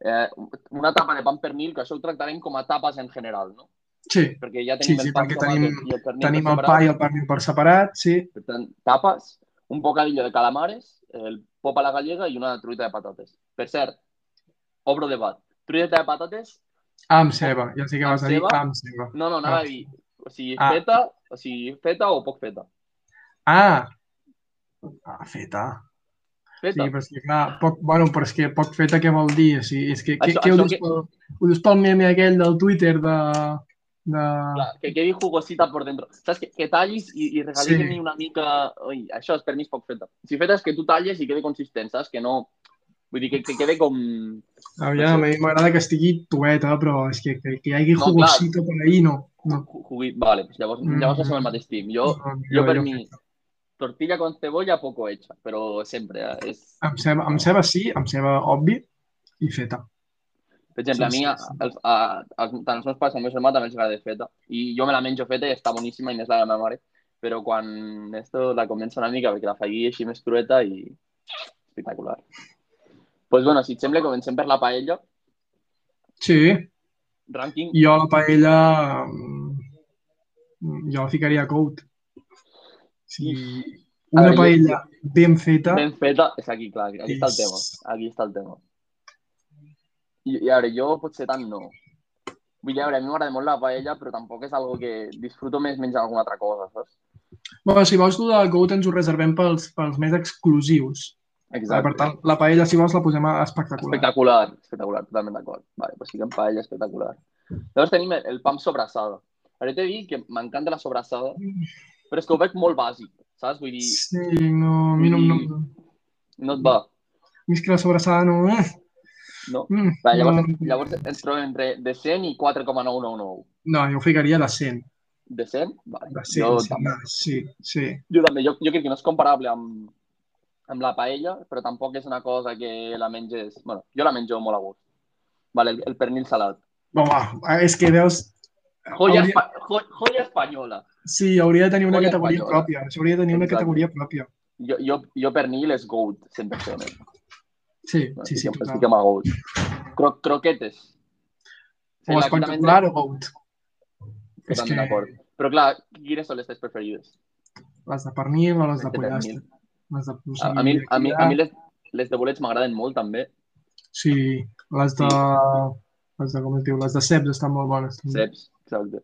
Eh, una tapa de pa amb pernil, que això ho tractarem com a tapes en general, no?
Sí,
Perquè ja
Sí,
tenim
sí,
el pa amb
perquè tenim-
i el pernil
tenim
per
el pa i el pernil per separat, sí.
Per tant, tapes, un bocadillo de calamares, el pop a la gallega i una truita de patates. Per cert, obro debat. Truita de patates,
Amb ceba, ja sé què
Amb
vas a dir, amb ceba.
no, no, anava
Ah.
a dir, o sigui,
Ah.
feta, o sigui, feta o poc feta.
Ah! Ah, feta. Sí,
Feta.
però és que clar, poc, bueno, però és que poc feta què vol dir? O sigui, és que, què,
Això-
què ho,
això
dius
que-
pel, ho dius pel meme aquell del Twitter de... de...
Clar, que quedi jugosita por dentro. Saps? Que, que tallis i, i regaliguin
Sí.
una mica... Ui, això és per mi és poc feta. Si feta és que tu talles i quede consistent, saps? Que no... Vull dir, que, que quede com...
Aviam, a mi m'agrada que estigui tueta, però és que, que, que hi hagi
No,
jugosita per ahí, no. no.
ju- Jugui... Vale, pues llavors,
Mm.
llavors som el mateix team. Jo,
no,
jo per mi, tortilla con cebolla poco hecha, però sempre eh? és...
Amb ceba, amb ceba sí, amb ceba obvi i feta.
Per exemple,
Sí,
a mi,
sí, sí.
a, a, a, tant els meus pares com el meu germà també els agrada feta. I jo me la menjo feta i està boníssima i més la de la meva mare. Però quan esto la comença una mica perquè la faig així més crueta i espectacular. Pues bueno, si et sembla, comencem per la paella.
Sí,
Rànquing,
jo la paella mm, jo la ficaria a coat. Sí, una
veure, jo-
paella ben feta
ben feta, és aquí, clar, aquí està el tema. Aquí està el tema. I, i a veure, jo potser tant no. Vull dir, a veure, a mi m'agrada molt la paella, però tampoc és algo que disfruto més menjar alguna altra cosa, saps?
Bueno, si vols, el de Goat ens ho reservem pels, pels més exclusius. Vale,
Exacte.
per tant, la paella, si vols, la posem a espectacular.
Espectacular, espectacular, totalment d'acord. Vale, pues fiquem paella espectacular. Llavors tenim el, el pa amb sobrassada. Ara t'he dir que m'encanta la sobrassada, però és que ho veig molt bàsic, saps? Vull dir,
Sí, no, a mi no, no, no.
no et va,
Més que la sobrassada no... Eh?
no?
Mm,
Va, llavors,
no,
llavors ens trobem entre de 100 i 4,999.
no, jo ho ficaria de 100.
De 100? Vale.
De 100,
jo,
sí,
també.
sí, sí.
jo també, jo, jo crec que no és comparable amb, amb la paella, però tampoc és una cosa que la menges... bueno, jo la menjo molt a gust. Vale, el, el pernil salat.
Home, és que veus...
Joya,
Hauria-
espa jo, joya espanyola.
Sí, hauria de tenir una
Olla
categoria
espanyola.
pròpia. Això hauria de tenir una
Exacte.
categoria pròpia.
Jo, jo, jo pernil és goat, 100%. Eh?
Sí,
Bueno,
sí, sí,
fiquem-
total.
fiquem a goat. Cro croquetes.
O
aquí
espectacular o goat. És
Totalment
que
d'acord. Però clar, quines són les teves preferides?
les de pernil o les de
Les de
pollastre.
pernil.
Les de,
A, a mi, a mi, a mi les, les de bolets m'agraden molt també.
Sí, les de... Les de, com es diu, les de ceps estan molt bones. també.
Ceps, exacte.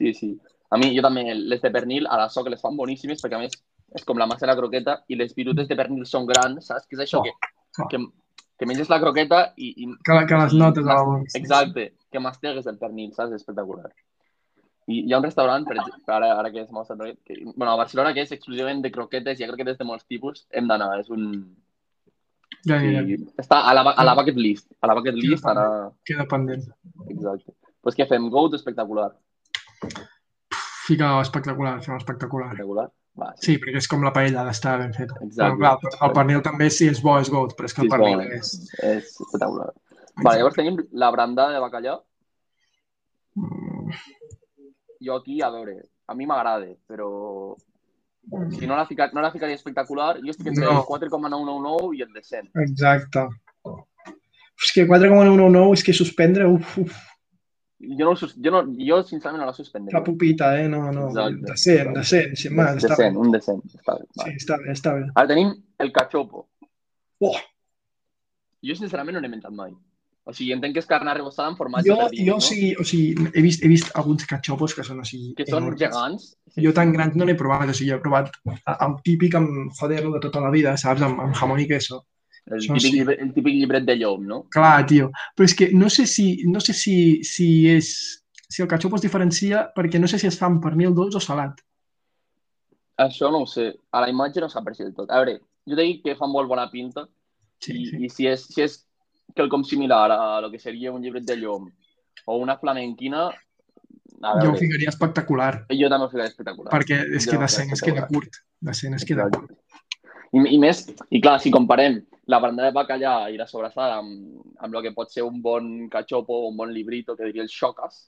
Sí, sí. A mi, jo també, les de pernil, a la soca les fan boníssimes perquè a més és com la massa de la croqueta i les virutes de pernil són grans, saps? Que és això
Oh,
que,
oh.
que, que menges la croqueta i, i
Que, que les notes a la.
Exacte, que mastegues el pernil, saps? Espectacular. I hi ha un restaurant, per exemple, ara, ara que és molt centrat, que, bueno, a Barcelona, que és exclusivament de croquetes, hi ha croquetes de molts tipus, hem d'anar, és un...
Ja, ja, ja.
Sí, està a la, a la bucket list, a la bucket list, ara...
Queda pendent.
Exacte. Pues què fem? Goat espectacular.
Fica espectacular, fem espectacular.
Espectacular? Va, sí.
Sí, perquè és com la paella, ha d'estar ben feta.
Exacte.
Però, clar, el pernil també, si és bo, és goat, però és que
Sí,
el
és
pernil
bo,
és...
És espectacular. Vale, llavors tenim la brandada de bacallà.
Mm,
Jo aquí, a veure, a mi m'agrada, però si no la, fica, no la ficaria espectacular, jo estic entre
No.
el 4,999 i el de 100.
Exacte. És que 4,199 és que suspendre, uf, uf,
Jo, no, jo, no, jo sincerament no la suspendré.
fa pupita, eh? No, no,
Exacte.
de 100, de 100, sin más,
de
està
100,
bé.
un de 100. Està bé.
Sí,
Vale.
està bé, està bé.
Ara tenim el cachopo.
Oh.
Jo sincerament no n'he menjat mai. O sigui, entenc que és carn arrebossada en formatge
Jo,
pernil,
jo
no?
sigui, o sigui, he vist, he vist alguns cachopos que són així
Que són
enormes.
gegants.
Jo tan grans no n'he provat, o sigui, he provat el típic amb joder de tota la vida, saps? Amb, amb jamón i queso.
El
Això
típic,
sí.
llibre, el típic llibret de llom, no?
Clar, tio. Però és que no sé si, no sé si, si és... Si el cachopo es diferencia perquè no sé si es fa amb pernil dolç o salat.
Això no ho sé. A la imatge no s'aprecia del tot. A veure, jo t'he dit que fa molt bona pinta
Sí,
i,
sí.
i si és, si és quelcom similar a lo que seria un llibret de llom o una flamenquina, a
Jo ho
veure,
ficaria espectacular,
jo també ho ficaré espectacular.
perquè és
Jo
que
ho
de
ficaré
100 es queda curt. De 100 es queda curt.
I, I més, i clar, si comparem la brandada de bacallà i la sobrassada amb, amb el que pot ser un bon cachopo o un bon librito, que diria el xocas,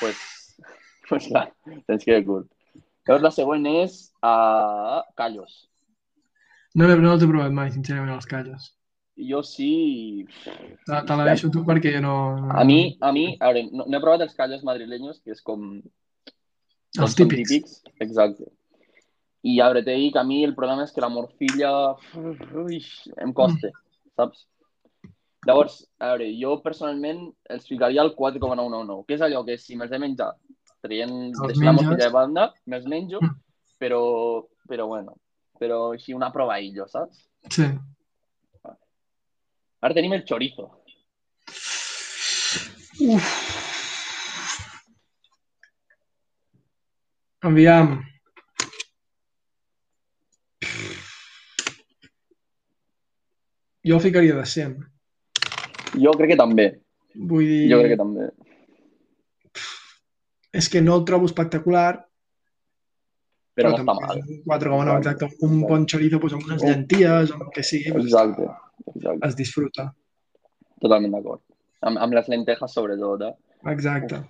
pues, pues clar, tens que curt. Llavors la següent és uh, Callos.
No, no, no els he provat mai, sincerament, els callos.
Jo sí...
Te, te la deixo tu perquè no... no...
A mi, a mi, a veure, no, no he provat els callos madrileños, que és com...
Els típics.
típics. Exacte. I a veure, t'he dit que a mi el problema és que la morcilla ui, em costa, saps? Llavors, a veure, jo personalment els ficaria al 4,999, que és allò que si me'ls he menjat, traient la
menges.
morcilla de banda, me'ls menjo,
Mm.
però, però bueno, però així una provaïllo, saps?
Sí.
Ara tenim el chorizo.
Uf. Aviam. Jo ficaria de 100.
Jo crec que també,
Vull dir,
jo crec que també.
és que no el trobo espectacular,
Però no està mal.
és un 4,9 exacte. Un bon chorizo pues, amb unes llenties, amb el que sigui, pues,
Exacte, exacte.
es disfruta.
Totalment d'acord. Amb, amb les lentejas, sobretot, eh?
Exacte.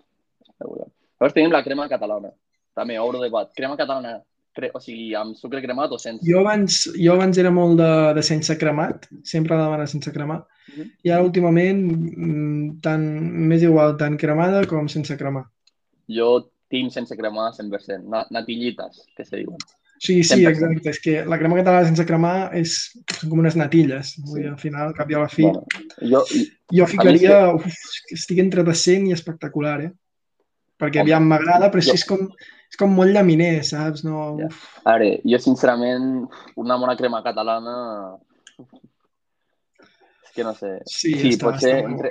Llavors tenim la crema catalana. També, obro debat. Crema catalana, cre... o sigui, amb sucre cremat o sense?
Jo abans, jo abans era molt de, de sense cremat, sempre la demana sense cremar,
Mhm.
i ara últimament mm, tant, m'és igual tant cremada com sense cremar.
Jo tinc sense cremar 100%. Na natillites, que se diuen.
Sí, sí,
100%.
exacte. És que la crema catalana sense cremar és, com unes natilles. Vull dir, al final, al cap i a la fi.
Bueno, jo,
Jo ficaria... Uf, que estic entre decent i espectacular, eh? Perquè aviam m'agrada, però
jo-
que és, com, és com molt llaminer, saps? No,
Ja.
uf,
a veure, jo sincerament, una bona crema catalana... És que no sé.
sí,
Sí,
està,
pot ser
està
entre,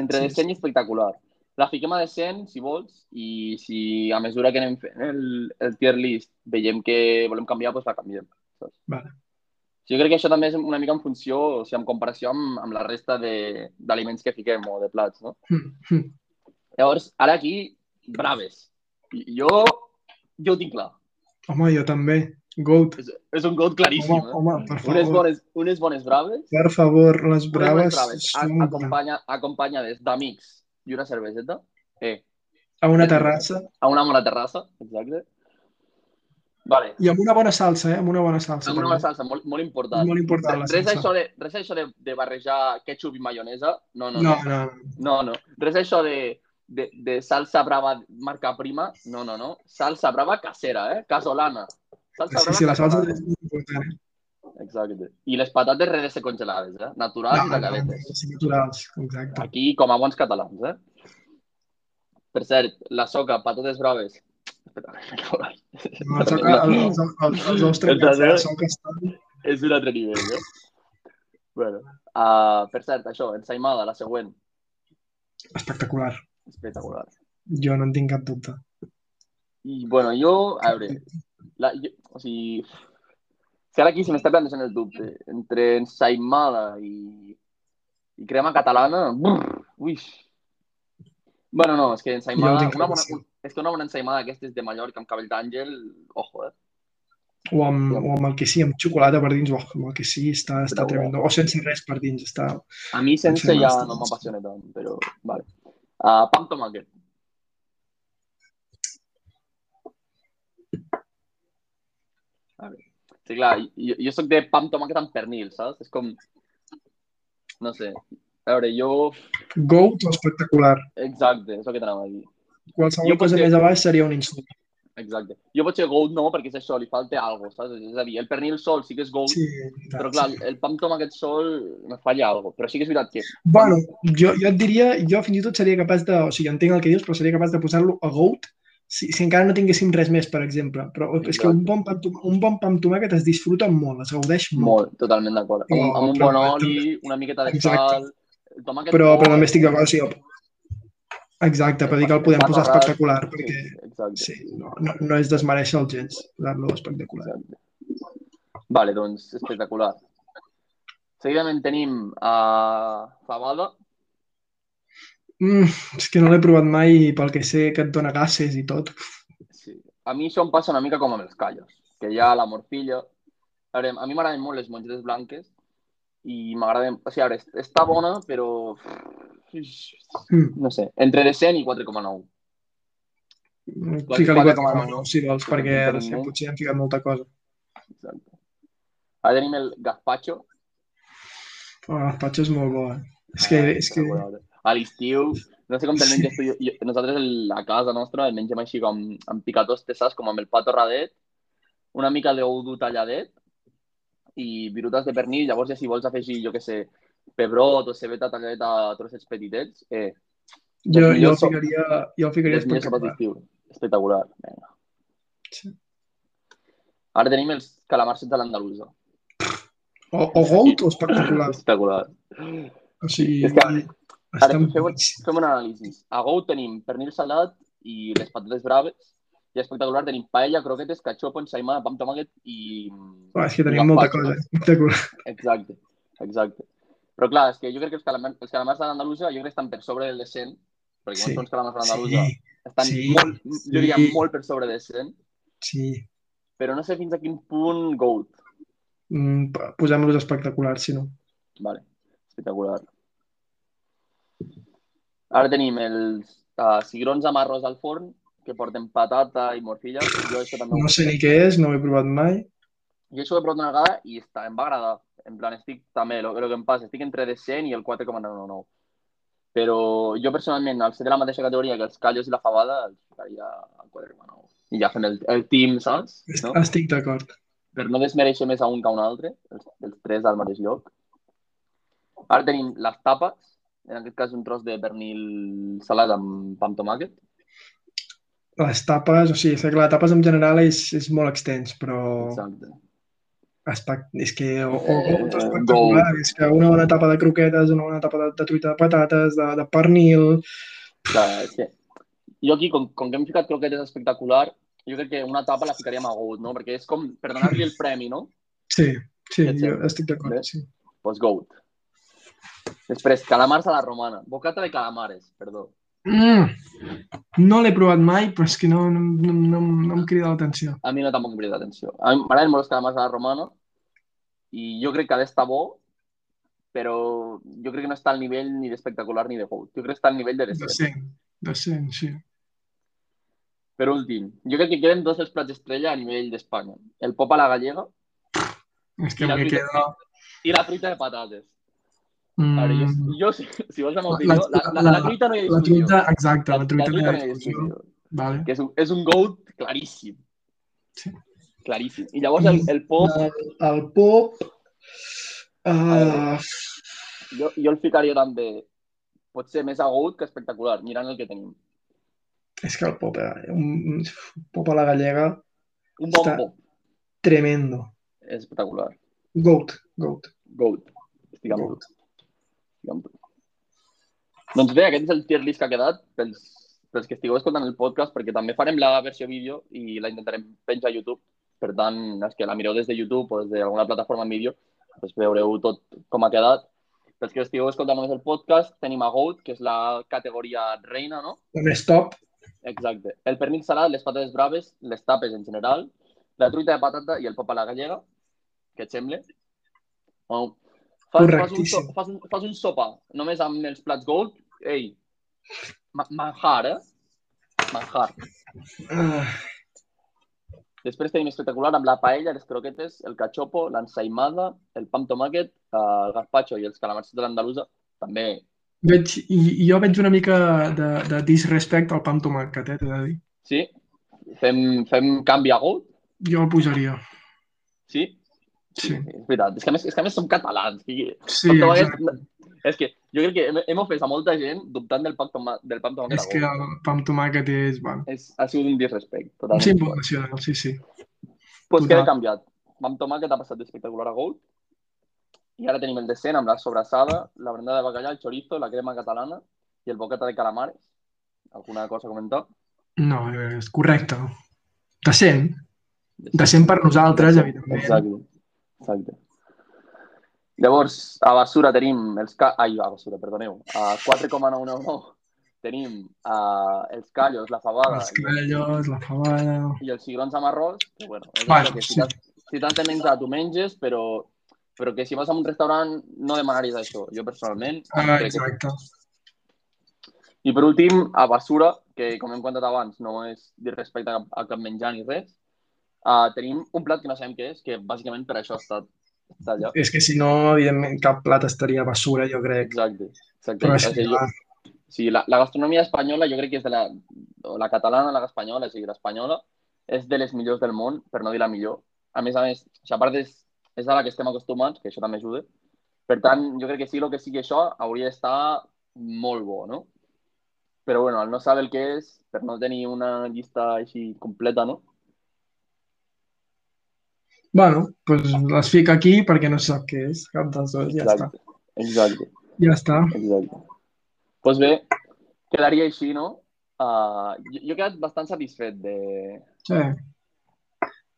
entre
sí,
decent i espectacular. La fiquem a decent, si vols, i si a mesura que anem fent el, el tier list veiem que volem canviar, doncs la canviem. Saps?
Vale.
Sí, jo crec que això també és una mica en funció, o sigui, en comparació amb, amb la resta de- d'aliments que fiquem o de plats, no?
Hm, hm.
Llavors, ara aquí, braves. Jo, jo ho tinc clar.
Home, jo també. Goat.
És, és un goat claríssim.
Home, home, per
eh? Unes
favor.
bones, unes bones braves,
Per favor, les braves
braves a, acompanya, acompanyades d'amics i una cerveseta, eh,
a una terrassa
a una bona terrassa, exacte. Vale,
i amb una bona salsa, eh? Amb una bona salsa.
amb una bona salsa, molt, molt important.
Molt important, la
res
salsa.
això, de, res això de, de barrejar ketchup i maionesa, no, no,
No,
no.
no.
No, no. Res això de, de, de salsa brava marca prima, no, no, no. Salsa brava casera, eh? Casolana. Salsa
Sí,
brava
sí, la salsa és molt important. Eh?
Exacte. I les patates redese congelades, eh? Naturals i
No, no, no,
tacadetes.
sí, naturals, exacte.
Aquí, com a bons catalans, eh? Per cert, la soca, patates braves. Espera,
No, el soca, el, els, els, els ous trencats de la soca estan...
És un altre nivell, eh? Bueno, uh, per cert, això, ensaïmada, la següent.
espectacular.
Espectacular.
Jo no en tinc cap dubte.
I, bueno, jo, a veure, la, jo, o sigui, si ara aquí se m'està plantejant el dubte entre ensaïmada i, i crema catalana, brr, ui. Bueno, no, és que ensaïmada,
tinc
una bona, és que una bona ensaïmada d'aquestes de Mallorca amb cabell d'àngel, ojo, eh?
O amb, o amb el que sí, amb xocolata per dins, o amb el que sí, està, està
Però,
tremendo. O sense res per dins, està...
A mi sense ja no m'apassiona tant, però, vale. Uh, pa amb tomàquet. A veure, sí, clar, jo, jo soc de pa amb tomàquet amb pernil, saps? És com... No sé. A veure, jo...
Goat o espectacular.
Exacte, és el que t'anava a dir.
Qualsevol
Jo
cosa
potser-
més a baix seria un insult.
Exacte. Jo potser goat no, perquè és això, li falta alguna cosa, saps? És a dir, el pernil sol sí que és goat,
Sí,
però clar, el pa amb tomàquet sol me falla alguna cosa. Però sí que és veritat que...
Bueno, jo, jo et diria, jo fins i tot seria capaç de, o sigui, entenc el que dius, però seria capaç de posar-lo a goat si, si encara no tinguéssim res més, per exemple. Però és que un bon, pa, amb tom- un bon pa amb tomàquet es disfruta molt, es gaudeix molt.
Molt, totalment d'acord. Amb, amb un bon oli, una miqueta de
Exacte.
sal... El tomàquet
Però, però també estic d'acord, sigui, Exacte, per dir que el podem posar espectacular,
sí,
perquè
Exacte.
sí, no, no, no és desmereixer el gens, dar-lo espectacular.
exacte. Vale, doncs, espectacular. Seguidament tenim a uh, fabada.
Mm, és que no l'he provat mai i pel que sé que et dona gases i tot.
Sí. A mi això em passa una mica com amb els callos, que hi ha la morcilla. A, veure, a mi m'agraden molt les mongetes blanques i m'agraden... O sigui, a veure, està bona, però...
Mm.
No sé, entre decent i 4,9.
Fica-li
4,9,
4,9 si vols, perquè
Per
ara sí, potser han ficat molta cosa.
Exacte. Ara tenim el gazpacho.
Però el gazpacho és molt bo, eh? És que, és que...
A l'estiu, no sé com te'l menges tu. Jo, nosaltres el- a casa nostra el mengem així com amb picatostes, saps? Com amb el pa torradet, una mica d'oudo talladet i virutes de pernil. Llavors, ja si vols afegir, jo que sé, pebrot o cebeta talladet a trossets petitets, eh,
Jo, jo el ficaria, jo el ficaria espectacular.
Espectacular. Vinga.
Sí.
Ara tenim els calamarses de l'andalusa.
O, o gold o espectacular.
Espectacular.
O sigui,
És que ara
estan
fem, fem un anàlisi. A Gou tenim pernil salat i les patates braves. I espectacular tenim paella, croquetes, cachopo, ensaïmada, pa amb tomàquet i...
Uah, és que tenim molta
gazpacho.
cosa. eh? Espectacular.
Exacte, exacte. Però clar, és que jo crec que els calamars, els calamars de l'andalusa jo crec que estan per sobre del de 100, perquè
Sí.
sí. uns calamars de l'andalusa
Sí,
estan
sí,
molt, jo diria
sí.
molt per sobre de 100,
sí.
però no sé fins a quin punt Goat.
Mm, Posem-los espectaculars, si no.
Vale, espectacular. Ara tenim els uh, cigrons amb arròs al forn, que porten patata i morcilla. Jo això també
No sé ni què és, no ho he provat mai.
Jo això ho he provat una vegada i està, em va agradar. En plan, estic també, el, que em passa, estic entre el 100 i el 4,99. Però jo personalment, al ser de la mateixa categoria que els callos i la fabada, els ficaria al 4,9. I ja fem el, el team, saps? No?
Estic d'acord.
Per no desmereixer més a un que a un altre, els, els tres al mateix lloc. Ara tenim les tapes, en aquest cas un tros de pernil salat amb pa amb tomàquet.
Les tapes, o sigui, sé que la tapes en general és, és molt extens, però
Exacte.
espec... és que o, o
Eh,
espectacular, és que una bona tapa de croquetes, una bona tapa de, de truita de patates, de, de pernil...
Clar, és que jo aquí, com, com que hem ficat croquetes espectacular, jo crec que una tapa la ficaríem a Goat, no? Perquè és com per donar-li el premi, no?
Sí, sí, jo estic d'acord, sí.
Pues Goat. Després, calamars a la romana. Bocata de calamares, perdó.
Mm. No l'he provat mai, però és que no, no, no, no, no em crida l'atenció.
A mi no tampoc em crida atenció. A mi m'agraden molt els calamars a la romana i jo crec que ha d'estar bo, però jo crec que no està al nivell ni d'espectacular ni de Goat. Jo crec que està al nivell de
De
decent.
100, de 100, sí.
Per últim, jo crec que queden dos dels plats estrella a nivell d'Espanya. El pop a la gallega
És que
truita-
queda...
i la fruita de patates.
Mm,
Ara, jo, jo si, si vols la meva
La-
opinió, la, la, la,
la-
truita no hi ha
la
discussió.
truita, exacte, la truita no hi ha
no hi ha
discussió.
discussió.
Vale.
Que és un, és un goat claríssim.
Sí.
Claríssim. I llavors el, el pop,
El, el pop... Uh,
jo, jo el ficaria també pot ser més agut que espectacular, mirant el que tenim.
és que el pop, eh, un, un pop a la gallega,
Un bon pop.
tremendo.
És espectacular.
Goat, goat.
Goat. Estic
goat.
Tu. Doncs bé, aquest és el tier list que ha quedat pels, pels que estigueu escoltant el podcast, perquè també farem la versió vídeo i la intentarem penjar a YouTube. Per tant, els que la mireu des de YouTube o des d'alguna plataforma en vídeo, doncs veureu tot com ha quedat. Pels que estigueu escoltant només el podcast, tenim a Goat, que és la categoria reina, no?
El més top,
Exacte. El pernil salat, les patates braves, les tapes en general, la truita de patata i el pop a la gallega. Què et sembla? Oh. Fas, fas, un, so, fas, un, fas un sopa només amb els plats gold, ei, ma manjar, eh? Manjar.
uh,
Després tenim espectacular amb la paella, les croquetes, el cachopo, l'ensaïmada, el pa amb tomàquet, eh, el gazpacho i els calamars de l'andalusa. També,
veig, i, jo veig una mica de, de disrespect al pa amb tomàquet, eh, t'he de dir.
sí? Fem, fem canvi a gold?
Jo el posaria.
Sí?
Sí,
És veritat. És que a més, és que a més som catalans. I,
sí,
Amb tomàquet,
exacte.
És que jo crec que hem, hem ofès a molta gent dubtant del pa amb toma- del pa amb tomàquet.
És que el pa amb tomàquet és, bueno,
És, ha sigut un disrespect. Totalment.
símbol nacional, sí, sí.
pues
total.
queda canviat. Pa amb tomàquet ha passat d'espectacular a Gold. I ara tenim el decent amb la sobrassada, la brandada de bacallà, el chorizo, la crema catalana i el bocata de calamares. Alguna cosa a comentar?
No, és correcte. Decent. Decent per nosaltres, evidentment.
Exacte. Exacte. Llavors, a basura tenim els... Ca... Ai, a basura, perdoneu. A 4,999 tenim uh, els callos, la fabada
Els callos, la fabada...
i els cigrons amb arròs. Que, bueno, és
Bueno,
que si
sí.
si t'has de menjar, tu menges, però, però que si vas a un restaurant no demanaries això. Jo personalment
Ah,
crec que
exacte.
I per últim, a basura que com hem comentat abans no és respecte a, a cap menjar ni res, uh, tenim un plat que no sabem què és, que bàsicament per això ha estat, allà.
És que si no, evidentment, cap plat estaria basura, jo crec.
Exacte. exacte.
Però és que,
jo, sí, la, la gastronomia espanyola jo crec que és de la, o la catalana, la espanyola, o sigui, l'espanyola, és de les millors del món, per no dir la millor. A més a més, a part és, és a la que estem acostumats, que això també ajuda. Per tant, jo crec que sí, el que sigui això hauria d'estar molt bo, no? Però, bueno, al no saber el que és, per no tenir una llista així completa, no?
Bueno, doncs les fica aquí perquè no sap què és, cap dels dos, ja està.
Exacte. Exacte.
Ja està.
Exacte. Doncs pues bé, quedaria així, no? Uh, jo, jo he quedat bastant satisfet de...
Sí.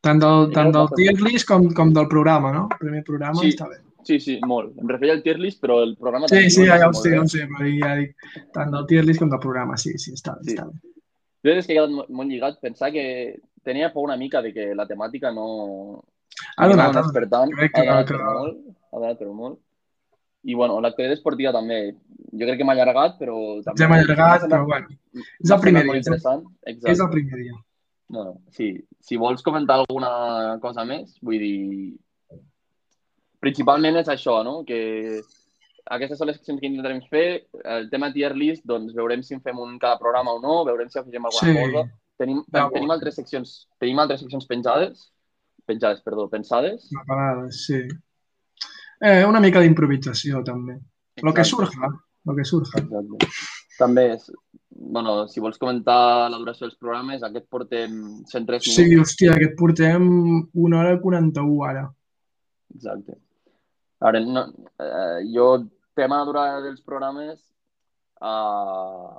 Tant del, tant del tier list com, com del programa, no? El primer programa
Sí.
està bé.
Sí, sí, molt. Em referia al tier list, però el programa...
Sí, sí, ja, ja ho sé, ja ho sé, però ja dic, tant del tier list com del programa, sí, sí, està bé,
Sí.
està bé.
Jo és que he quedat mo- molt lligat. Pensar que tenia por una mica de que la temàtica no...
Ha donat,
anés per tant.
crec
Ha donat
que-
molt. Ha donat per molt. I, bueno, l'actualitat esportiva també. Jo crec que m'ha allargat, però... També
Ens hem allargat,
m'ha
però bueno,
m'ha
és el primer dia,
interessant. Exacte.
és el primer dia.
Bueno, sí. Si vols comentar alguna cosa més, vull dir... Principalment és això, no? Que aquestes són les seccions que intentarem fer. El tema tier list, doncs veurem si en fem un cada programa o no, veurem si afegim alguna
Sí.
cosa. Tenim,
Ja
tenim, altres seccions, tenim altres seccions penjades, penjades, perdó, pensades.
Preparades, sí. Eh, una mica d'improvisació, també. Lo que
Exacte.
surja, lo que surja.
Exacte. També és, bueno, si vols comentar la duració dels programes, aquest portem 103
Sí,
minuts.
hòstia, aquest portem una hora 41 ara.
Exacte. A veure, no, eh, jo, tema de durada dels programes, uh,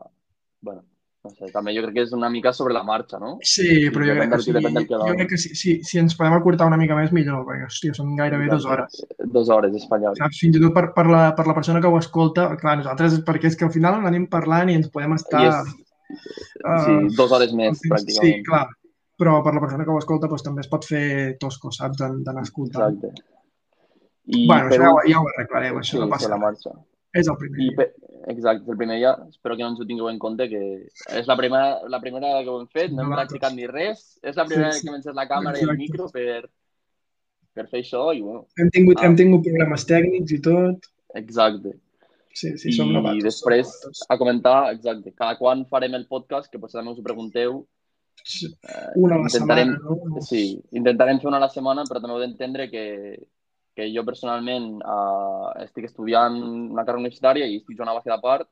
bueno, no sé, també jo crec que és una mica sobre la marxa, no?
Sí, però jo crec,
que
jo
doni.
crec que si, si, si ens podem acurtar una mica més, millor, perquè, hòstia, són gairebé dues hores.
Dos hores, espanyol.
Saps? Fins i tot per, per, la, per la persona que ho escolta, clar, nosaltres, perquè és que al final anem parlant i ens podem estar...
I és, sí, dos hores més,
Sí,
pràcticament.
clar. Però per la persona que ho escolta doncs, també es pot fer tosco, saps? d'an- D'anar escoltant.
Exacte. I
bueno,
per
ja, ho- ja ho arreglarem, això
sí,
no passa
la
res.
marxa.
És el primer
I
dia.
exacte, el primer dia, espero que no ens ho tingueu en compte, que és la primera, la primera que ho hem fet, no hem practicat ni res, és la primera
Sí, sí.
que hem encès la càmera i el
Exacte.
micro per, per fer això i bueno,
Hem tingut,
Ah.
hem tingut problemes tècnics i tot.
exacte.
Sí, sí,
I
som nosaltres.
després
som nosaltres.
a comentar, exacte, cada quan farem el podcast, que potser també us ho pregunteu, eh,
Una a la
intentarem,
setmana, no?
sí, intentarem fer una a la setmana, però també heu d'entendre que, que jo personalment eh, estic estudiant una carrera universitària i estic jugant a base de part,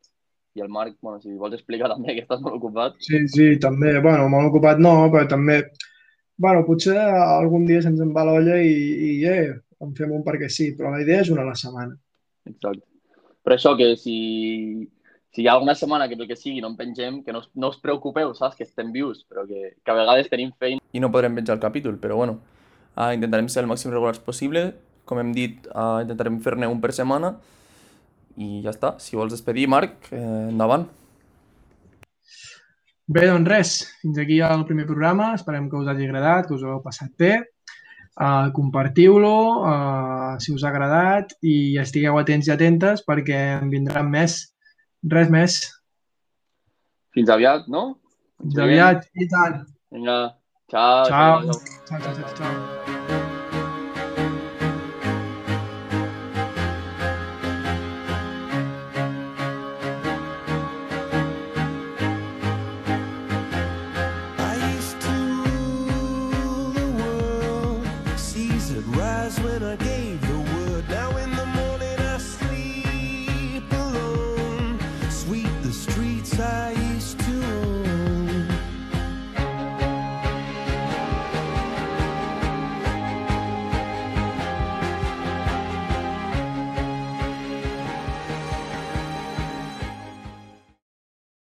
i el Marc, bueno, si vols explicar també que estàs molt ocupat,
Sí, sí, també. Bueno, molt ocupat no, però també... Bueno, potser algun dia se'ns en va l'olla i, i eh, en fem un perquè sí, però la idea és una a la setmana.
Exacte. Però això que si, si hi ha alguna setmana que pel que sigui no en pengem, que no, us- no us preocupeu, saps? Que estem vius, però que, que a vegades tenim feina. I no podrem penjar el capítol, però bueno, uh, intentarem ser el màxim regulars possible. Com hem dit, uh, intentarem fer-ne un per setmana. I ja està. Si vols despedir, Marc, eh, endavant.
Bé, doncs res, fins aquí el primer programa. Esperem que us hagi agradat, que us ho heu passat bé. Uh, Compartiu-lo uh, si us ha agradat i estigueu atents i atentes perquè en vindran més. Res més.
Fins aviat, no?
Fins aviat. I tant.
Vinga, ciao.
Ciao.
ciao.
Ciao, ciao, ciao, ciao.